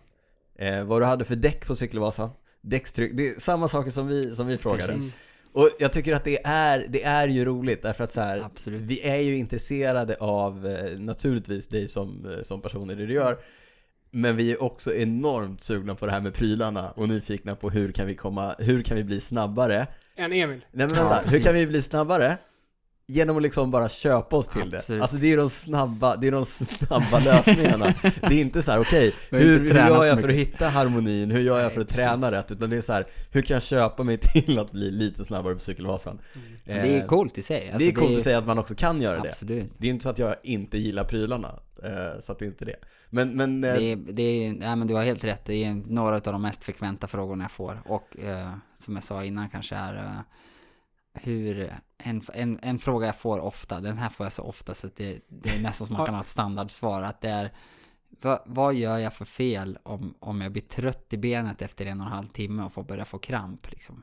eh, vad du hade för däck på cykelvasan, däckstryck, det är samma saker som vi, som vi frågade. Precis. Och jag tycker att det är, det är ju roligt därför att så här, Absolut. vi är ju intresserade av eh, naturligtvis dig som, eh, som person i det du gör. Men vi är också enormt sugna på det här med prylarna och nyfikna på hur kan vi komma, hur kan vi bli snabbare? En Emil. Nej men Ja, vänta, hur precis. kan vi bli snabbare? Genom att liksom bara köpa oss till det. Absolut. Alltså det är de snabba, det är de snabba lösningarna. Det är inte så här: okej, inte hur, hur gör jag för att hitta harmonin? Hur gör jag för att träna rätt? Utan det är så här: hur kan jag köpa mig till att bli lite snabbare på cykelvasan? Men det är Eh, coolt i sig. Alltså, det är coolt att säga att man också kan göra det. Absolut. Det är inte så att jag inte gillar prylarna, eh, så att det är inte det. Men, men eh, Det är, det är, nej men du har helt rätt, det är några av de mest frekventa frågorna jag får. Och som jag sa innan kanske är hur, en, en, en fråga jag får ofta, den här får jag så ofta så det, det är nästan som man kan ha ett standardsvar. Att det är, vad, vad gör jag för fel om, om jag blir trött i benet efter en och en halv timme och får börja få kramp liksom?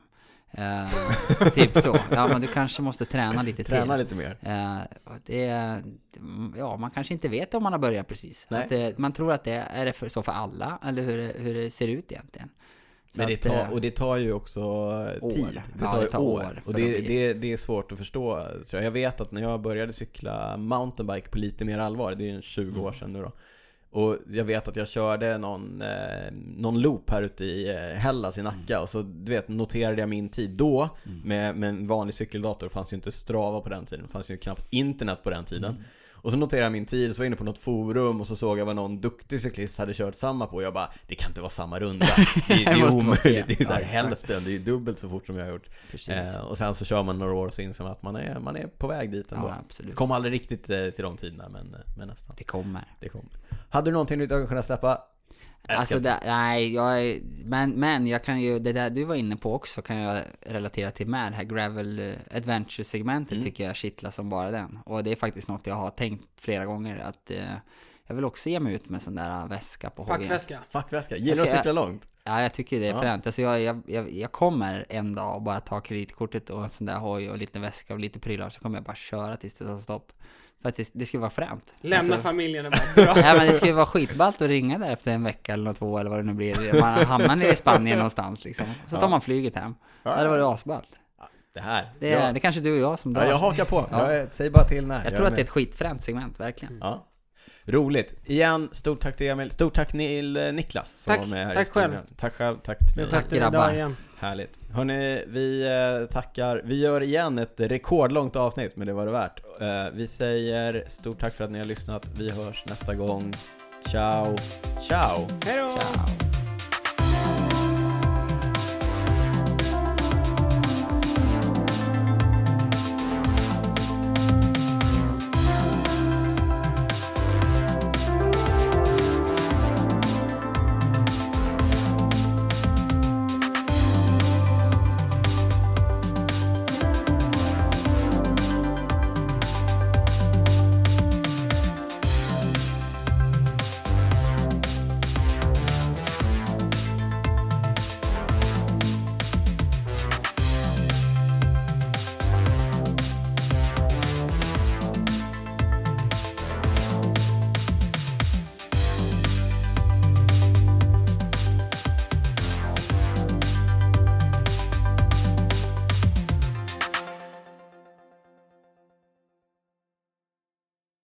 Eh, typ så. Ja men du kanske måste träna lite träna till. lite mer. Och det, ja, man kanske inte vet om man har börjat precis. Att det, man tror att det är det för, så för alla, eller hur, hur det ser ut egentligen. Men det tar, eh, och det tar ju också år. tid. Det Ja, tar, det ju tar år. år Och det, det, det är svårt att förstå tror jag. Jag vet att när jag började cykla mountainbike på lite mer allvar, det är ju 20 år sedan nu då. Och jag vet att jag körde någon, eh, någon loop här ute i eh, Hellas i Nacka och så du vet noterade jag min tid då med, med en vanlig cykeldator, det fanns ju inte Strava på den tiden, det fanns ju knappt internet på den tiden. Och så noterade jag min tid, så var jag inne på något forum och så såg jag vad någon duktig cyklist hade kört samma på och jag bara Det kan inte vara samma runda. Det, det är omöjligt, det är så här hälften, det är dubbelt så fort som jag har gjort. Eh, och sen så kör man några år och så inser man att man är, man är på väg dit ändå. ja, absolut. Kom aldrig riktigt eh, till de tiderna men, eh, men nästan. Det kommer. Det kommer. Hade du någonting du inte kunnat släppa? Alltså det, nej, jag är, men, men jag kan ju, det där du var inne på också kan jag relatera till med det här Gravel eh, Adventure-segmentet Mm. tycker jag kittlar som bara den. Och det är faktiskt något jag har tänkt flera gånger att eh, jag vill också ge mig ut med sån där eh, väska på HG. Packväska. Fackväska, gillar du att cykla långt? Ja, jag tycker det är Ja. fränt. Alltså jag, jag, jag, jag kommer en dag och bara ta kreditkortet och en sån där hoj och lite väska och lite prylar så kommer jag bara köra tills det tar stopp. För att det, det ska vara fränt. Lämna Alltså- familjen och bara dra. Ja men det ju vara skitballt att ringa där efter en vecka eller två eller vad det nu blir. Man hamnar nere i Spanien någonstans liksom. Så tar Ja. man flyget hem. Ja, det var det asballt. Det här. Det, ja. är, det är kanske du och jag som drar. ja, jag hakar på. Ja. Jag, säg bara till när. Jag är tror att med. det är ett skitfränt segment, verkligen. Ja. Roligt. Igen, stort tack till Emil. Stort tack till eh, Niklas som Tack. var med här Tack i själv. Tack själv. Tack till mig. vi grabbar. igen. Härligt. Hörni, vi eh, tackar. Vi gör igen ett rekordlångt avsnitt, men det var det värt. Eh, vi säger stort tack för att ni har lyssnat. Vi hörs nästa gång. Ciao. Ciao. Hej då! Ciao.